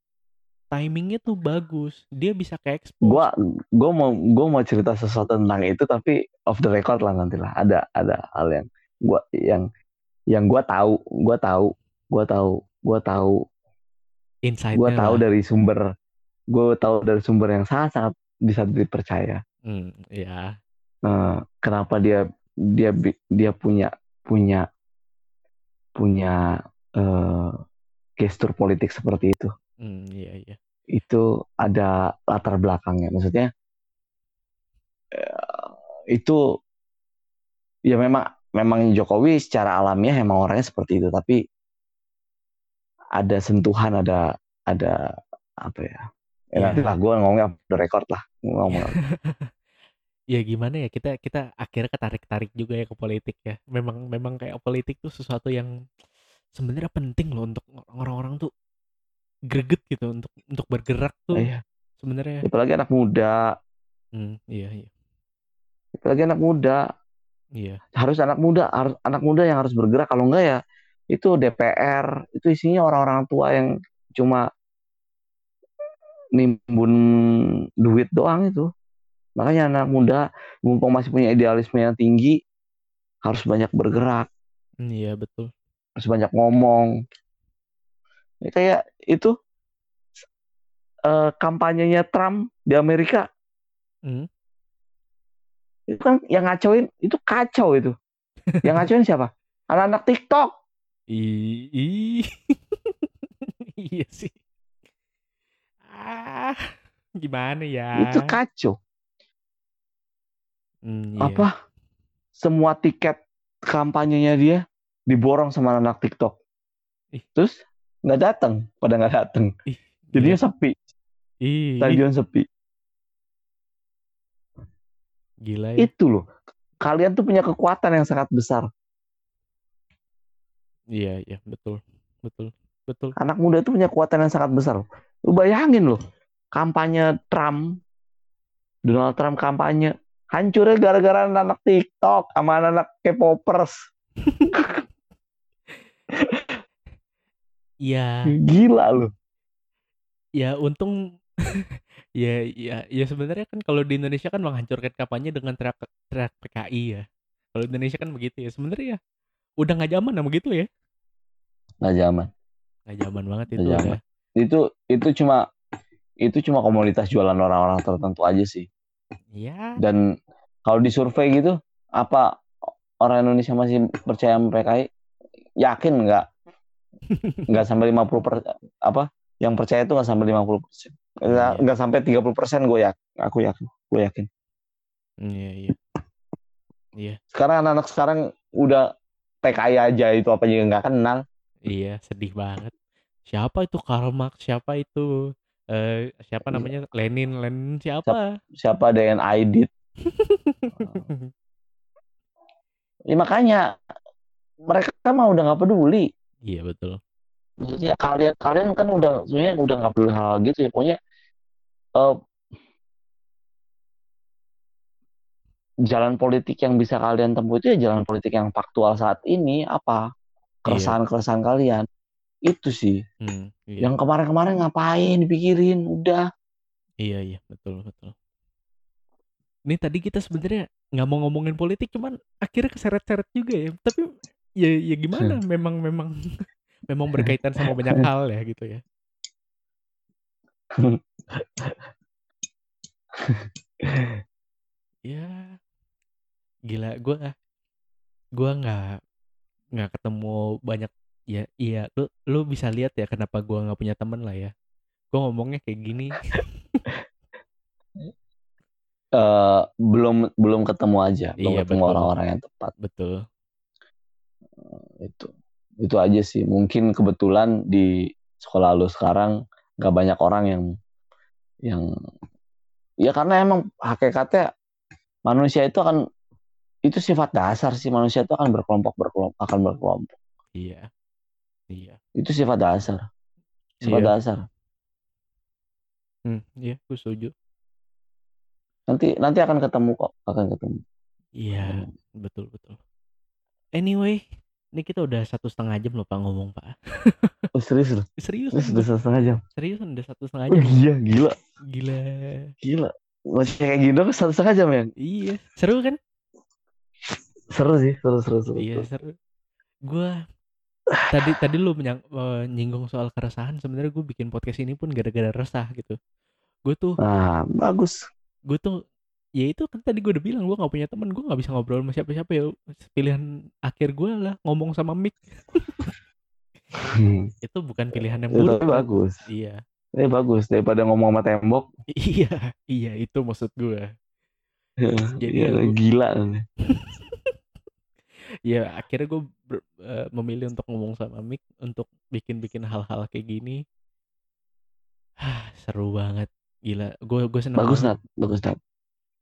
Timingnya tuh bagus. Dia bisa ke expose. gua gua mau gua mau cerita sesuatu tentang itu tapi off the record lah nanti lah ada ada hal yang gua yang yang gua tahu gua tahu gua tahu gua tahu insight-nya gua tahu lah. dari sumber gua tahu dari sumber yang sangat sangat bisa dipercaya Hmm, ya. Eh, kenapa dia dia dia punya punya punya eh, gestur politik seperti itu Hmm, iya, iya. itu ada latar belakangnya maksudnya eh, itu ya memang memang Jokowi secara alamiah emang orangnya seperti itu tapi ada sentuhan ada ada apa ya ya Iya. nanti lah gue ngomongnya the record lah ngomong *laughs* ya gimana ya kita kita akhirnya ketarik-tarik juga ya ke politik ya. Memang memang kayak politik tuh sesuatu yang sebenarnya penting loh untuk orang-orang tuh greget gitu untuk untuk bergerak tuh Iya. sebenarnya. Apalagi anak muda, Hmm, iya iya apalagi anak muda. iya. Harus anak muda, harus anak muda yang harus bergerak. Kalau enggak ya itu DPR, itu isinya orang-orang tua yang cuma nimbun duit doang itu. Makanya anak muda mumpung masih punya idealisme yang tinggi harus banyak bergerak, iya betul. harus banyak ngomong. Ya, kayak itu eh, kampanyenya Trump di Amerika Hmm. itu kan yang ngacauin itu kacau itu. Yang ngacauin siapa? Anak-anak TikTok. I- i- iya sih. Ah, gimana ya? Itu kacau. Hmm, iya. Apa? Semua tiket kampanyenya dia diborong sama anak TikTok. Ih. Terus nggak datang, pada nggak datang. Ih, Jadinya gila. sepi, Ih, stadion sepi. gila ya. Itu loh. Kalian tuh punya kekuatan yang sangat besar. Iya, iya, betul. Betul. Betul. Anak muda itu punya kekuatan yang sangat besar. Lu bayangin loh, kampanye Trump, Donald Trump kampanye, hancurnya gara-gara anak TikTok sama anak K-popers. *laughs* Iya, Gila loh. ya untung *laughs* ya ya ya sebenarnya kan kalau di Indonesia kan menghancurkan kampanye dengan teriak teriak PKI ya. Kalau Indonesia kan begitu ya. Sebenarnya ya udah nggak zaman sama gitu ya. Nggak zaman. Nggak zaman banget itu zaman. Itu itu cuma itu cuma komoditas jualan orang-orang tertentu aja sih. Ya, Dan kalau di survei gitu, apa orang Indonesia masih percaya sama PKI? Yakin nggak? *laughs* Nggak sampai 50 per, apa? Yang percaya itu nggak sampai 50 persen. Nggak, Iya. sampai 30 persen gue yakin. Aku yakin. Gue yakin. Iya, iya. Iya, Sekarang anak-anak sekarang udah PKI aja itu apa juga nggak kenal. iya, sedih banget. Siapa itu Karl Marx? Siapa itu eh siapa namanya? Lenin, Lenin siapa? Siapa yang Aidit. *laughs* Ya, makanya mereka mah udah nggak peduli. Iya, betul. Maksudnya kalian kalian kan udah sebenarnya udah nggak peduli hal gitu ya. Pokoknya eh, jalan politik yang bisa kalian tempuh itu ya jalan politik yang faktual saat ini apa keresahan-keresahan kalian itu sih Hmm, iya. yang kemarin-kemarin ngapain dipikirin udah Iya iya betul betul. Ini tadi kita sebenarnya nggak mau ngomongin politik, cuman akhirnya keseret-seret juga ya. Tapi ya ya gimana? Memang memang *laughs* memang berkaitan sama banyak hal ya gitu ya. *laughs* Ya gila gue gue nggak nggak ketemu banyak ya iya lu lu bisa lihat ya kenapa gue nggak punya temen lah ya. Gue ngomongnya kayak gini. *laughs* Eh, belum belum ketemu aja belum Iya, ketemu orang-orang yang tepat. Betul. Itu itu aja sih. Mungkin kebetulan di sekolah lu sekarang nggak banyak orang yang yang ya karena emang hakikatnya manusia itu akan itu sifat dasar sih manusia itu akan berkelompok berkelompok akan berkelompok iya iya itu sifat dasar sifat Iya. dasar Hmm, iya, gue setuju. nanti nanti akan ketemu kok akan ketemu Iya, betul betul. Anyway, ini kita udah satu setengah jam loh pak ngomong pak. oh, serius loh Serius, *laughs* serius udah setengah jam serius udah satu setengah oh, jam. iya gila Gila. gila masih kayak gini dong satu setengah jam ya Iya, seru kan? Seru sih seru seru seru, Iya seru. Gue tadi tadi lu menyang, eh, nyinggung soal keresahan. Sebenarnya gue bikin podcast ini pun gara-gara resah gitu. Gue tuh nah bagus gue tuh ya itu kan tadi gue udah bilang gue nggak punya teman gue nggak bisa ngobrol sama siapa-siapa ya pilihan akhir gue lah ngomong sama Mik itu bukan pilihan yang Ya, buruk kan? bagus iya Eh bagus daripada ngomong sama tembok. iya iya itu maksud gue *laughs* Jadi Iya, ya gua- gila. *laughs* ya akhirnya gue memilih untuk ngomong sama Mik untuk bikin-bikin hal-hal kayak gini Hah, seru banget gila gue gue seneng Bagus banget. Nat, bagus Nat.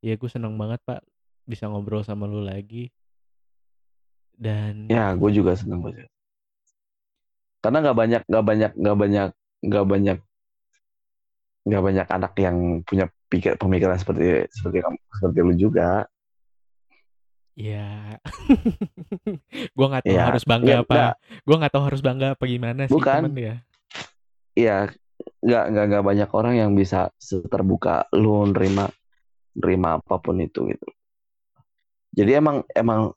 Ya gue seneng banget Pak bisa ngobrol sama lu lagi. Dan Ya, gue juga seneng banget. Karena nggak banyak, nggak banyak, nggak banyak, nggak banyak, nggak banyak anak yang punya pikir pemikiran seperti seperti kamu, seperti lu juga. *laughs* ya gue nggak tahu Ya, harus bangga nggak, apa. Gue nggak tahu harus bangga apa gimana sih bukan. cuman ya. Iya, nggak nggak nggak banyak orang yang bisa terbuka lu nerima nerima apa pun itu gitu. Jadi emang emang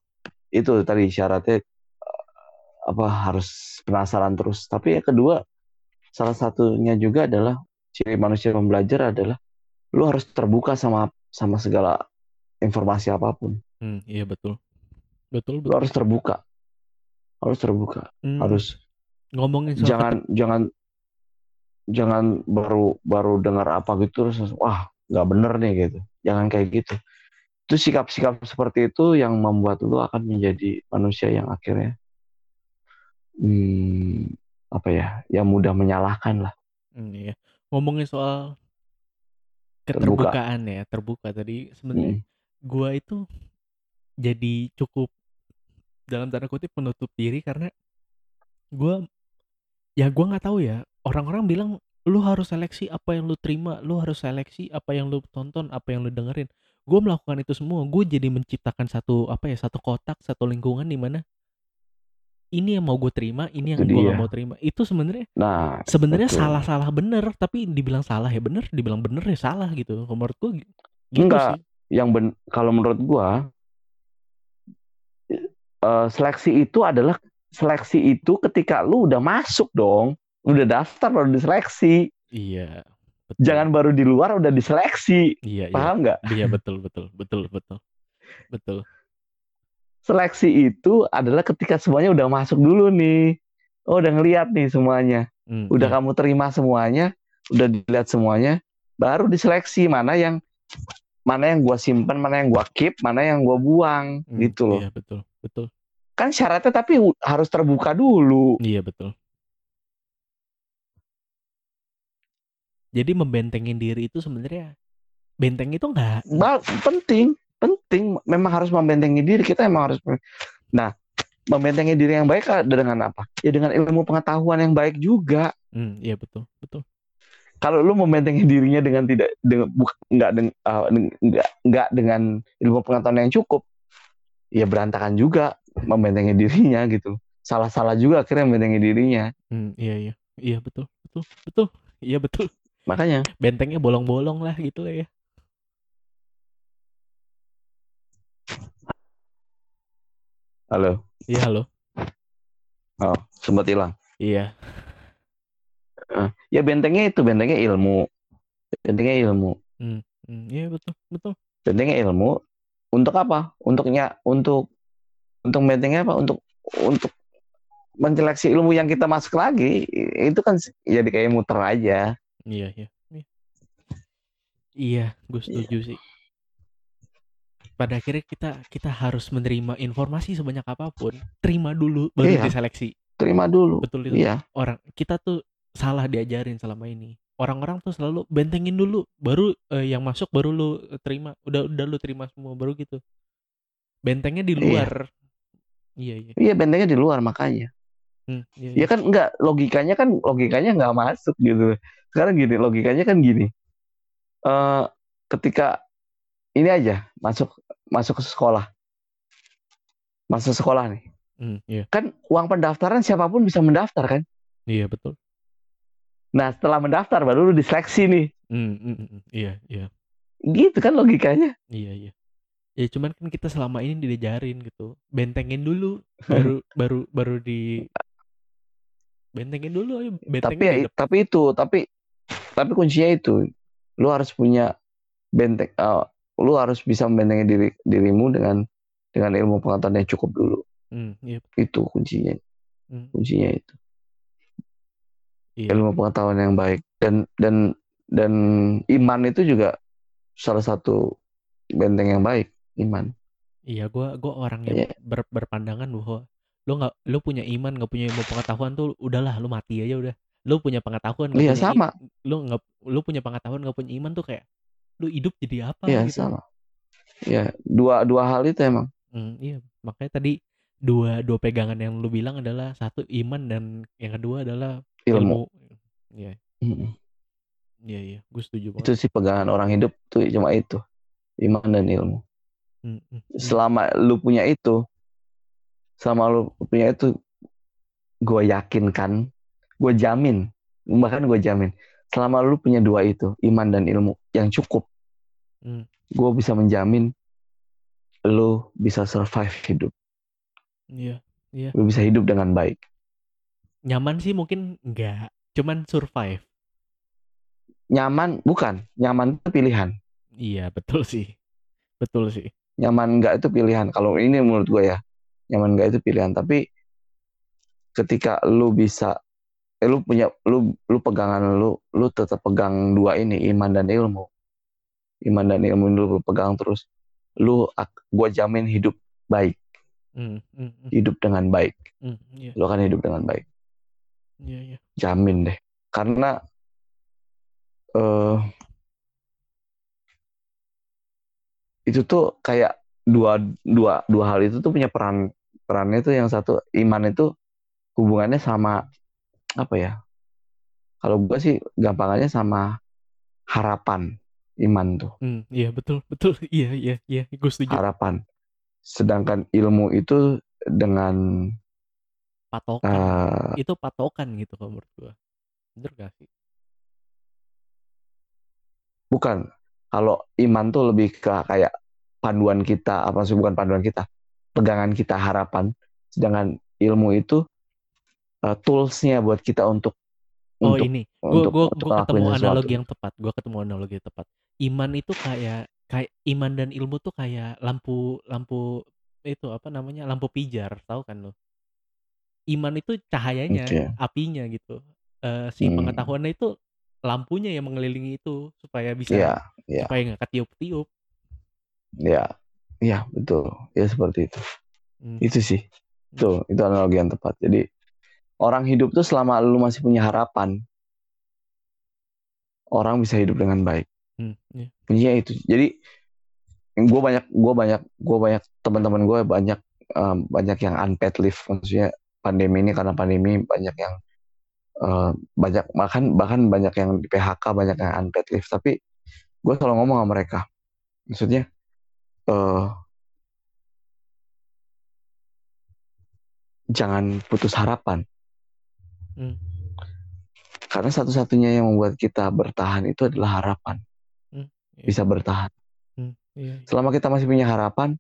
itu tadi syaratnya eh, apa harus penasaran terus. Tapi yang kedua salah satunya juga adalah ciri manusia yang belajar adalah lu harus terbuka sama sama segala informasi apa pun. Hmm, iya betul. Betul Lu betul. harus terbuka. Harus terbuka. Hmm, Harus ngomongin soal jangan jangan jangan baru baru dengar apa gitu terus wah nggak bener nih gitu. Jangan kayak gitu. Itu sikap-sikap seperti itu yang membuat lu akan menjadi manusia yang akhirnya hmm, apa ya, yang mudah menyalahkan lah. Hmm, iya. Ngomongin soal Terbuka. keterbukaan ya, terbuka tadi sebenarnya Mm. gua itu jadi cukup dalam tanda kutip menutup diri karena gua ya gua nggak tahu ya orang-orang bilang lu harus seleksi apa yang lu terima lu harus seleksi apa yang lu tonton apa yang lu dengerin gue melakukan itu semua gue jadi menciptakan satu apa ya satu kotak satu lingkungan di mana ini yang mau gue terima ini yang gue gak mau terima itu sebenarnya Nah, sebenarnya betul. salah-salah bener tapi dibilang salah ya bener dibilang bener ya salah gitu menurut gue gitu Enggak. sih yang ben kalau menurut gua eh, seleksi itu adalah seleksi itu ketika lu udah masuk dong, udah daftar baru diseleksi. iya betul. Jangan baru di luar udah diseleksi. iya iya Paham nggak? iya betul betul betul betul betul Seleksi itu adalah ketika semuanya udah masuk dulu nih. Oh, udah ngeliat nih semuanya. Hmm, Udah iya. kamu terima semuanya, udah dilihat semuanya, baru diseleksi mana yang mana yang gua simpen, mana yang gua keep, mana yang gua buang Hmm, gitu loh. iya betul betul Kan syaratnya tapi harus terbuka dulu. Iya betul. Jadi membentengin diri itu sebenarnya benteng itu enggak Ba- penting, penting. Memang harus membentengi diri. Kita emang harus. Nah, membentengi diri yang baik ada dengan apa? Ya dengan ilmu pengetahuan yang baik juga. Hmm, iya betul, betul. Kalau lu membentengi dirinya dengan tidak dengan buk- nggak uh, dengan ilmu pengetahuan yang cukup, ya berantakan juga membentengi dirinya gitu. Salah-salah juga akhirnya membentengi dirinya. Hmm, iya iya. Iya betul, betul, betul. Iya betul. Makanya Bentengnya bolong-bolong lah gitu lah ya. halo, Iya halo. oh, sempat hilang. Iya. Ya bentengnya itu bentengnya ilmu, bentengnya ilmu. Hmm, iya betul, betul. bentengnya ilmu untuk apa? Untuknya untuk untuk bentengnya apa? Untuk untuk menyeleksi ilmu yang kita masuk lagi itu kan jadi kayak muter aja. Iya, iya. Iya, iya gue setuju sih. Pada akhirnya kita kita harus menerima informasi sebanyak apa pun, terima dulu baru Iya. diseleksi. Terima dulu. Betul itu. Iya. Orang kita tuh salah diajarin selama ini. Orang-orang tuh selalu bentengin dulu, baru eh, yang masuk baru lu terima. Udah udah lu terima semua baru gitu. Bentengnya di Iya. luar. Iya, iya. Iya bentengnya di luar makanya. Hmm, iya, Ya iya. kan enggak logikanya kan logikanya nggak masuk gitu. Sekarang gini logikanya kan gini. Eh ketika ini aja masuk masuk ke sekolah. Masuk sekolah nih. Hmm, iya. Kan uang pendaftaran siapa pun bisa mendaftar kan? Iya, betul. Nah, setelah mendaftar baru lu diseleksi nih. Hmm, hmm, hmm. iya, iya. Gitu kan logikanya. Iya, iya. Ya cuman kan kita selama ini diajarin gitu. Bentengin dulu baru *laughs* baru baru di bentengin dulu ayo tapi bentengin ya, di depan. tapi itu tapi tapi kuncinya itu lu harus punya benteng eh, lu harus bisa membentengi diri dirimu dengan dengan ilmu pengetahuan yang cukup dulu Hmm, iya. itu kuncinya Hmm, kuncinya itu iya. ilmu pengetahuan yang baik dan dan dan iman itu juga salah satu benteng yang baik iman Iya, gua gua orang yang Iya. ber- berpandangan bahwa lu nggak lu punya iman nggak punya ilmu pengetahuan tuh udahlah lu mati aja udah. Lu punya pengetahuan iya i- sama lu nggak lu punya pengetahuan nggak punya iman tuh kayak lu hidup jadi apa iya gitu. sama ya dua dua hal itu emang Hmm, iya, makanya tadi dua dua pegangan yang lu bilang adalah satu iman dan yang kedua adalah ilmu. Iya, Mm. iya, iya, gue setuju itu banget. sih pegangan orang hidup tuh cuma itu iman dan ilmu Hmm, hmm, selama lu punya itu selama lu punya itu gue yakinkan gue jamin bahkan gue jamin selama lu punya dua itu iman dan ilmu yang cukup Hmm. gue bisa menjamin lu bisa survive hidup Iya, iya. lu bisa hidup dengan baik Nyaman sih mungkin enggak, cuman survive. nyaman bukan. Nyaman itu pilihan. Iya, betul sih. Betul sih. nyaman enggak itu pilihan. Kalau ini menurut gue ya nyaman enggak itu pilihan. Tapi ketika lu bisa eh, lu punya lu lu pegangan lu lu tetap pegang dua ini iman dan ilmu. Iman dan ilmu lu pegang terus lu gue jamin hidup baik. Hmm, hmm, hmm, hidup dengan baik. Iya, lu akan hidup dengan baik iya, iya. jamin deh karena eh itu tuh kayak dua dua dua hal itu tuh punya peran perannya tuh yang satu iman itu hubungannya sama apa ya kalau gue sih gampangannya sama harapan iman tuh Hmm, iya betul, betul. *laughs* Iya, iya, iya. Gue setuju. harapan sedangkan ilmu itu dengan Patokan. eh, Itu patokan gitu kalau menurut gue. Bener gak sih? bukan kalau iman tuh lebih ke kayak panduan kita apa sih bukan panduan kita pegangan kita harapan sedangkan ilmu itu eh, toolsnya buat kita untuk Oh untuk ini, gue untuk gue untuk gue ketemu sesuatu analogi yang tepat. Gue ketemu analogi yang tepat. Iman itu kayak kayak iman dan ilmu tuh kayak lampu lampu itu apa namanya lampu pijar, tahu kan lo? Iman itu cahayanya, Oke. apinya gitu. Eh, si Hmm. pengetahuannya itu lampunya yang mengelilingi itu supaya bisa Iya, iya, supaya nggak ketiup-tiup. iya, iya betul, ya seperti itu. Hmm. Itu sih, itu itu analogi yang tepat. Jadi orang hidup tuh selama lu masih punya harapan, orang bisa hidup dengan baik. Hmm, iya. Kuncinya itu. Jadi gue banyak, gue banyak, gue banyak teman-teman gue banyak um, banyak yang unpaid leave, maksudnya pandemi ini karena pandemi banyak yang uh, banyak bahkan bahkan banyak yang di PHK, banyak yang unpaid leave. Tapi gue selalu ngomong sama mereka, maksudnya uh, jangan putus harapan. Hmm. Karena satu-satunya yang membuat kita bertahan itu adalah harapan. Hmm, iya. Bisa bertahan. Hmm, iya, iya. Selama kita masih punya harapan,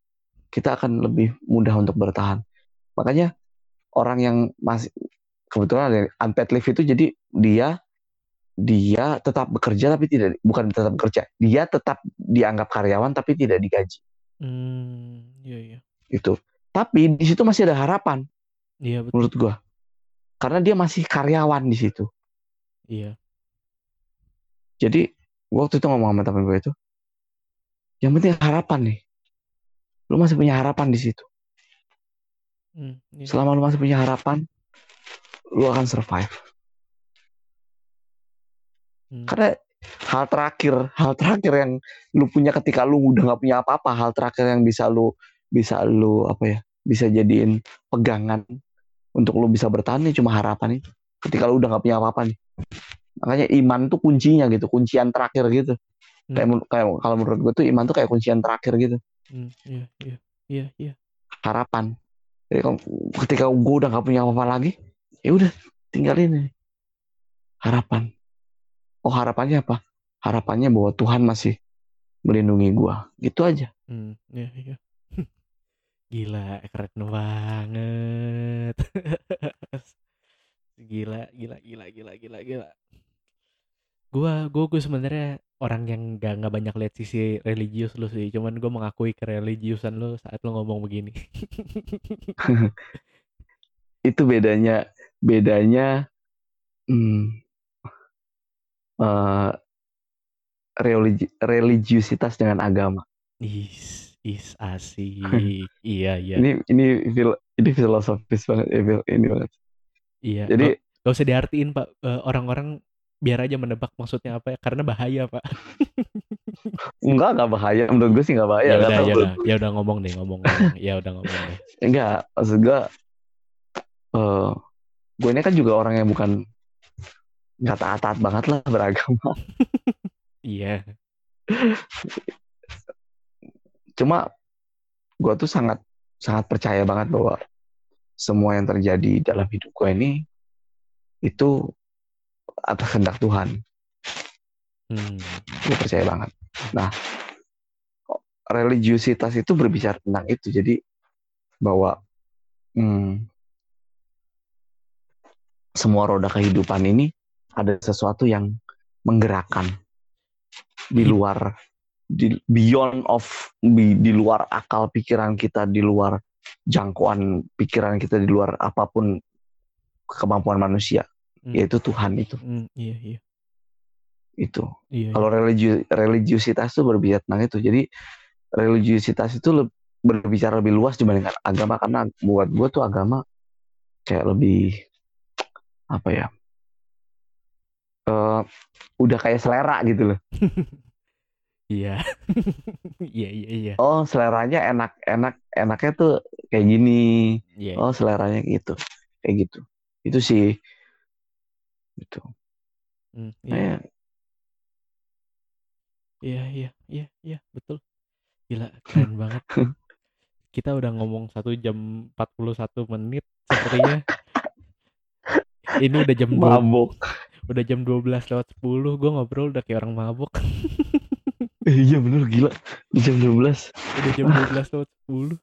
kita akan lebih mudah untuk bertahan. Makanya orang yang masih kebetulan ada unpaid leave itu jadi dia dia tetap bekerja tapi tidak bukan tetap bekerja. Dia tetap dianggap karyawan tapi tidak digaji. Hmm, iya, iya. Itu. Tapi di situ masih ada harapan Iya betul. menurut gua. Karena dia masih karyawan di situ. Iya. Jadi gua waktu itu ngomong sama temen gue itu, yang penting harapan nih. Lu masih punya harapan di situ. Hmm, iya. Selama lu masih punya harapan, lu akan survive. Hmm. Karena hal terakhir, hal terakhir yang lu punya ketika lu udah nggak punya apa-apa, hal terakhir yang bisa lu bisa lu apa ya, bisa jadiin pegangan untuk lu bisa bertahan nih cuma harapan itu. Ketika lu udah nggak punya apa-apa nih. Makanya iman tuh kuncinya gitu, kuncian terakhir gitu. Hmm. Kayak, kayak kalau menurut gue tuh iman tuh kayak kuncian terakhir gitu. Hmm, iya, iya, iya, iya. harapan. Jadi ketika gue udah nggak punya apa-apa lagi, ya udah tinggal ini harapan. Oh harapannya apa? Harapannya bahwa Tuhan masih melindungi gue. Gitu aja. Hmm, iya, iya. *laughs* Gila, keren banget. *laughs* gila, gila, gila, gila, gila, gila. Gua, gua, gua sebenarnya orang yang gak, nggak banyak lihat sisi religius lu sih. Cuman gue mengakui kereligiusan lu saat lu ngomong begini. *laughs* Itu bedanya bedanya hmm, eh, religi- religiusitas dengan agama. Is, is asik. *laughs* iya, iya, Ini ini fil- ini filosofis banget. Phil. Ini banget. iya. Jadi Gak, gak usah diartiin pak. Eh, Orang-orang biar aja menebak maksudnya apa ya. Karena bahaya pak. Enggak, enggak bahaya. Menurut gue sih enggak bahaya. ya udah ya udah ya udah ngomong deh ngomong ngomong ya udah ngomong deh Enggak, maksud gue, eh gue ini kan juga orang yang bukan nggak taat-taat banget lah beragama. iya Cuma gue tuh sangat sangat percaya banget bahwa semua yang terjadi dalam hidup gue ini itu atas kehendak Tuhan. hmm. Gue percaya banget. Nah, religiusitas itu berbicara tentang itu. Jadi bahwa hmm, semua roda kehidupan ini ada sesuatu yang menggerakkan di Hid- luar di beyond of di, di luar akal pikiran kita di luar jangkauan pikiran kita di luar apa pun kemampuan manusia Hmm. yaitu Tuhan itu. Hmm, iya iya. Itu. Iya kalau religi religiusitas itu berbicara tentang itu. Jadi religiusitas itu le- berbicara lebih luas dibandingkan agama. Karena buat gue tuh agama kayak lebih apa ya eh udah kayak selera gitu loh. *laughs* Iya. *laughs* Iya iya iya. Oh seleranya enak enak enaknya tuh kayak gini. Iya. Oh seleranya gitu. Kayak gitu. Itu sih gitu Hmm, iya Eh, Iya iya iya iya betul. Gila keren banget. *laughs* Kita udah ngomong satu jam 41 menit sepertinya. Ini udah jam 2, mabuk udah jam 12 lewat 10 gue ngobrol udah kayak orang mabuk. Eh, *laughs* iya bener gila jam 12 udah jam 12 lewat 10.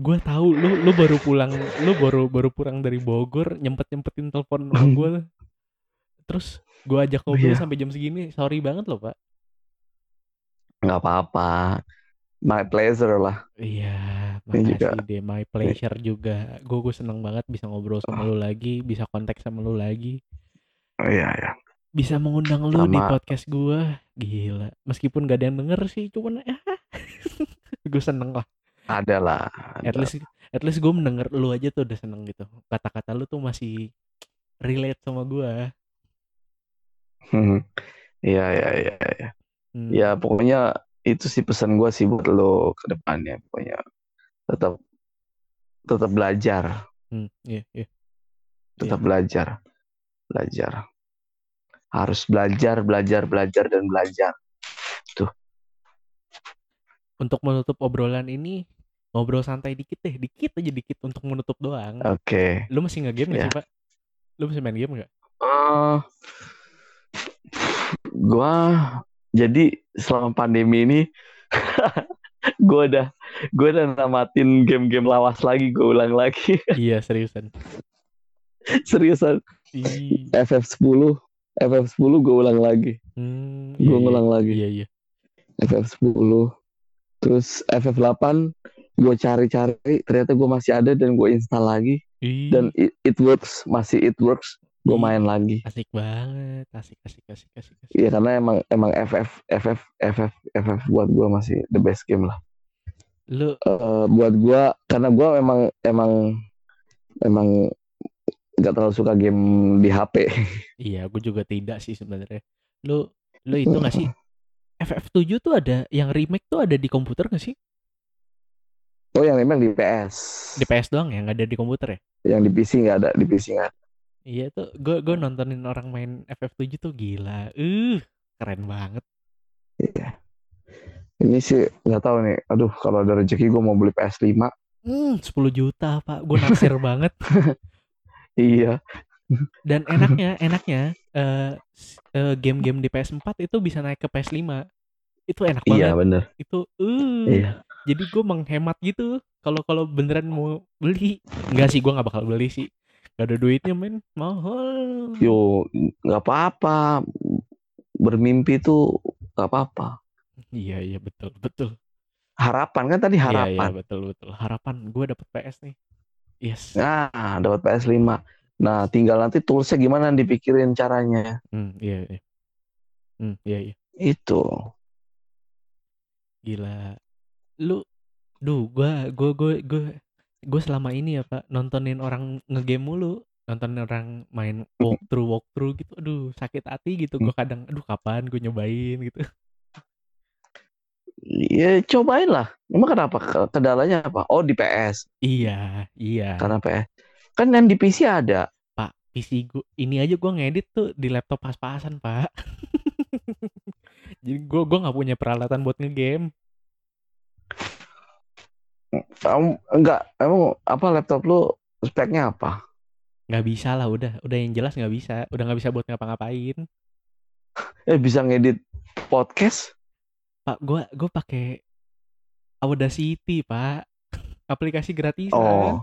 Gue tahu lu lu baru pulang lu baru baru pulang dari Bogor nyempet-nyempetin telepon sama gue. Terus gue ajak Oh, ngobrol iya. sampai jam segini. Sorry banget loh, Pak. nggak apa-apa my pleasure lah Iya, Ini makasih juga- deh. My pleasure juga. Gue gue seneng banget bisa ngobrol sama lu lagi, bisa kontak sama lu lagi, oh, iya ya bisa mengundang lu di Sama- podcast gue. Gila. Meskipun gak ada yang denger sih, cuman ya *laughs* gue seneng lah. ada lah At least at least gue mendenger lu aja tuh udah seneng gitu. Kata-kata lu tuh masih relate sama gue. Hmm. Iya, iya, iya, iya. Hmm. Ya, pokoknya itu sih pesan gue sih buat lo ke depannya. Pokoknya tetap tetap belajar, Hmm, iya, iya. tetap belajar, belajar. Harus belajar, belajar, belajar dan belajar. Untuk menutup obrolan ini, ngobrol santai dikit deh, dikit aja dikit untuk menutup doang. Oke. Lu masih nge-game gak Ya. sih, Pak? Lu masih main game gak? Eh, gua jadi selama pandemi ini *laughs* gua udah gua udah namatin game-game lawas lagi, gua ulang lagi. *laughs* iya, seriusan. Seriusan, Ih, FF10, FF10 gua ulang lagi. hmm, Gua iya, ngulang iya, lagi. Iya, iya. FF10 terus FF8 gue cari-cari ternyata gue masih ada dan gue install lagi Ih, dan it, it works masih it works gue main lagi asik banget, asik, asik, asik, asik. Iya karena emang emang FF FF FF FF buat gue masih the best game lah Lu, Eh, buat gue karena gue emang emang emang nggak terlalu suka game di HP *laughs* iya, gue juga tidak sih sebenarnya. Lu, lu itu gak sih? FF7 tuh ada, yang remake tuh ada di komputer gak sih? oh yang emang di PS Di PS doang ya, nggak ada di komputer ya? yang di PC nggak ada di PC nggak. Iya tuh, gue gue nontonin orang main FF7 tuh gila, uh, keren banget. Iya. Ini sih nggak tahu nih. Aduh, kalau ada rezeki gue mau beli PS5. Hmm, 10 juta pak, gue naksir *laughs* banget. Iya. Dan enaknya, enaknya eh, s- eh, game-game di PS4 itu bisa naik ke PS5. Itu enak Iya banget. bener. Itu, uh, Iya. jadi gue menghemat gitu. Kalau kalau beneran mau beli, enggak sih gue nggak bakal beli sih. Gak ada duitnya men, mahal. Yo nggak apa-apa. Bermimpi tuh nggak apa-apa. Iya iya betul betul. Harapan kan tadi Iya iya harapan. betul betul. Harapan gue dapet PS nih. Yes. Nah, dapat PS5. Nah, tinggal nanti toolsnya gimana dipikirin caranya. Hmm, iya iya. Hmm, iya iya. Itu. Gila. Lu duh gua gua gua gua gua selama ini ya Pak nontonin orang ngegame mulu, nontonin orang main walkthrough walkthrough gitu. Aduh, sakit hati gitu gua kadang aduh kapan gue nyobain gitu. Ya cobain lah. Emang kenapa? Ke- Kendalanya apa? Oh di PS. Iya, iya. Karena PS. Kan yang di PC ada. Pak, PC gua ini aja gua ngedit tuh di laptop pas-pasan, Pak. *laughs* Jadi gua gua nggak punya peralatan buat ngegame. Kamu enggak, apa laptop lu speknya apa? Nggak bisa lah, udah udah yang jelas nggak bisa. Udah nggak bisa buat ngapa-ngapain. Eh bisa ngedit podcast? Pak, gua gua pakai Audacity, Pak. *laughs* Aplikasi gratisan. Oh.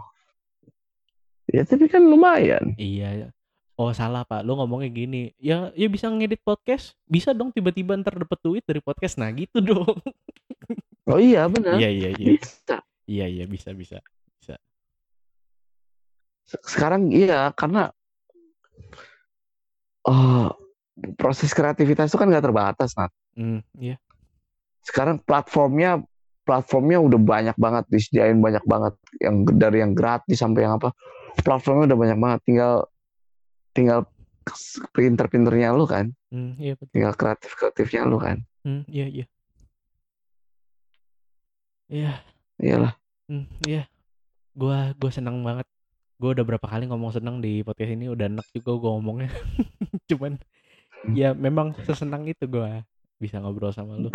Ya tapi kan lumayan. Iya. Oh salah pak, lu ngomongnya gini, ya ya bisa ngedit podcast, bisa dong tiba-tiba ntar dapet duit dari podcast, nah gitu dong. Oh iya benar. Iya iya iya, Bisa. Iya iya bisa bisa. Se- Sekarang iya karena oh, proses kreativitas itu kan nggak terbatas, Nat. Hmm, iya. Sekarang platformnya platformnya udah banyak banget disediain banyak banget yang dari yang gratis sampai yang apa platformnya udah banyak banget tinggal tinggal pinter-pinternya lu kan Hmm, iya betul. tinggal kreatif-kreatifnya lu kan Hmm, iya iya. Iya, iyalah hmm, iya. Gua gua seneng banget. Gua udah berapa kali ngomong seneng di podcast ini, udah enak juga gua ngomongnya. *laughs* Cuman ya memang sesenang itu gua bisa ngobrol sama lu.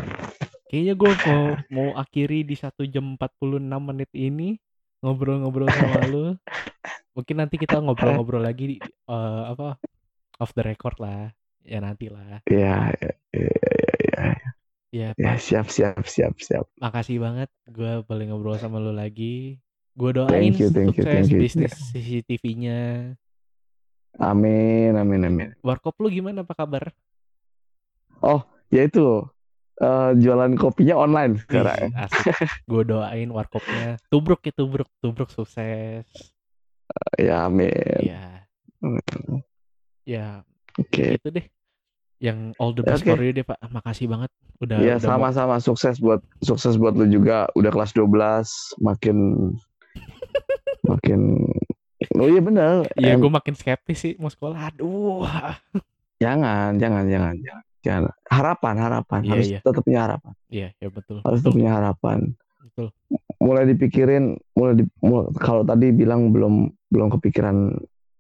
Kayaknya gua mau mau akhiri di satu jam 46 menit ini ngobrol-ngobrol sama lu. Mungkin nanti kita ngobrol-ngobrol lagi eh, apa off the record lah. Ya nanti lah. ya ya ya, ya, Ya, ya, siap siap siap siap makasih banget gua boleh ngobrol sama lu lagi. Gua doain Thank you, thank you, sukses thank you. bisnis CCTV-nya. amin amin amin Warkop lu gimana apa kabar? ya itu eh, jualan kopinya online sekarang asik. Gue doain warkopnya tubruk ya tubruk, tubruk sukses. ya amin Iya. Ya, oke itu deh. Yang all the best Oke. for you deh, Pak. Makasih banget udah ya sama-sama sukses buat sukses buat lu juga udah kelas 12 makin *laughs* makin oh iya bener Iya, gue makin skeptis sih mau sekolah. Aduh. jangan jangan jangan jangan jangan harapan harapan Iya, harus iya. tetap punya harapan Iya, ya betul. harus tetap Betul. punya harapan betul. mulai dipikirin mulai di mul- kalau tadi bilang belum belum kepikiran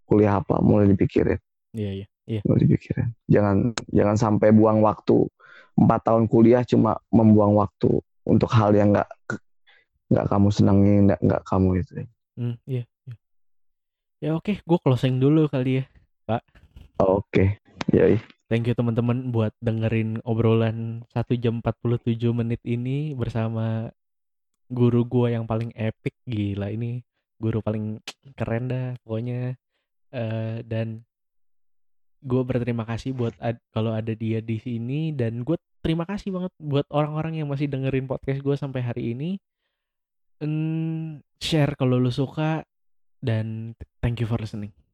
kuliah apa mulai dipikirin Iya, iya. Iya. mulai dipikirin. Jangan jangan sampai buang waktu. Empat tahun kuliah cuma membuang waktu untuk hal yang nggak nggak kamu senangi nggak nggak kamu itu. Hmm, iya, iya. Ya oke, gue closing dulu kali ya. oke. Yoi. Thank you teman-teman buat dengerin obrolan 1 jam 47 menit ini bersama guru gua yang paling epic. Gila ini guru paling keren dah pokoknya. Eh, dan gue berterima kasih buat ad- kalau ada dia di sini dan gue terima kasih banget buat orang-orang yang masih dengerin podcast gue sampai hari ini. Hmm, share kalau lu suka dan thank you for listening